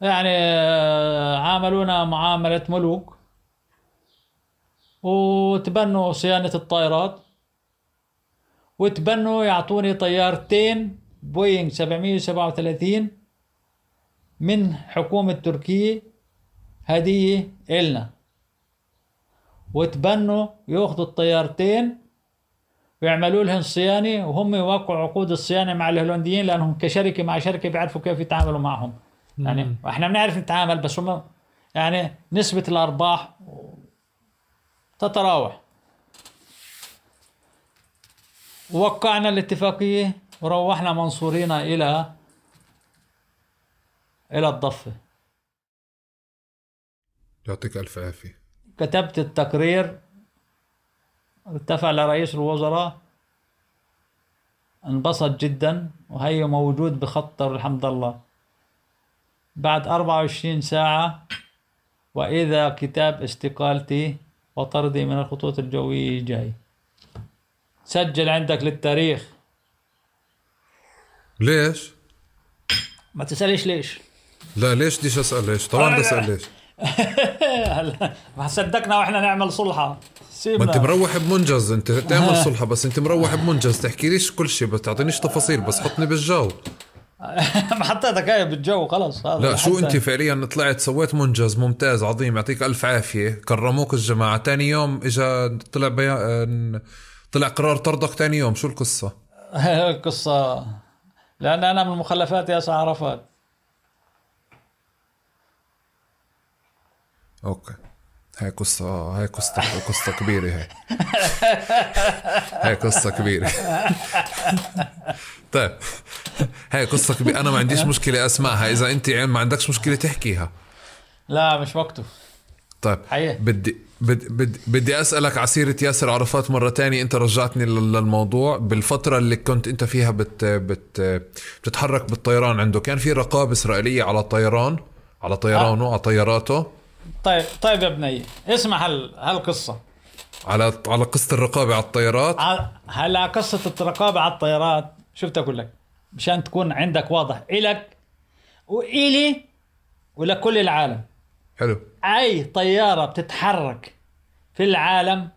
يعني آه، عاملونا معاملة ملوك. وتبنوا صيانة الطائرات وتبنوا يعطوني طيارتين بوينغ 737 من حكومة تركيا هدية إلنا. وتبنوا يأخذوا الطيارتين ويعملوا لهم صيانة وهم يوقعوا عقود الصيانة مع الهولنديين لأنهم كشركة مع شركة بيعرفوا كيف يتعاملوا معهم. يعني إحنا بنعرف نتعامل بس هم يعني نسبة الأرباح تتراوح. وقعنا الاتفاقية وروحنا منصورين إلى إلى الضفة. يعطيك ألف عافية. كتبت التقرير ارتفع لرئيس الوزراء. انبسط جدا وهي موجود بخطر الحمد لله. بعد 24 ساعة وإذا كتاب استقالتي وطردي من الخطوط الجوية جاي سجل عندك للتاريخ. ليش؟ ما تسأليش ليش. لا ليش بديش أسأل؟ ليش؟ طبعا بدي اسال ليش. هلا ما صدقنا وإحنا نعمل صلحة. ما سيبنا. انت مروح بمنجز أنت تعمل صلحة بس أنت مروح بمنجز. تحكي ليش كل شيء بس تعطينيش تفاصيل بس حطني بالجو ما حطيتك هاي بالجو خلص هذا لا شو أنت فعليا طلعت سويت منجز ممتاز عظيم يعطيك ألف عافية. كرموك الجماعة. تاني يوم اجى طلع بيان طلع قرار طردك تاني يوم. شو القصة؟ القصة لأن أنا من مخلفات ياسر عرفات. okay. هاي قصة هاي قصة قصة كبيرة هاي هاي قصة كبيرة. طيب هاي قصة كبيرة. أنا ما عنديش مشكلة أسمعها. إذا أنت ما عندكش مشكلة تحكيها. لا مش وقته. طيب حقيقة. بدي بدي بدي, أسألك عسيرة ياسر عرفات مرة تانية. أنت رجعتني لل- للموضوع. بالفترة اللي كنت أنت فيها بت بت بتتحرك بالطيران عنده كان في رقابة إسرائيلية على الطيران على طيرانه على طياراته. طيب طيب يا بني اسمع هال هالقصة. على على قصة الرقابة على الطيارات؟ هلا قصة الرقابة على الطيارات؟ شفت أقول لك مشان تكون عندك واضح إلك وإلي ولكل العالم. حلو. أي طيارة بتتحرك في العالم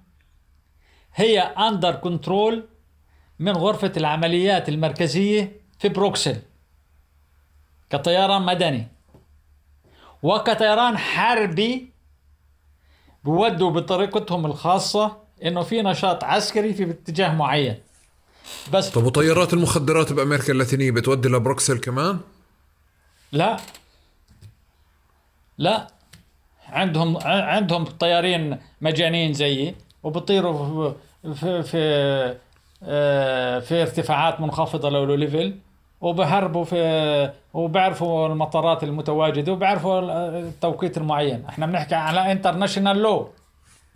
هي under control من غرفة العمليات المركزية في بروكسل كطيران مدني. وكطيران حربي بودوا بطريقتهم الخاصة إنه في نشاط عسكري في اتجاه معين. بس طب وطيارات المخدرات بأمريكا اللاتينية بتودي لبروكسل كمان؟ لا. لا. عندهم عندهم طيارين مجانين زيي وبطيروا في في آه، في ارتفاعات منخفضة low level. وبهربوا في وبعرفوا المطارات المتواجدة وبعرفوا التوقيت المعين. إحنا بنحكي على international لو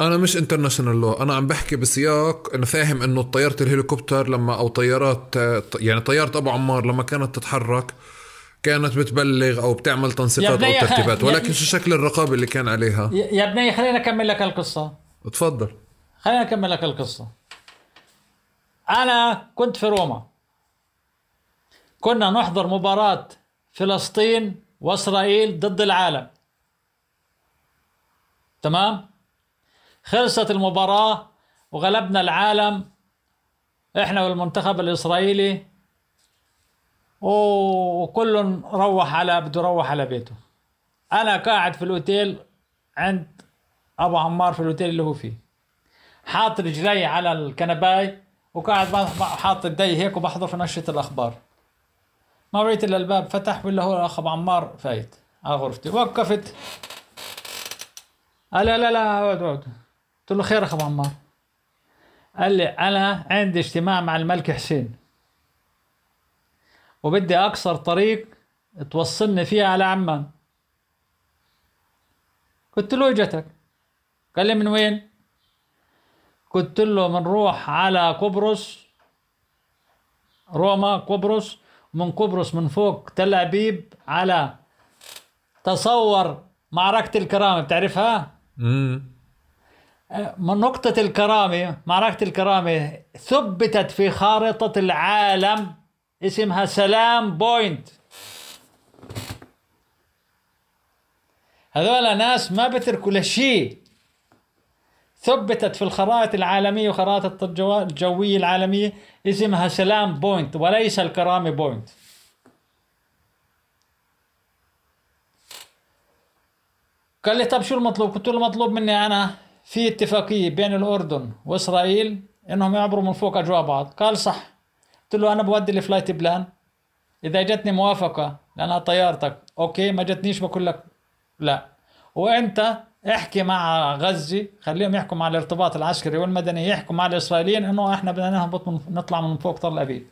أنا مش international لو أنا عم بحكي بسياق أنا فاهم إنه طيارة الهليكوبتر لما أو طيارات يعني طيارة أبو عمار لما كانت تتحرك كانت بتبلغ أو بتعمل تنسيقات أو ترتيبات ولكن شو شكل الرقابة اللي كان عليها؟ يا بني خلينا أكمل لك القصة. تفضل خلينا أكمل لك القصة. أنا كنت في روما. كنا نحضر مباراة فلسطين وإسرائيل ضد العالم. تمام؟ خلصت المباراة وغلبنا العالم إحنا والمنتخب الإسرائيلي وكل روح على بده يروح على بيته. أنا قاعد في الأوتيل عند أبو عمار في الأوتيل اللي هو فيه. حاط رجلي على الكنباي وقاعد حاط يدي هيك وبحضر في نشرة الأخبار. ما رأيت إلا الباب فتح ولا هو الأخ أبو عمار؟ فايت. على غرفتي. وقفت. قال لا لا لا اقعد اقعد قلت له خير أخ أبو عمار. قال لي أنا عندي اجتماع مع الملك حسين. وبدي اقصر طريق توصلني فيها على عمان. قلت له إجتك. قال لي من وين؟ قلت له بنروح على قبرص روما قبرص. من قبرص من فوق تل أبيب على تصور معركة الكرامة بتعرفها؟ امم من نقطة الكرامة معركة الكرامة ثبتت في خارطة العالم اسمها سلام بوينت. هذول ناس ما بتركوا لشيء. ثبتت في الخرائط العالمية وخرائط الجوية العالمية اسمها سلام point وليس الكرامة point. قال لي طب شو المطلوب؟ قلت له المطلوب مني أنا في اتفاقية بين الأردن وإسرائيل إنهم يعبروا من فوق أجواء بعض. قال صح. قلت له أنا بودي ال flight plan. إذا جتني موافقة لأنها طيارتك okay؟ ما جتنيش بقول لك لا. وأنت؟ احكي مع غزة خليهم يحكوا مع الارتباط العسكري والمدني يحكوا مع الإسرائيليين إنه إحنا بدنا نهبط من نطلع من فوق تل أبيب.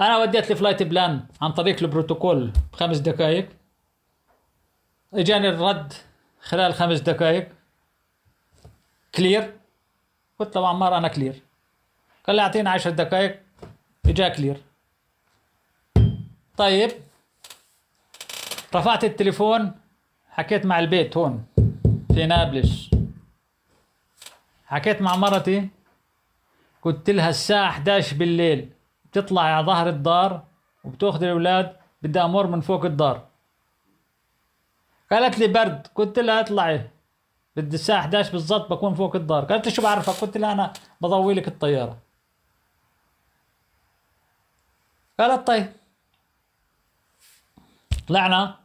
أنا وديت لي flight plan عن طريق البروتوكول بخمس دقائق إجاني الرد خلال خمس دقائق clear قلت له عمار أنا clear قال لي اعطينا عشر دقائق إجا clear طيب. رفعت التليفون. حكيت مع البيت هون في نابلس. حكيت مع مرتي قلت لها الساعة 11 بالليل بتطلع على ظهر الدار وبتأخذ الأولاد بدي أمر من فوق الدار. قالت لي برد قلت لها اطلعي بدي الساعة 11 بالضبط بكون فوق الدار. قالت لي شو بعرفك؟ قلت لها أنا بضوي لك الطيارة. قالت طيب. طلعنا.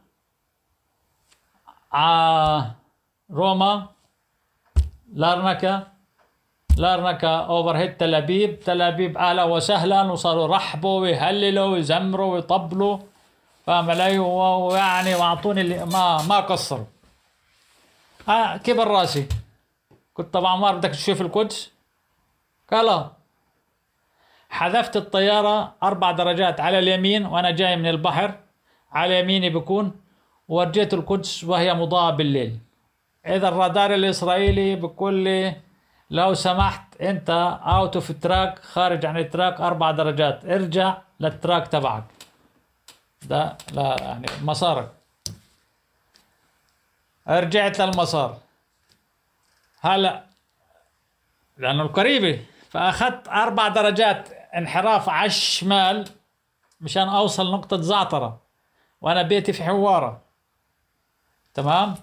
روما لارنكا لارنكا overhead تل ابيب تل ابيب أهلا وسهلا. وصاروا يرحبوا ويهللوا ويزمروا ويطبلوا فاهم علي؟ ويعني واعطوني اللي ما ما قصروا. آه كبر راسي. قلت طبعا ما بدك تشوف القدس. قال حذفت الطيارة أربع درجات على اليمين وأنا جاي من البحر. على يميني بكون. ورجيت القدس وهي مضاءة بالليل. إذا الرادار الإسرائيلي بيقول لي لو سمحت أنت out of track خارج عن ال track أربع درجات ارجع لل track تبعك. ده لا يعني مسارك. رجعت للمسار. هلا لأنه القريبة فأخذت أربع درجات انحراف على الشمال مشان أوصل نقطة زعترة وأنا بيتي في حوارة. تمام؟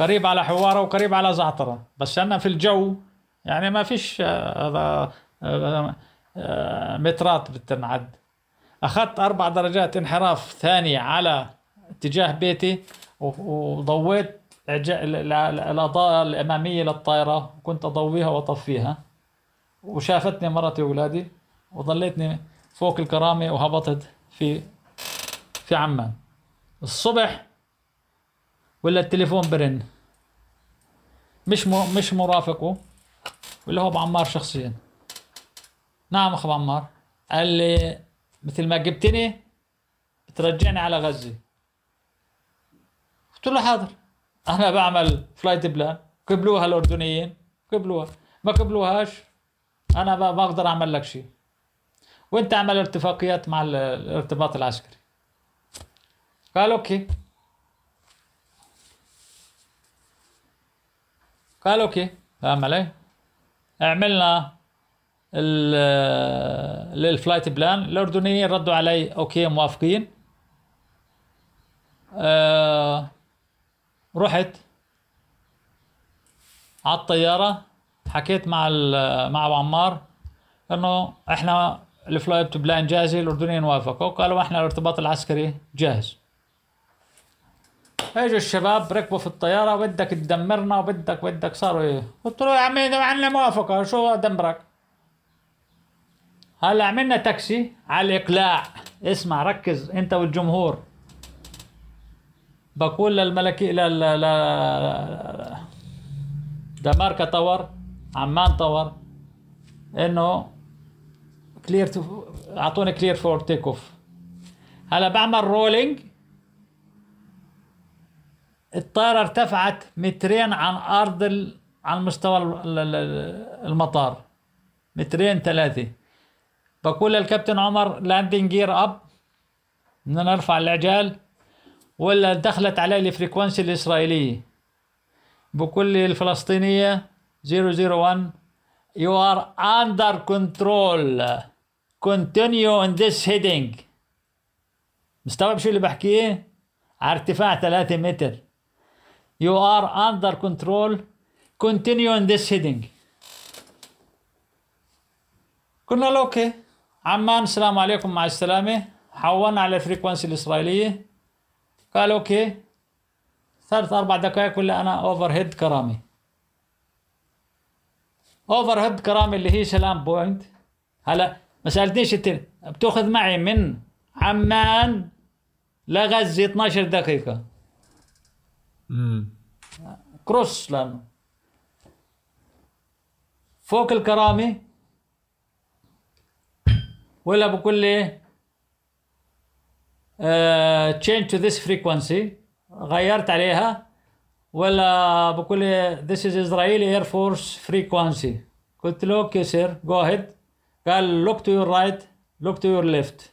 قريب على حوارة وقريب على زعترة. بس أنا في الجو يعني ما فيش آه، هذا آه، مترات بتنعد. أخذت أربع درجات انحراف ثانية على اتجاه بيتي وضويت الأضاءة الأمامية للطائرة كنت أضويها وأطفيها. وشافتني مرتي وأولادي وظليتني فوق الكرامة وهبطت في في عمان. الصبح ولا التليفون برن؟ مش م... مش مرافقه. ولا هو ابو عمار شخصيا. نعم اخو عمار قال لي مثل ما جبتني بترجعني على غزة. قلت له حاضر. أنا بعمل flight plan قبلوها الأردنيين. قبلوها. ما قبلوهاش. أنا ما أقدر أعمل لك شيء. وأنت اعمل اتفاقيات مع ال- الارتباط العسكري. قال okay. قال okay فاهم علي. عملنا ال- ال flight plan. الأردنيين ردوا علي okay موافقين. آه رحت على الطيارة حكيت مع مع ابو عمار إنه إحنا ال flight plan جاهزة الأردنيين وافقوا. قالوا إحنا الارتباط العسكري جاهز. اجوا الشباب ركبوا في الطيارة بدك تدمرنا وبدك بدك صاروا إيه قلت له يا عمي ده عنا موافقة شو أدمرك؟ هلا عملنا تاكسي على الإقلاع. اسمع ركز أنت والجمهور. بقول للملكي لل ل لماركا tower عمان tower إنه clear أعطوني clear for take off هلا بعمل rolling الطائرة ارتفعت مترين عن أرض ال... عن مستوى ال- ال- ال- المطار. مترين ثلاثة. بقول للكابتن عمر landing gear up بدنا نرفع العجال ولا دخلت علي ال frequency الإسرائيلية. بقول لي الفلسطينية 001 You are under control. Continue on this heading. مستوعب شو اللي بحكيه؟ على ارتفاع 3 متر. You are under control. Continue on this heading. قلنا له okay عمان السلام عليكم. مع السلامة. حولنا على ال frequency الإسرائيلية. قال okay ثلاث أربع دقائق ولا أنا over head كرامي أوفر هيد كرامي اللي هي سلام بوينت هلا ما سألتنيش أنت بتأخذ معي من عمان لغزة 12 دقيقة. كروس لأنه. فوق الكرامة. ولا بقول لي change to this frequency. غيرت عليها. ولا بقول لي this is Israeli Air Force frequency. قلت له okay sir go ahead. قال look to your right look to your left.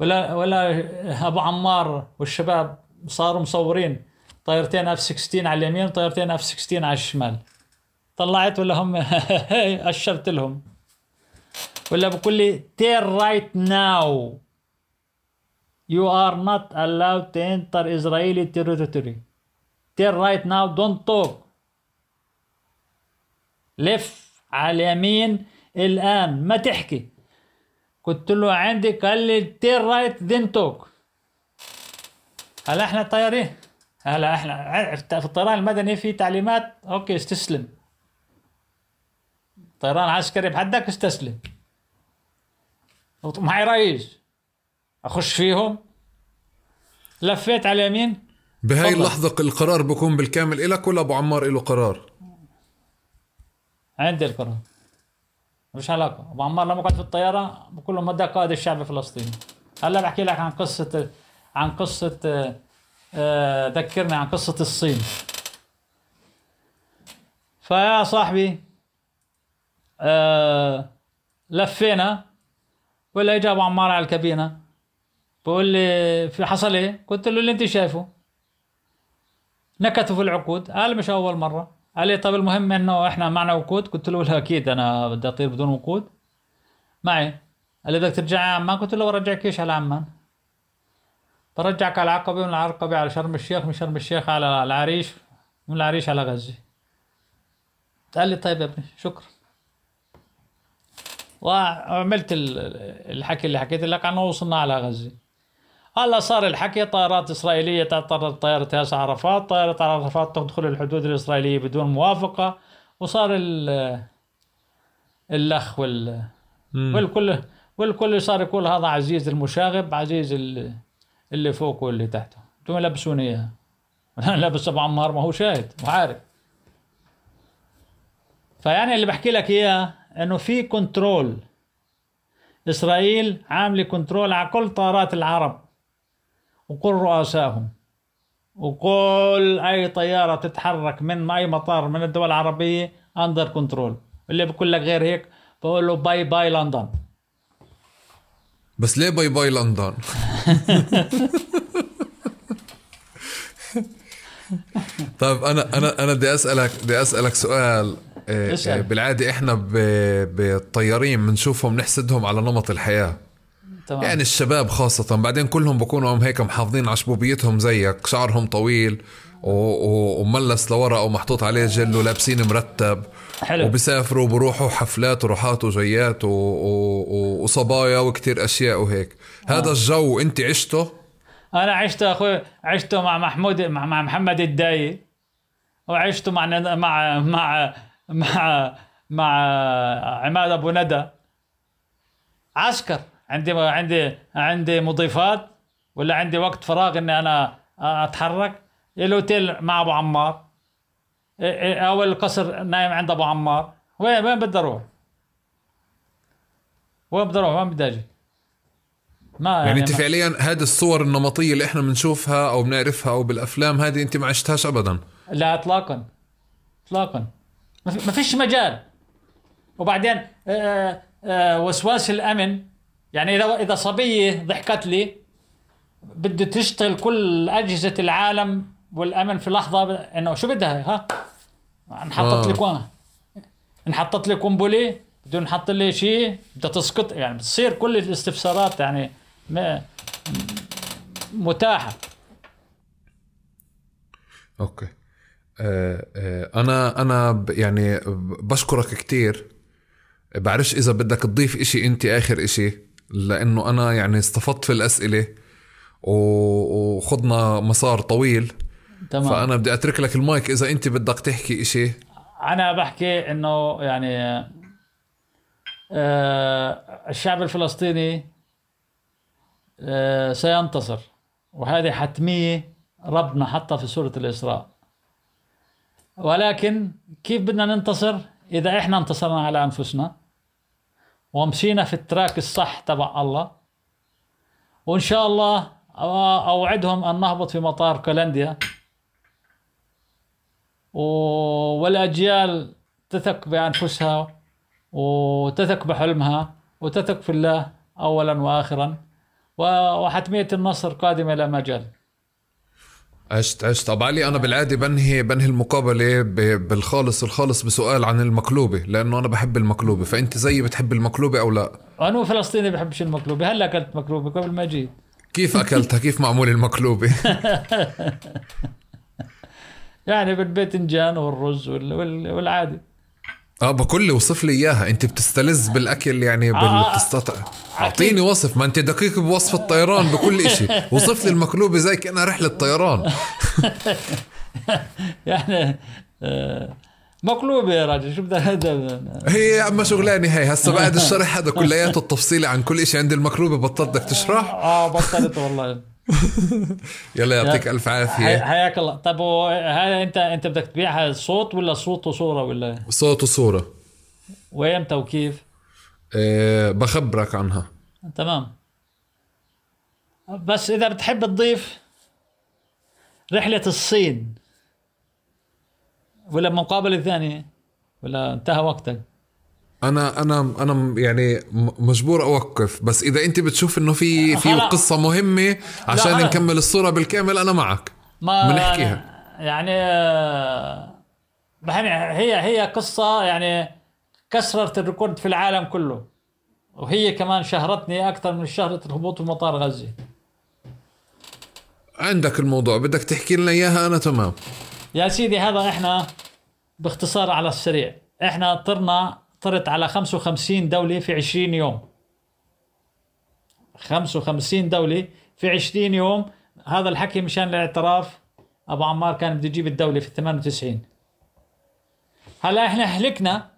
ولا ولا أبو عمار والشباب صاروا مصورين. طيارتين F 16 على اليمين وطيارتين F 16 على الشمال. طلعت ولا هم؟ أشرت لهم. ولا بقول لي turn right now. You are not allowed to enter Israeli territory. Turn right now don't talk. لف على اليمين الآن. ما تحكي. قلت له عندي قال لي turn right don't talk هلا إحنا طيارين هلا إحنا في الطيران المدني في تعليمات okay استسلم. طيران عسكري بحدك استسلم. معي رئيس. اخش فيهم. لفيت على اليمين. بهاي. اللحظة القرار بكون بالكامل إلك ولا أبو عمار له قرار؟ عندي القرار. مش علاقة. أبو عمار لما كنت في الطيارة بقول لهم مدى قائد الشعب الفلسطيني. هلا بحكي لك عن قصة عن قصة آه، ذكرني عن قصة الصين. فيا صاحبي آه، لفينا ولا اجى ابو عمار على الكابينة. بقول لي في حصل إيه؟ قلت له اللي أنت شايفه. نكتوا في العقود. قال مش أول مرة. قال لي طب المهم إنه إحنا معنا وقود. قلت له لا أكيد أنا بدي أطير بدون وقود. معي. قال لي بدك ترجع عمان؟ قلت له برجعكيش على عمان برجعك على العقبة ومن العقبة على شرم الشيخ من شرم الشيخ على العريش من العريش على غزة. قال لي طيب يا ابني شكرا. وعملت ال- الحكي اللي حكيت لك عنه وصلنا على غزة. هلا صار الحكي طائرات إسرائيلية تعترض طائرة ياسر عرفات طائرة عرفات تدخل الحدود الإسرائيلية بدون موافقة وصار ال- الأخ وال والكل والكل صار يقول هذا عزيز المشاغب عزيز ال- اللي فوق واللي تحته أنتم لبسوني إياها. أنا لابس ابو عمار ما هو شاهد وعارف فيعني اللي بحكي لك إياه إنه في control. إسرائيل عامله control على كل طائرات العرب. وكل رؤسائهم وكل أي طيارة تتحرك من أي مطار من الدول العربية under control اللي بقول لك غير هيك بقول له bye bye لندن بس ليه باي باي لندن؟ طيب أنا أنا أنا بدي أسألك بدي أسألك سؤال إيه، بالعادة إحنا بالطيارين بنشوفهم نحسدهم على نمط الحياة. تمام. يعني الشباب خاصة بعدين كلهم بكونوا هم هيك محافظين على شبوبيتهم زيك شعرهم طويل وملس لورا ومحطوط عليه جل ولابسين مرتب. حلو. وبسافروا وبروحوا حفلات وروحات وجيات و... و... وصبايا وكتير أشياء وهيك. هذا الجو أنت عشته؟ أنا عشت أخوي عشته مع محمود مع, مع محمد الداي. وعشته مع مع مع مع مع عماد أبو ندى. عسكر. عندي عندي عندي مضيفات ولا عندي وقت فراغ إني أنا أتحرك. الأوتيل مع أبو عمار. أو القصر نايم عند أبو عمار وين وين بدي أروح؟ وين بدي أروح؟ وين بدي أجي؟ ما يعني انت ما- فعليا هذه الصور النمطية اللي إحنا بنشوفها أو بنعرفها أو بالأفلام هذه أنت ما عشتهاش ابدا لا اطلاقا اطلاقا ما في- ما فيش مجال وبعدين آه، آه، وسواس الأمن يعني إذا إذا صبية ضحكت لي بده تشتغل كل أجهزة العالم والامن في لحظة إنه شو بدها؟ ها؟ انحطت آه. لك وين انحطت لي قنبلة بده نحط لي شيء بدها تسقط. يعني بتصير كل الاستفسارات يعني متاحة. أوكي. آه آه أنا أنا ب- يعني بشكرك كتير. بعرفش إذا بدك تضيف إشي انت آخر إشي لأنه أنا يعني استفدت في الأسئلة وخضنا مسار طويل. تمام. فأنا بدي أترك لك المايك إذا أنت بدك تحكي إشي. أنا بحكي إنه يعني آه، الشعب الفلسطيني آه، سينتصر وهذه حتمية ربنا حطها في سورة الإسراء. ولكن كيف بدنا ننتصر؟ إذا إحنا انتصرنا على أنفسنا ومشينا في التراك الصح تبع الله وإن شاء الله أوعدهم أن نهبط في مطار كولنديا و- والأجيال تثق بأنفسها وتثق بحلمها وتثق في الله أولا وآخرا. و- وحتمية النصر قادمة لا مجال. عشت عشت. طب علي أنا بالعادة بنهي بنهي المقابلة بالخالص الخالص بسؤال عن المقلوبة لأنه أنا بحب المقلوبة. فأنت زيي بتحب المقلوبة أو لا؟ أنا فلسطيني بحبش المقلوبة. هلأ أكلت مقلوبة قبل ما جيت كيف أكلتها؟ كيف معمول المقلوبة؟ يعني بالباذنجان والرز وال- وال- والعادي. آه لي وصف لي إياها. أنت بتستلذ بالأكل يعني. آه، بتستطع أعطيني وصف. ما أنت دقيق بوصف الطيران بكل إشي. وصف لي المقلوبة زي كأنها رحلة طيران. يعني آه، مقلوبة يا راجل. شو بدك هذا هي يا عم شغلاني هي. هسه بعد الشرح هذا كلياته التفصيلي عن كل إشي. عند المقلوبة بطلت بدك تشرح؟ آه بطلت والله. يلا يعطيك ألف عافية. حياك الله. طب هذا انت أنت بدك تبيعها صوت ولا صوت وصورة ولا؟ صوت وصورة. وامتى وكيف؟ أه بخبرك عنها. تمام. بس إذا بتحب تضيف رحلة الصين ولا مقابلة ثانية ولا انتهى وقتك؟ أنا أنا أنا يعني مجبور أوقف بس إذا أنت بتشوف إنه في في. قصة مهمة عشان نكمل الصورة بالكامل أنا معك. ما بنحكيها. يعني يعني هي هي قصة يعني كسرت الريكورد في العالم كله وهي كمان شهرتني أكثر من شهرة الهبوط في مطار غزة. عندك الموضوع بدك تحكي لنا إياها؟ أنا تمام. يا سيدي هذا إحنا باختصار على السريع. إحنا طرنا طرت على 55 دولة في 20 يوم. 55 دولة في 20 يوم. هذا الحكي مشان الاعتراف أبو عمار كان بده يجيب الدولة في 98 هلا إحنا هلكنا.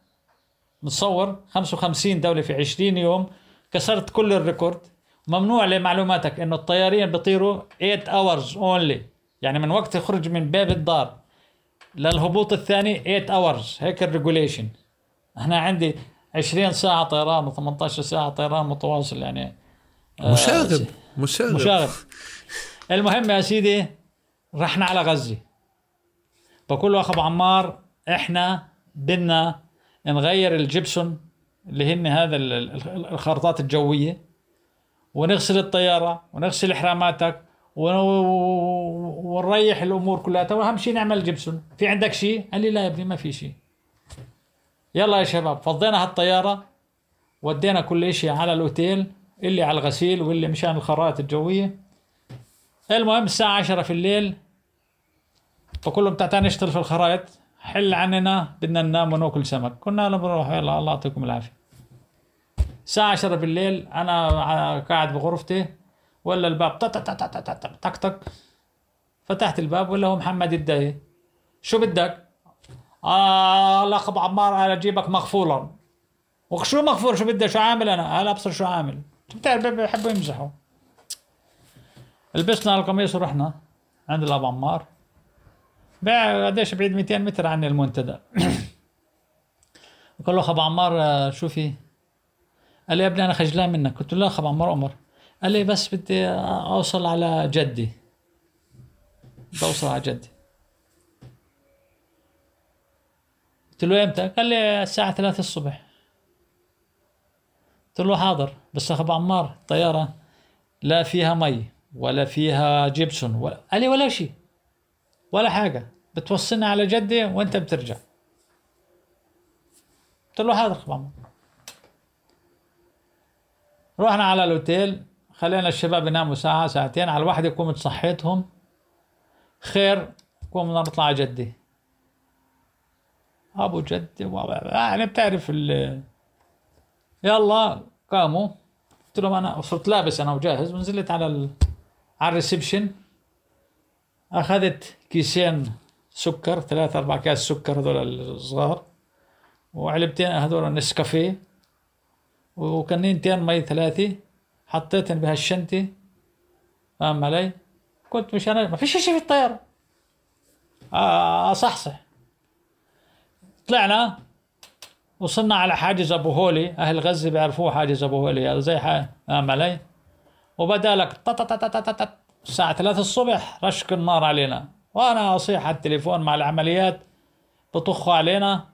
نتصور 55 دولة في 20 يوم. كسرت كل ال record. ممنوع لمعلوماتك إنه الطيارين بيطيروا 8 hours only. يعني من وقت يخرج من باب الدار للهبوط الثاني 8 hours. هيك ال regulation إحنا عندي 20 ساعة طيران و18 ساعة طيران متواصل يعني مشاغب مشاغب. مشاغب. المهم يا سيدي رحنا على غزة. بقول له اخ ابو عمار إحنا بدنا نغير ال Jeppesen اللي هن هذا ال- ال- الخرطات الجوية ونغسل الطيارة ونغسل حراماتك ون- ونريح الأمور كلها. واهم شيء نعمل Jeppesen. في عندك شيء قال لي لا يا ابني ما في شيء يلا يا شباب فضينا هالطيارة ودينا كل شيء على الاوتيل اللي على الغسيل واللي مشان الخرائط الجوية المهم الساعة عشرة في الليل فكل لهم تعال نشتغل في الخرائط حل عننا بدنا ننام وناكل سمك كنا بنروح يلا الله يعطيكم العافية الساعة عشرة بالليل أنا قاعد بغرفتي ولا الباب تك تك تك تك تك فتحت الباب ولا هو محمد الداي شو بدك؟ آه الأخ أبو عمار أنا أجيبك مغفولا. وشو مغفور شو بدي؟ شو عامل أنا؟ أنا أبصر شو عامل. بتعرف بيحبوا يمزحوا. لبسنا القميص ورحنا عند الأبو عمار. قديش؟ بعيد 200 متر عن المنتدى. قال له أبو عمار شو في؟ قال لي يا ابني أنا خجلان منك. قلت له لا أبو عمار عمر. قال لي بس بدي أوصل على جدي. بدي أوصل على جدي. قلت له إمتى؟ قال لي الساعة 3 الصبح. قلت له حاضر بس أخ عمار الطيارة لا فيها مي ولا فيها جيبسون ولا قال لي ولا شيء ولا حاجة. بتوصلنا على جدة وأنت بترجع. قلت له حاضر أخ عمار. رحنا على الأوتيل خلينا الشباب يناموا ساعة ساعتين على الواحد يكون صحيتهم خير قوم بدنا نطلع على جدة أبو جدي و- يعني بتعرف ال يلا قاموا. قلت لهم أنا صرت لابس أنا وجاهز ونزلت على ال... على ال reception. أخذت كيسين سكر ثلاث أربع كاس سكر هذول الصغار وعلبتين هذول نسكافيه وكنينتين مي ثلاثة حطيتن بهالشنطة فاهم علي؟ كنت مش أنا ما فيش شيء في الطيارة. آه، أصحصح. طلعنا وصلنا على حاجز أبو هولي. أهل غزة بيعرفوه حاجز أبو هولي. هذا زي فاهم علي؟ وبدا لك الساعة 3 الصبح رشك النار علينا. وأنا أصيح على التليفون مع العمليات بطخوا علينا.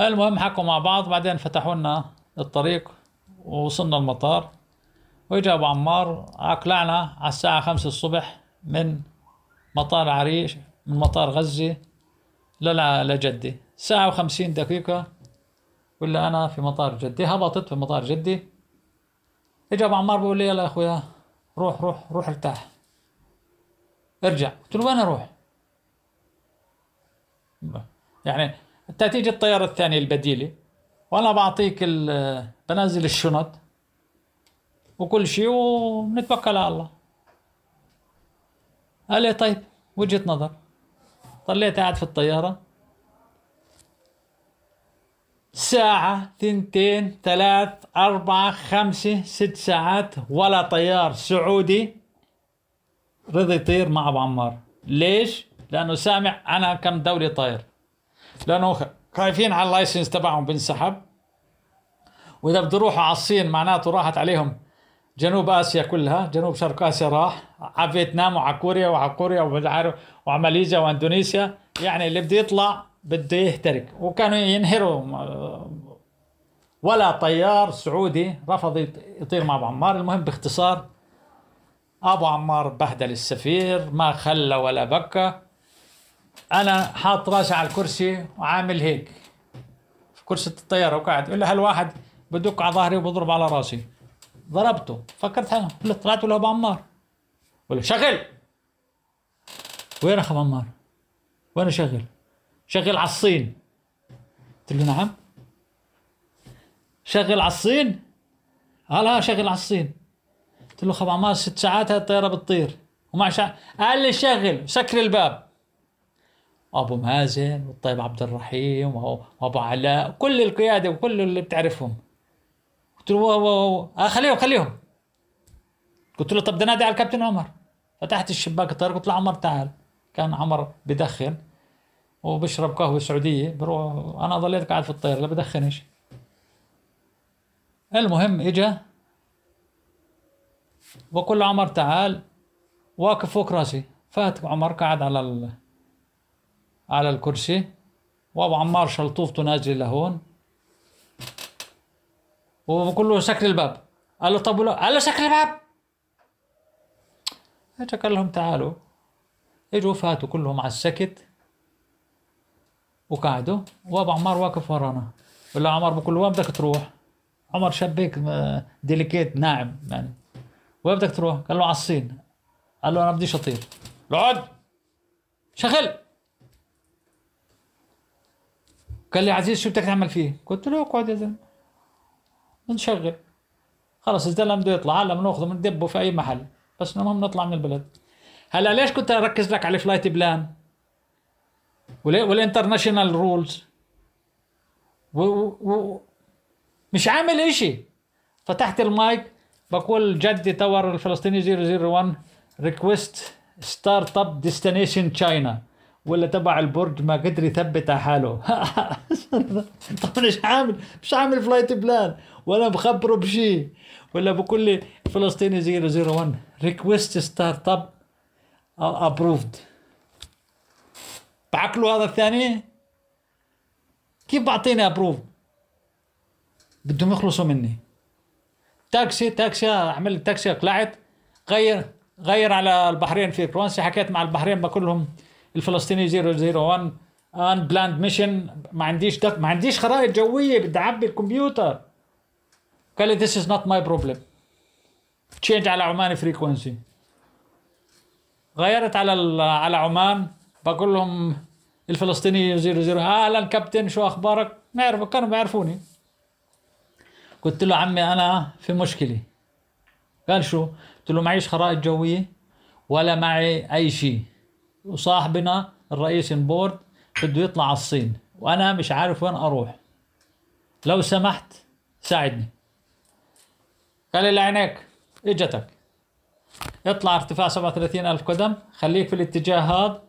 المهم حكوا مع بعض. بعدين فتحوا لنا الطريق ووصلنا المطار. وإجا أبو عمار أقلعنا على الساعة 5 الصبح من مطار عريش من مطار غزة. لا لجدة ساعة وخمسين دقيقة ولا أنا في مطار جدة هبطت في مطار جدة اجى أبو عمار بقول لي يلا يا أخويا روح روح روح ارتاح. ارجع. قلت له وين أروح؟ يعني أنت تيجي الطيارة الثانية البديلة وأنا بعطيك بنزل الشنط وكل شيء ونتوكل على الله. قال لي طيب وجهة نظر. طلعت قاعد في الطيارة. ساعة ثنتين ثلاث أربعة خمسة ست ساعات ولا طيار سعودي. رضي يطير مع أبو عمار. ليش؟ لأنه سامع أنا كم دولي طاير. لأنه خايفين على ال license تبعهم بنسحب. وإذا بده يروحوا على الصين معناته راحت عليهم جنوب آسيا كلها جنوب شرق آسيا راح. على فيتنام وعلى كوريا وعلى كوريا وعلى ماليزيا واندونيسيا يعني اللي بده يطلع بده يهترك وكانوا ينهروا. ولا طيار سعودي رفض يط- يطير مع أبو عمار. المهم باختصار أبو عمار بهدل السفير ما خلى ولا بكى. أنا حاط راسي على الكرسي وعامل هيك. في كرسي الطيارة وقاعد. له هالواحد بدق على ظهري وبضرب على راسي؟ ضربته. فكرت حالي طلعت له أبو عمار؟ ولا شغل. وين اخو عمار؟ وين شغل. شغل على الصين. قلت له نعم. شغل على الصين؟ قال ها شغل على الصين. قلت له خب عمار ست ساعات هاي الطيارة بتطير. ومع شع... قال لي شغل. سكر الباب. أبو مازن والطيب عبد الرحيم وأبو علاء كل القيادة وكل اللي بتعرفهم. قلت له و... و... آه خليهم خليهم. قلت له طب بدي نادي على الكابتن عمر. فتحت الشباك الطياره قلت له عمر تعال. كان عمر بدخن وبشرب قهوة سعودية بروح أنا ضليت قاعد في الطياره لا بدخنش المهم إجا بقول له عمر تعال. واقف فوق رأسي. فات عمر قاعد على ال... على الكرسي. وابو عمار شلطوفته نازله لهون. وبقول له سكر الباب. قال له طب قال له سكر الباب. اجى قال لهم تعالوا. اجوا فاتوا كلهم على السكت وقعدوا. وابو عمار واقف ورانا. ولا عمر بقول له وين بدك تروح؟ عمر شبيك delicate ناعم يعني. وين بدك تروح؟ قال له على الصين. قال له أنا بديش أطير. اقعد شغل. قال لي عزيز شو بدك تعمل فيه؟ قلت له اقعد يا زلمة. نشغل. خلص الزلمه بده يطلع هلا بناخذه بندبه في أي محل. بس المهم نطلع من البلد. هلا ليش كنت أركز لك على ال flight plan وال international rules و... و... مش عامل إشي. فتحت المايك بقول جدة tower الفلسطيني 001 request start up destination China ولا تبع البرج ما قدر يثبت حاله. طب مش عامل مش عامل flight plan ولا بخبره بشيء ولا بقول لي فلسطيني 001 request start up approved بعقله هذا الثاني؟ كيف بعطيني approve بدهم يخلصوا مني. taxi taxi أعمل تاكسي طلعت غير غير على البحرين frequency. حكيت مع البحرين بقول لهم الفلسطيني 001 unplanned mission ما عنديش دك ما عنديش خرائط جوية. بدي أعبي الكمبيوتر. قال لي this is not my problem. change على عمان frequency غيرت على على عمان. بقول لهم الفلسطيني 00 أهلا كابتن شو أخبارك؟ نعرف كانوا بيعرفوني. قلت له عمي أنا في مشكلة. قال شو؟ قلت له معيش خرائط جوية ولا معي أي شيء. وصاحبنا الرئيس البورد بده يطلع على الصين. وأنا مش عارف وين أروح. لو سمحت ساعدني. قال لي لعينيك اجتك. اطلع ارتفاع 37 ألف قدم خليك في الاتجاه هذا.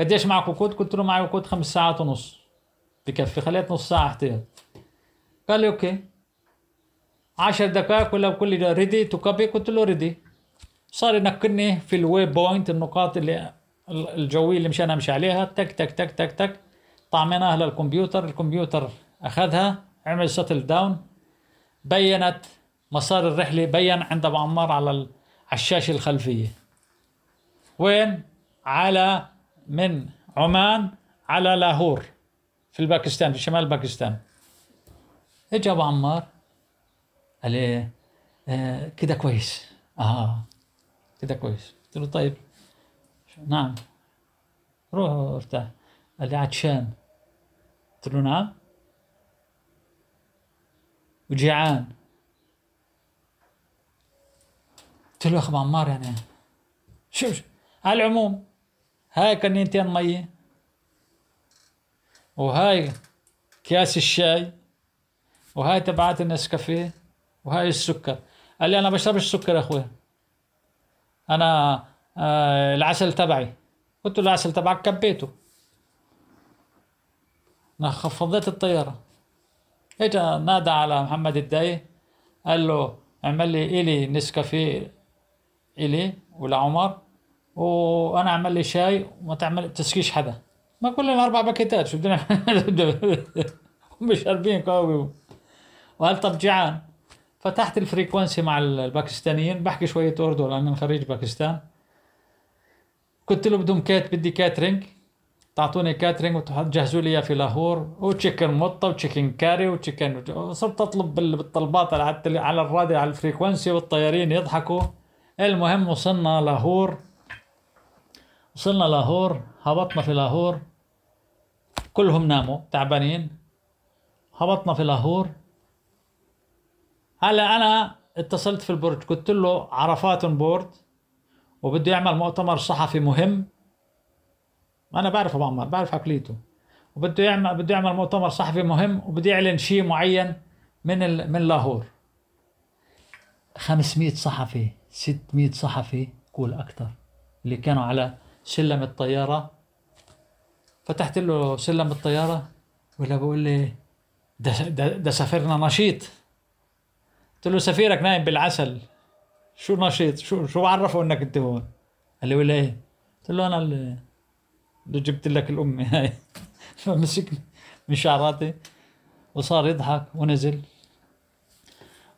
قديش معك وقود؟ قلت له معي وقود خمس ساعات ونص. بكفي خليت نص ساعة احتياط قال لي okay. عشر دقائق ولا بقول ready to copy قلت له ready صار ينقلني في ال waypoint النقاط اللي الجوية اللي مشان امشي عليها. تك تك تك تك تك. طعمناها للكمبيوتر الكمبيوتر أخذها عمل settle down بينت مسار الرحلة بين عند أبو عمار على على الشاشة الخلفية. وين؟ على من؟ عمان على لاهور في الباكستان في شمال باكستان. اجى أبو عمار قال لي آه كده كويس. آه كده كويس. قلت له طيب. نعم. روح ارتاح. قال لي عطشان قلت له نعم. وجيعان. قلت له اخو عمار يعني. شو على العموم هاي كنينتين مية وهاي كاس الشاي. وهاي تبعات النسكافيه. وهاي السكر. قال لي أنا بشربش سكر أخوي. أنا آه العسل تبعي. قلت له العسل تبعك كبيته. خفضت الطيارة. اجى نادى على محمد الداي. قال له اعمل لي إلي نسكافيه. إلي ولعمر وأنا أعمل لي شاي وما تعمل تسكيش حدا. ما كلنا أربع باكيتات شو بدنا؟ شاربين قهوه وقال طب جيعان فتحت ال frequency مع الباكستانيين بحكي شوية أردو لأن خريج باكستان. قلت له بدهم cat بدي catering تعطوني catering وتجهزوا لي في لاهور و chicken موطة و chicken curry و chicken صرت أطلب بالطلبات على على الراديو على ال frequency والطيارين يضحكوا. المهم وصلنا لاهور. وصلنا لاهور هبطنا في لاهور. كلهم ناموا تعبانين. هبطنا في لاهور. هلا أنا اتصلت في البرج قلت له عرفات بورد وبده يعمل مؤتمر صحفي مهم. أنا بعرف ابو عمار بعرف عقليته. وبده يعمل بده يعمل مؤتمر صحفي مهم وبده يعلن شيء معين من ال... من لاهور. 500 صحفي. 600 صحفي قول أكثر اللي كانوا على سلم الطيارة. فتحت له سلم الطيارة ولا بقول لي ده ده, ده نشيط. قلت له سفيرك نايم بالعسل. شو نشيط؟ شو شو عرفه إنك أنت هون؟ قال لي ولا إيه؟ قلت له أنا اللي, جبت لك الامي هاي فمسكني من شعراتي وصار يضحك ونزل.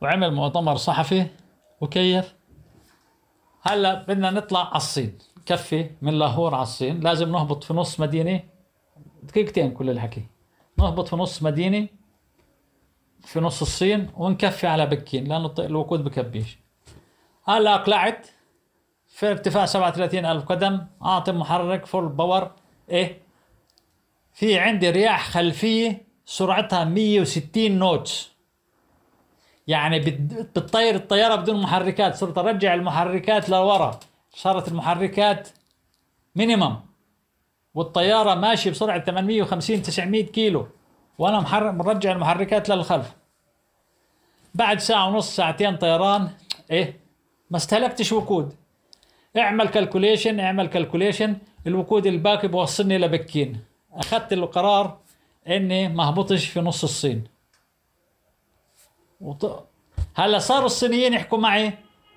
وعمل مؤتمر صحفي وكيف هلا بدنا نطلع على الصين. كفي من لاهور على الصين. لازم نهبط في نص مدينة. دقيقتين كل الحكي. نهبط في نص مدينة في نص الصين ونكفي على بكين. لأنه الوقود بكبيش. هلا أقلعت. في ارتفاع 37 ألف قدم. أعطي محرك full power إيه؟ في عندي رياح خلفية سرعتها 160 knots يعني بتطير الطيارة بدون محركات. صرت أرجع المحركات لورا. صارت المحركات minimum والطيارة ماشية بسرعة 850 900 كيلو. وأنا محرك مرجع المحركات للخلف. بعد ساعة ونص ساعتين طيران. إيه؟ ما استهلكتش وقود. اعمل calculation اعمل calculation الوقود الباقي بوصلني لبكين أخذت القرار إني ما اهبطش في نص الصين. وط... هلا صاروا الصينيين يحكوا معي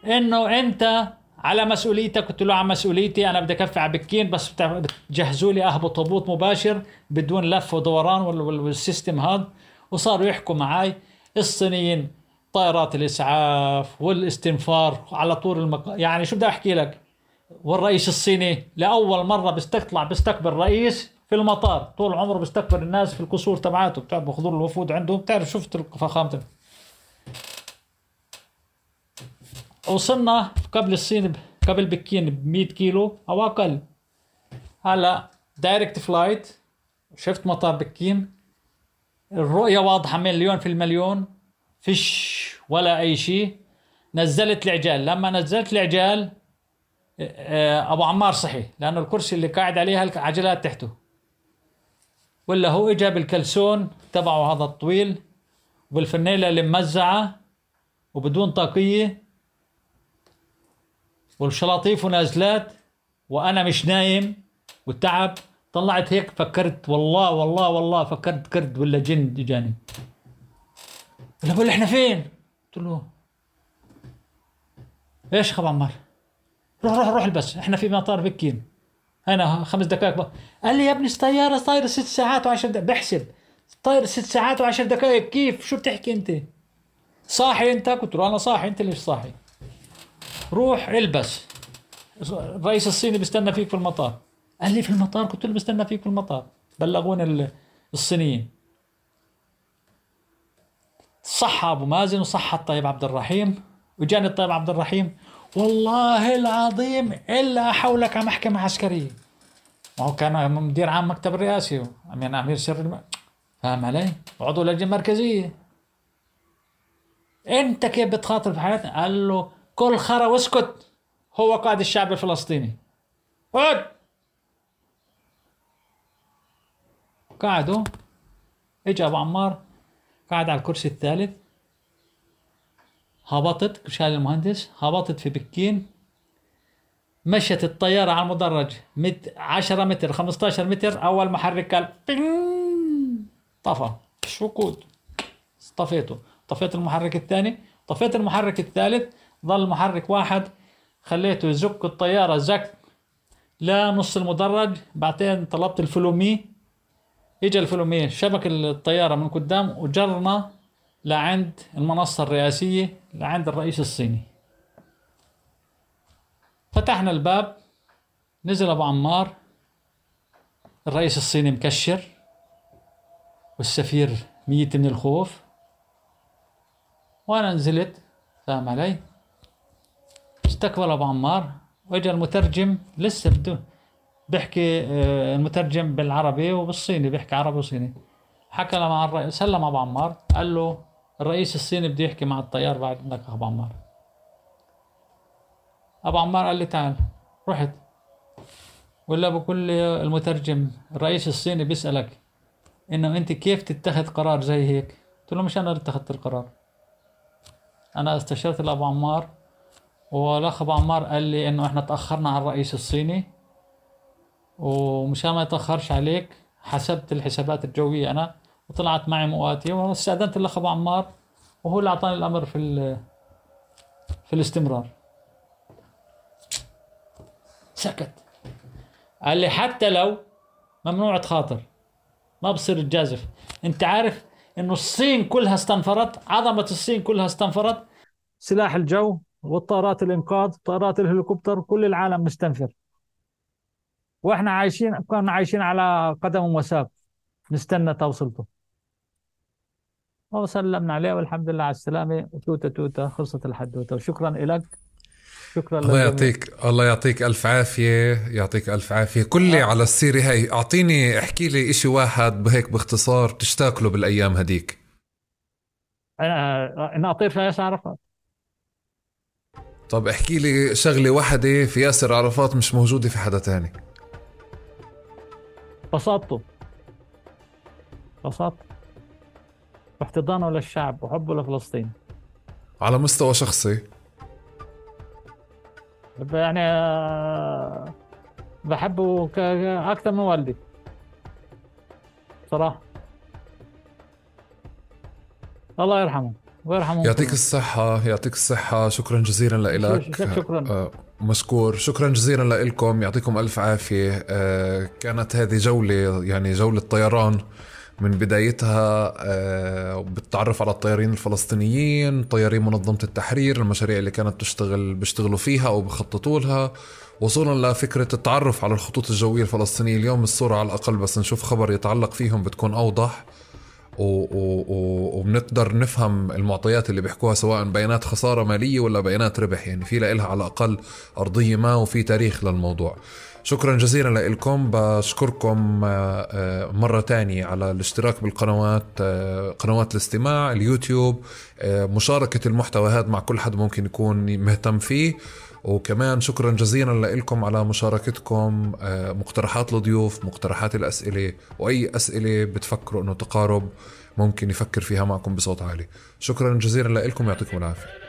إنه أنت على مسؤوليتك قلت له على مسؤوليتي أنا بدي أكفي على بكين بس بتجهزوا لي أهبط هبوط مباشر بدون لف ودوران وال system هذا. وصاروا يحكوا معي الصينيين طائرات الإسعاف والاستنفار على طول المق... يعني شو بدي أحكي لك؟ والرئيس الصيني لأول مرة بيستطلع بيستقبل رئيس في المطار. طول عمره بيستقبل الناس في القصور تبعاته بتعرف بياخذوا الوفود عنده؟ بتعرف شفت فخامته وصلنا قبل الصين قبل بكين ب 100 كيلو أو أقل. هلأ direct flight شفت مطار بكين. الرؤية واضحة مليون في المليون. فيش ولا أي شيء. نزلت العجال لما نزلت العجال آه، أبو عمار صحي لأنه الكرسي اللي قاعد عليها العجلات تحته. ولا هو اجى بالكلسون تبعه هذا الطويل والفنيلة اللي ممزعة وبدون طاقية. والشلاطيف ونازلات وأنا مش نايم والتعب طلعت هيك فكرت والله والله والله فكرت كرد ولا جن اجاني ولا بقول إحنا فين؟ قلت له إيش خب عمار؟ روح روح روح البس إحنا في مطار بكين هنا خمس دقائق بقى. قال لي يا ابني الطيارة طايرة ست ساعات وعشر دقائق. بحسب طايرة ست ساعات وعشر دقائق كيف؟ شو بتحكي أنت؟ صاحي أنت؟ قلت له أنا صاحي أنت ليش صاحي؟ روح البس. الرئيس الصيني بيستنى فيك في المطار. قال لي في المطار قلت له بستنى فيك في المطار. بلغوني الصينيين. صح أبو مازن وصح الطيب عبد الرحيم. وجاني الطيب عبد الرحيم. والله العظيم إلا حولك على محكمة عسكرية. ما هو كان مدير عام مكتب الرئاسي. أمين أمير سر الم... فاهم علي؟ عضو اللجنه المركزيه أنت كيف بتخاطر في حياتنا؟ قال له كل خرا واسكت. هو قائد الشعب الفلسطيني. اقعد قعدوا اجى أبو عمار. قعد على الكرسي الثالث. هبطت. شال المهندس. هبطت في بكين. مشت الطيارة على المدرج. مت 10 متر 15 متر. أول محرك قال طفى. وقود طفيته طفيت المحرك الثاني. طفيت المحرك الثالث. ظل محرك واحد خليته يزك الطيارة. زك لا نص المدرج بعدين طلبت الفلومي. اجى الفلومي شبك الطيارة من قدام وجرنا لعند المنصة الرئاسية لعند الرئيس الصيني. فتحنا الباب نزل أبو عمار الرئيس الصيني مكشر والسفير ميت من الخوف. وأنا نزلت فاهم علي؟ واستقبل أبو عمار. وإجا المترجم لسه بده بيحكي آه، المترجم بالعربي وبالصيني بيحكي عربي وصيني. حكى مع الرئيس سلم أبو عمار قال له الرئيس الصيني بده يحكي مع الطيار بعد اذنك أبو عمار. أبو عمار قال لي تعال رحت. ولا بقول المترجم الرئيس الصيني بيسألك إنه أنت كيف تتخذ قرار زي هيك؟ قلت له مش أنا اللي اتخذت القرار. أنا استشرت الابو عمار والاخ ابو عمار قال لي إنه إحنا تأخرنا على الرئيس الصيني. ومشان ما يتأخرش عليك حسبت الحسابات الجوية أنا وطلعت معي مؤاتي واستاذنت الاخ ابو عمار وهو اللي أعطاني الأمر في في الاستمرار. سكت. قال لي حتى لو ممنوع تخاطر ما بصير تجازف. أنت عارف إنه الصين كلها استنفرت عظمة الصين كلها استنفرت. سلاح الجو. والطائرات الإنقاذ طائرات الهليكوبتر كل العالم مستنفر. وإحنا عايشين كنا عايشين على قدم وساق نستنى توصلته. وسلمنا عليه والحمد لله على السلامة. توته توتة. خلصت الحدوته وشكرا لك شكرا الله يعطيك الله يعطيك ألف عافية. يعطيك ألف عافية. كلي آه. على السيرة هي أعطيني احكي لي إشي واحد بهيك باختصار تشتاق له بالأيام هديك. أنا أنا أطير في عرفات طب احكي لي شغلة واحدة في ياسر عرفات مش موجودة في حدا تاني. بساطته بساطته واحتضانه للشعب وحبه لفلسطين. على مستوى شخصي؟ يعني آه، بحبه أكثر من والدي. صراحة. الله يرحمه. ويرحمه يعطيك الصحة يعطيك الصحة. شكرا جزيلا لك شكرا آه مشكور. شكرا جزيلا لكم يعطيكم ألف عافية. آه كانت هذه جولة يعني جولة طيران من بدايتها. آه، بتتعرف على الطيارين الفلسطينيين طيارين منظمة التحرير المشاريع اللي كانت تشتغل بيشتغلوا فيها أو بخططوا لها. وصولا لفكرة التعرف على الخطوط الجوية الفلسطينية. اليوم الصورة على الأقل بس نشوف خبر يتعلق فيهم بتكون أوضح. وبنقدر نفهم المعطيات اللي بيحكوها سواء بيانات خسارة مالية ولا بيانات ربح. يعني في لها على الأقل أرضية ما وفي تاريخ للموضوع. شكرا جزيلا لكم بشكركم آه، آه، مرة تانية على الاشتراك بالقنوات آه، قنوات الاستماع اليوتيوب مشاركة المحتوى هذا مع كل حد ممكن يكون مهتم فيه. وكمان شكرا جزيلا لكم على مشاركتكم مقترحات الضيوف مقترحات الأسئلة وأي أسئلة بتفكروا أنه تقارب ممكن يفكر فيها معكم بصوت عالي. شكرا جزيلا لكم يعطيكم العافية.